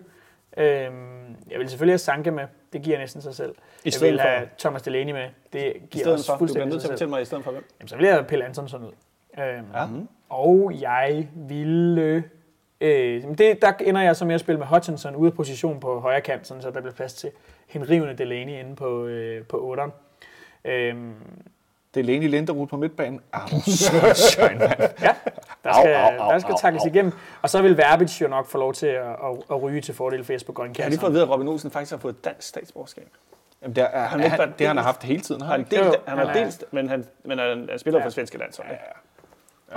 Øhm, jeg vil selvfølgelig have Sanke med. Det giver næsten sig selv. jeg stedet vil for? have Thomas Delaney med. Det I giver også for, du bliver fuldstændig nødt til at fortælle mig i stedet for hvem. Jamen, så vil jeg have Pelle Antonsson ud. Øhm, Ja. Og jeg ville... Øh, det, der ender jeg så med at spille med Hutchinson ude af position på højre kant, sådan så der bliver plads til henrivende Delaney inde på, øh, på 8'eren. Øhm, Det er Leni Linderud på midtbanen. Sunshine, mand. ja, der Au, skal, au, au, der skal au, takkes au. igennem. Og så vil Verbitz jo nok få lov til at, at, at ryge til fordel for Jesper Grønkjær. Jeg har lige fået at vide, at Robin Olsen faktisk har fået dansk statsborgerskab. Jamen, det, er, Han han, ikke han, det har han delt. haft hele tiden. Har han Han, delt, Jo, han han har er- delt, men han, men han, han spiller ja. for svenske landshold. Ja.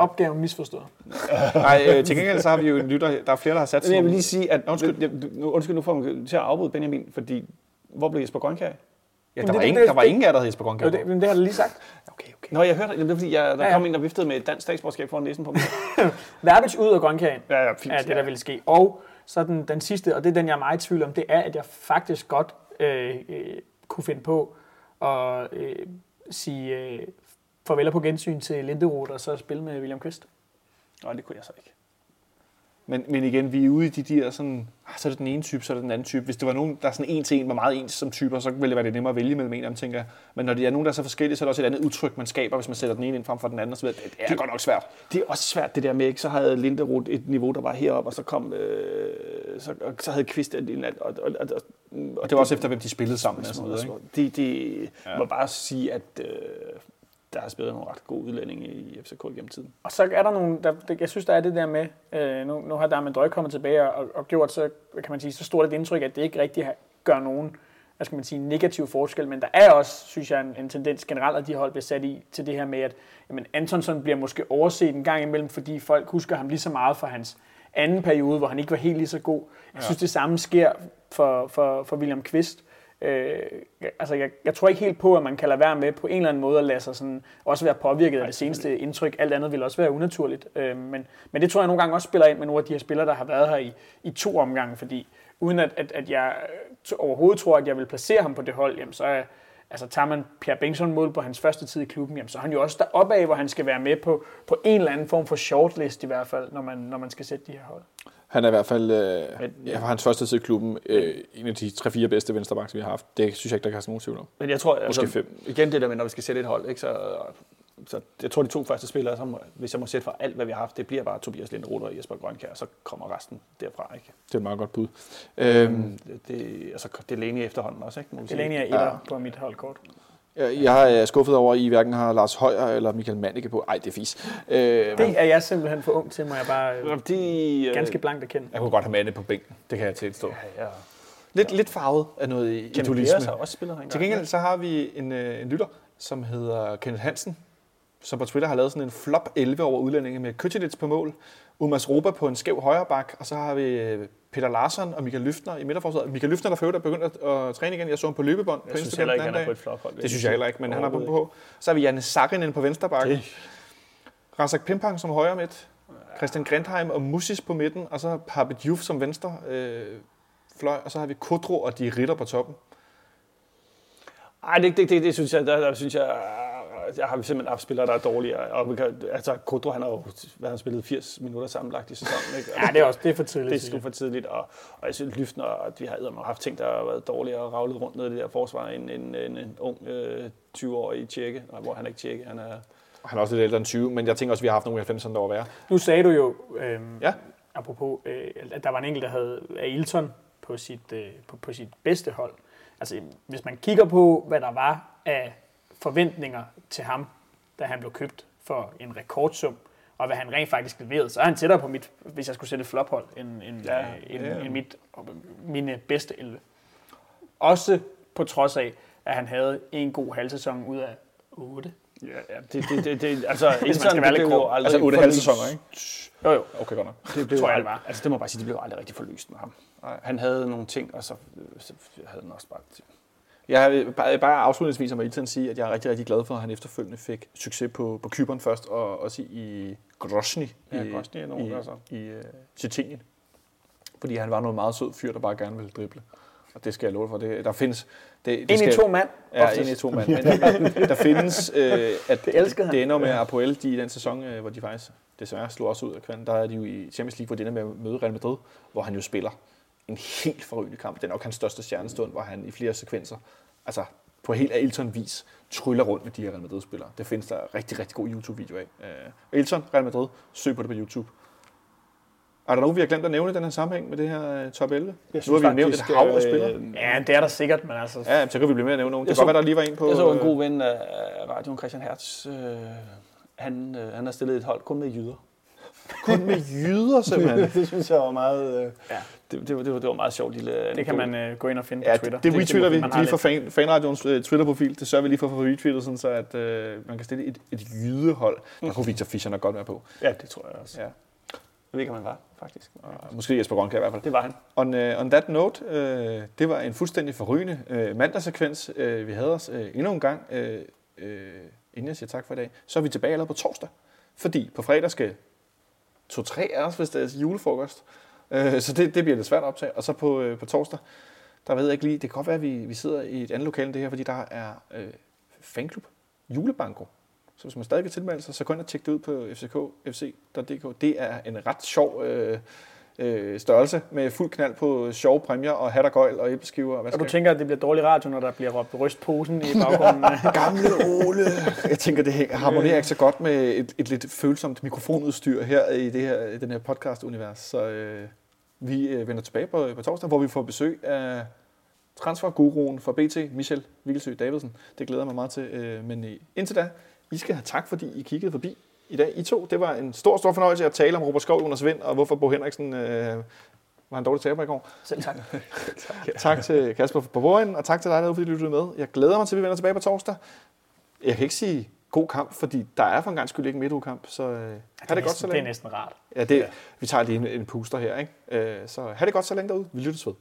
Opgaven misforstået. Nej, øh, til gengæld så har vi jo en lytter, der er flere, der har sat Men jeg vil lige sige, at Undskyld. undskyld, nu, undskyld, nu får man til at afbryde Benjamin, fordi hvor blev Jesper Grønkær? Ja, der, det- var det- ingen, der var ingen af der hed Jesper Jo, Grønkjær. det, men det har du lige sagt. Okay, okay. Nå, jeg hørte det. Det er fordi, jeg, der Ja, ja, ja. kom en, der viftede med et dansk statsborgerskab foran næsen på mig. Verbitz ud Grønkjær ind. ja, ja, fint. er det, der vil ske. Og så den, den sidste, og det er den, jeg er meget i tvivl om, det er, at jeg faktisk godt øh, øh, kunne finde på at øh, sige øh, farvel på gensyn til Linderoth, og så spille med William Kvist. Nej, det kunne jeg så ikke. Men, men igen, vi er ude i de der sådan, ah, så er det den ene type, så er det den anden type. Hvis det var nogen, der er sådan en til en, var meget ens som typer, så ville det være lidt nemmere at vælge mellem en af dem, tænker jeg. Men når det er nogen, der er så forskellige, så er der også et andet udtryk, man skaber, hvis man sætter den ene ind frem for den anden. Og så videre. det er godt nok svært. Det er også svært det der med, ikke? så havde Linderoth et niveau, der var heroppe, og så kom, øh, så, og så havde Kvist en, og, og, og, og, Og det var også efter, hvem de spillede sammen. Og sådan noget, ikke? Det, det ja. må bare sige, at øh, der har spillet nogle ret gode udlændinge i FCK gennem tiden. Og så er der nogle, der, jeg synes, der er det der med, øh, nu, nu har Darmen Drøg kommet tilbage og, og gjort så, kan man sige, så stort et indtryk, at det ikke rigtig har- gør nogen hvad skal man sige, negativ forskel, men der er også, synes jeg, en, en tendens generelt, at de hold bliver sat i til det her med, at jamen, Antonsson bliver måske overset en gang imellem, fordi folk husker ham lige så meget fra hans anden periode, hvor han ikke var helt lige så god. Jeg synes, det samme sker for, for, for William Kvist. Øh, altså, jeg, jeg tror ikke helt på, at man kan lade være med på en eller anden måde at lade sig sådan, også være påvirket af det seneste indtryk. Alt andet vil også være unaturligt. Øh, men, men det tror jeg nogle gange også spiller ind med nogle af de her spillere, der har været her i, i to omgange, fordi uden at, at, at jeg overhovedet tror, at jeg vil placere ham på det hold, jamen, så er, altså tager man Pierre Bengtsson mål på hans første tid i klubben, jamen, så er han jo også deroppe af, hvor han skal være med på, på en eller anden form for shortlist i hvert fald, når man, når man skal sætte de her hold. Han er i hvert fald, øh, Men, ja. for hans første tid i klubben, øh, en af de 3-4 bedste vensterbacks, vi har haft. Det synes jeg ikke, der kan have nogen tvivl om. Men jeg tror, Måske altså, fem. igen det der med, når vi skal sætte et hold, ikke, så, så jeg tror, de to første spillere, så må, hvis jeg må sætte for alt, hvad vi har haft, det bliver bare Tobias Linderoth og Jesper Grønkær, så kommer resten derfra. Ikke? Det er et meget godt bud. Øhm, det, det, altså, det er Lene efterhånden også, ikke? Må vi sige. Delaney er etter ja. på mit holdkort. Jeg, er skuffet over, at I hverken har Lars Højer eller Michael Manneke på. Ej, det er fis. Øh, Det er jeg simpelthen for ung til, må jeg bare øh, De, øh, ganske blankt erkende. jeg kunne godt have Manne på bænken. Det kan jeg tilstå. Ja, ja. Lidt, lidt farvet af noget i Kenneth også spillet engang. Til gengæld så har vi en, øh, en lytter, som hedder Kenneth Hansen, som på Twitter har lavet sådan en flop 11 over udlændinge med Køtjelits på mål, Umas Roba på en skæv højre bak, og så har vi øh, Peter Larsson og Michael Lyftner i midterforsvaret. Michael Lyftner, der for øvrigt er begyndt at, at træne igen. Jeg så ham på løbebånd på Jeg synes Instagram ikke, den anden er på dag. et flophold. Det synes jeg heller ikke, men han har på på. Så har vi Janne Sakkinen på venstre bakke. Razak Pimpang som højre midt. Christian Grindheim og Musis på midten. Og så har vi Juf som venstre øh, fløj. Og så har vi Kodro og de ritter på toppen. Ej, det, det, det, det synes jeg, der, der synes jeg, jeg har simpelthen haft spillere, der er dårligere. Og vi kan, altså, Kodro, han har jo hvad, han spillet 80 minutter sammenlagt i sæsonen. Ikke? Ja, det er også det er for tidligt. Det er sgu jeg. for tidligt, og, og jeg synes, Lyftner, at vi har eddermame haft ting, der har været dårligere og ravlet rundt ned i det der forsvar, en, en, en, en ung øh, 20-årig tjekke, Nej, hvor han er ikke tjekke, han er... Han er også lidt ældre end 20, men jeg tænker også, at vi har haft nogle 90'erne, der var værre. Nu sagde du jo, øhm, Ja. apropos, øh, at der var en enkelt, der havde Ailton på sit, øh, på, på sit bedste hold. Altså, hvis man kigger på, hvad der var af forventninger til ham, da han blev købt for en rekordsum, og hvad han rent faktisk leverede, så er han tættere på mit, hvis jeg skulle sætte et flophold, end, end, Ja, ja, end, ja. end mit, mine bedste 11. Også på trods af, at han havde en god halvsæson ud af 8. Ja, ja det, det, det, det, altså, skal Ilton, være det lidt blev jo grov. aldrig Altså 8 halve forløst. sæsoner, ikke? Jo, jo. Okay, godt nok. Det blev Tror jeg, det var. Altså, det må jeg bare sige, det blev aldrig rigtig forløst med ham. Nej. Han havde nogle ting, og så, så havde han også bare... Jeg vil bare, afslutningsvis om Ilton sige, at jeg er rigtig, rigtig glad for, at han efterfølgende fik succes på, på Kyberen først, og også i Grozny Ja, i, er nogen, i, altså. i uh, Tjetjenien. Fordi han var noget meget sød fyr, der bare gerne ville drible. Og det skal jeg love for. Det, der findes... Det, det En skal, i to mand. Ja, oftest. en i to mand. Men der findes, øh, at Det elskede det ender med Apoel, de i den sæson, øh, hvor de faktisk desværre slog også ud af kvandet. Der er de jo i Champions League, hvor de ender med at møde Real Madrid, hvor han jo spiller en helt forrygende kamp. Det er nok hans største stjernestund, hvor han i flere sekvenser, altså på helt Ailton-vis, tryller rundt med de her Real Madrid-spillere. Det findes der rigtig, rigtig god YouTube-video af. Øh, Ailton, Real Madrid, søg på det på YouTube. Er der nogen, vi har glemt at nævne i den her sammenhæng med det her øh, top 11? Jeg nu har vi jo nævnt et hav af spillere. Øh, Ja, det er der sikkert, men altså... Ja, så kan vi blive med at nævne nogen. Det kan godt være, der lige var en på... Jeg så en øh, god ven af radioen, Christian Hertz. Øh, han, øh, han har stillet et hold kun med jyder. Kun med jyder, simpelthen. det synes jeg var meget... Øh, Ja. det, det, var, det, var, det var meget sjovt lille Det kan man øh, gå ind og finde Ja, på Twitter. det, det retweeter vi man har lige fra fan, Fanradions uh, Twitter-profil. Det sørger vi lige for at få retweetet, sådan så at uh, man kan stille et, et jydehold. Der kunne Victor Fischer nok godt være på. Ja, det tror jeg også. Ja. Jeg ved ikke, om han var, faktisk. Og måske Jesper Grønkær i hvert fald. Det var han. On, uh, on that note, uh, det var en fuldstændig forrygende uh, mandagssekvens. Uh, vi havde os uh, endnu en gang, uh, uh, inden jeg siger tak for i dag, så er vi tilbage allerede på torsdag. Fordi på fredag skal to-tre af os, hvis det er julefrokost. Uh, så det, det bliver lidt svært at optage. Og så på, øh, på torsdag, der ved jeg ikke lige, det kan godt være, at vi, vi sidder i et andet lokale end det her, fordi der er øh, fanklub, julebanko. Så hvis man stadig kan tilmelde sig, så gå ind og tjek det ud på fck.fc.dk. Det er en ret sjov øh, øh, størrelse med fuld knald på sjove præmier og hat og gøjl og æbleskiver. Og hvad Og du tænker, at det bliver dårlig radio, når der bliver råbt rystposen i baggrunden? Gamle Ole! Jeg tænker, det harmonerer ikke så godt med et, et lidt følsomt mikrofonudstyr her i det her, i den her podcast-univers. Så øh, vi øh, vender tilbage på, på torsdag, hvor vi får besøg af transferguruen fra BT, Michel Vigelsø Davidsen. Det glæder jeg mig meget til. Øh, men øh, indtil da, I skal have tak, fordi I kiggede forbi i dag. I to, det var en stor, stor fornøjelse at tale om Robert Skov, Jonas Vind, og hvorfor Bo Henriksen øh, var en dårlig taber i går. Selv tak. Tak til Kasper på bordenden, og tak til dig derude, fordi du lyttede med. Jeg glæder mig til, at vi vender tilbage på torsdag. Jeg kan ikke sige god kamp, fordi der er for en gang skyld ikke en midtugekamp, så øh, ha' det, det godt så Det er længe. næsten rart. Ja, det, vi tager lige en, en puster her, ikke? Øh, så ha' det godt så længe derude. Vi lyttes ved.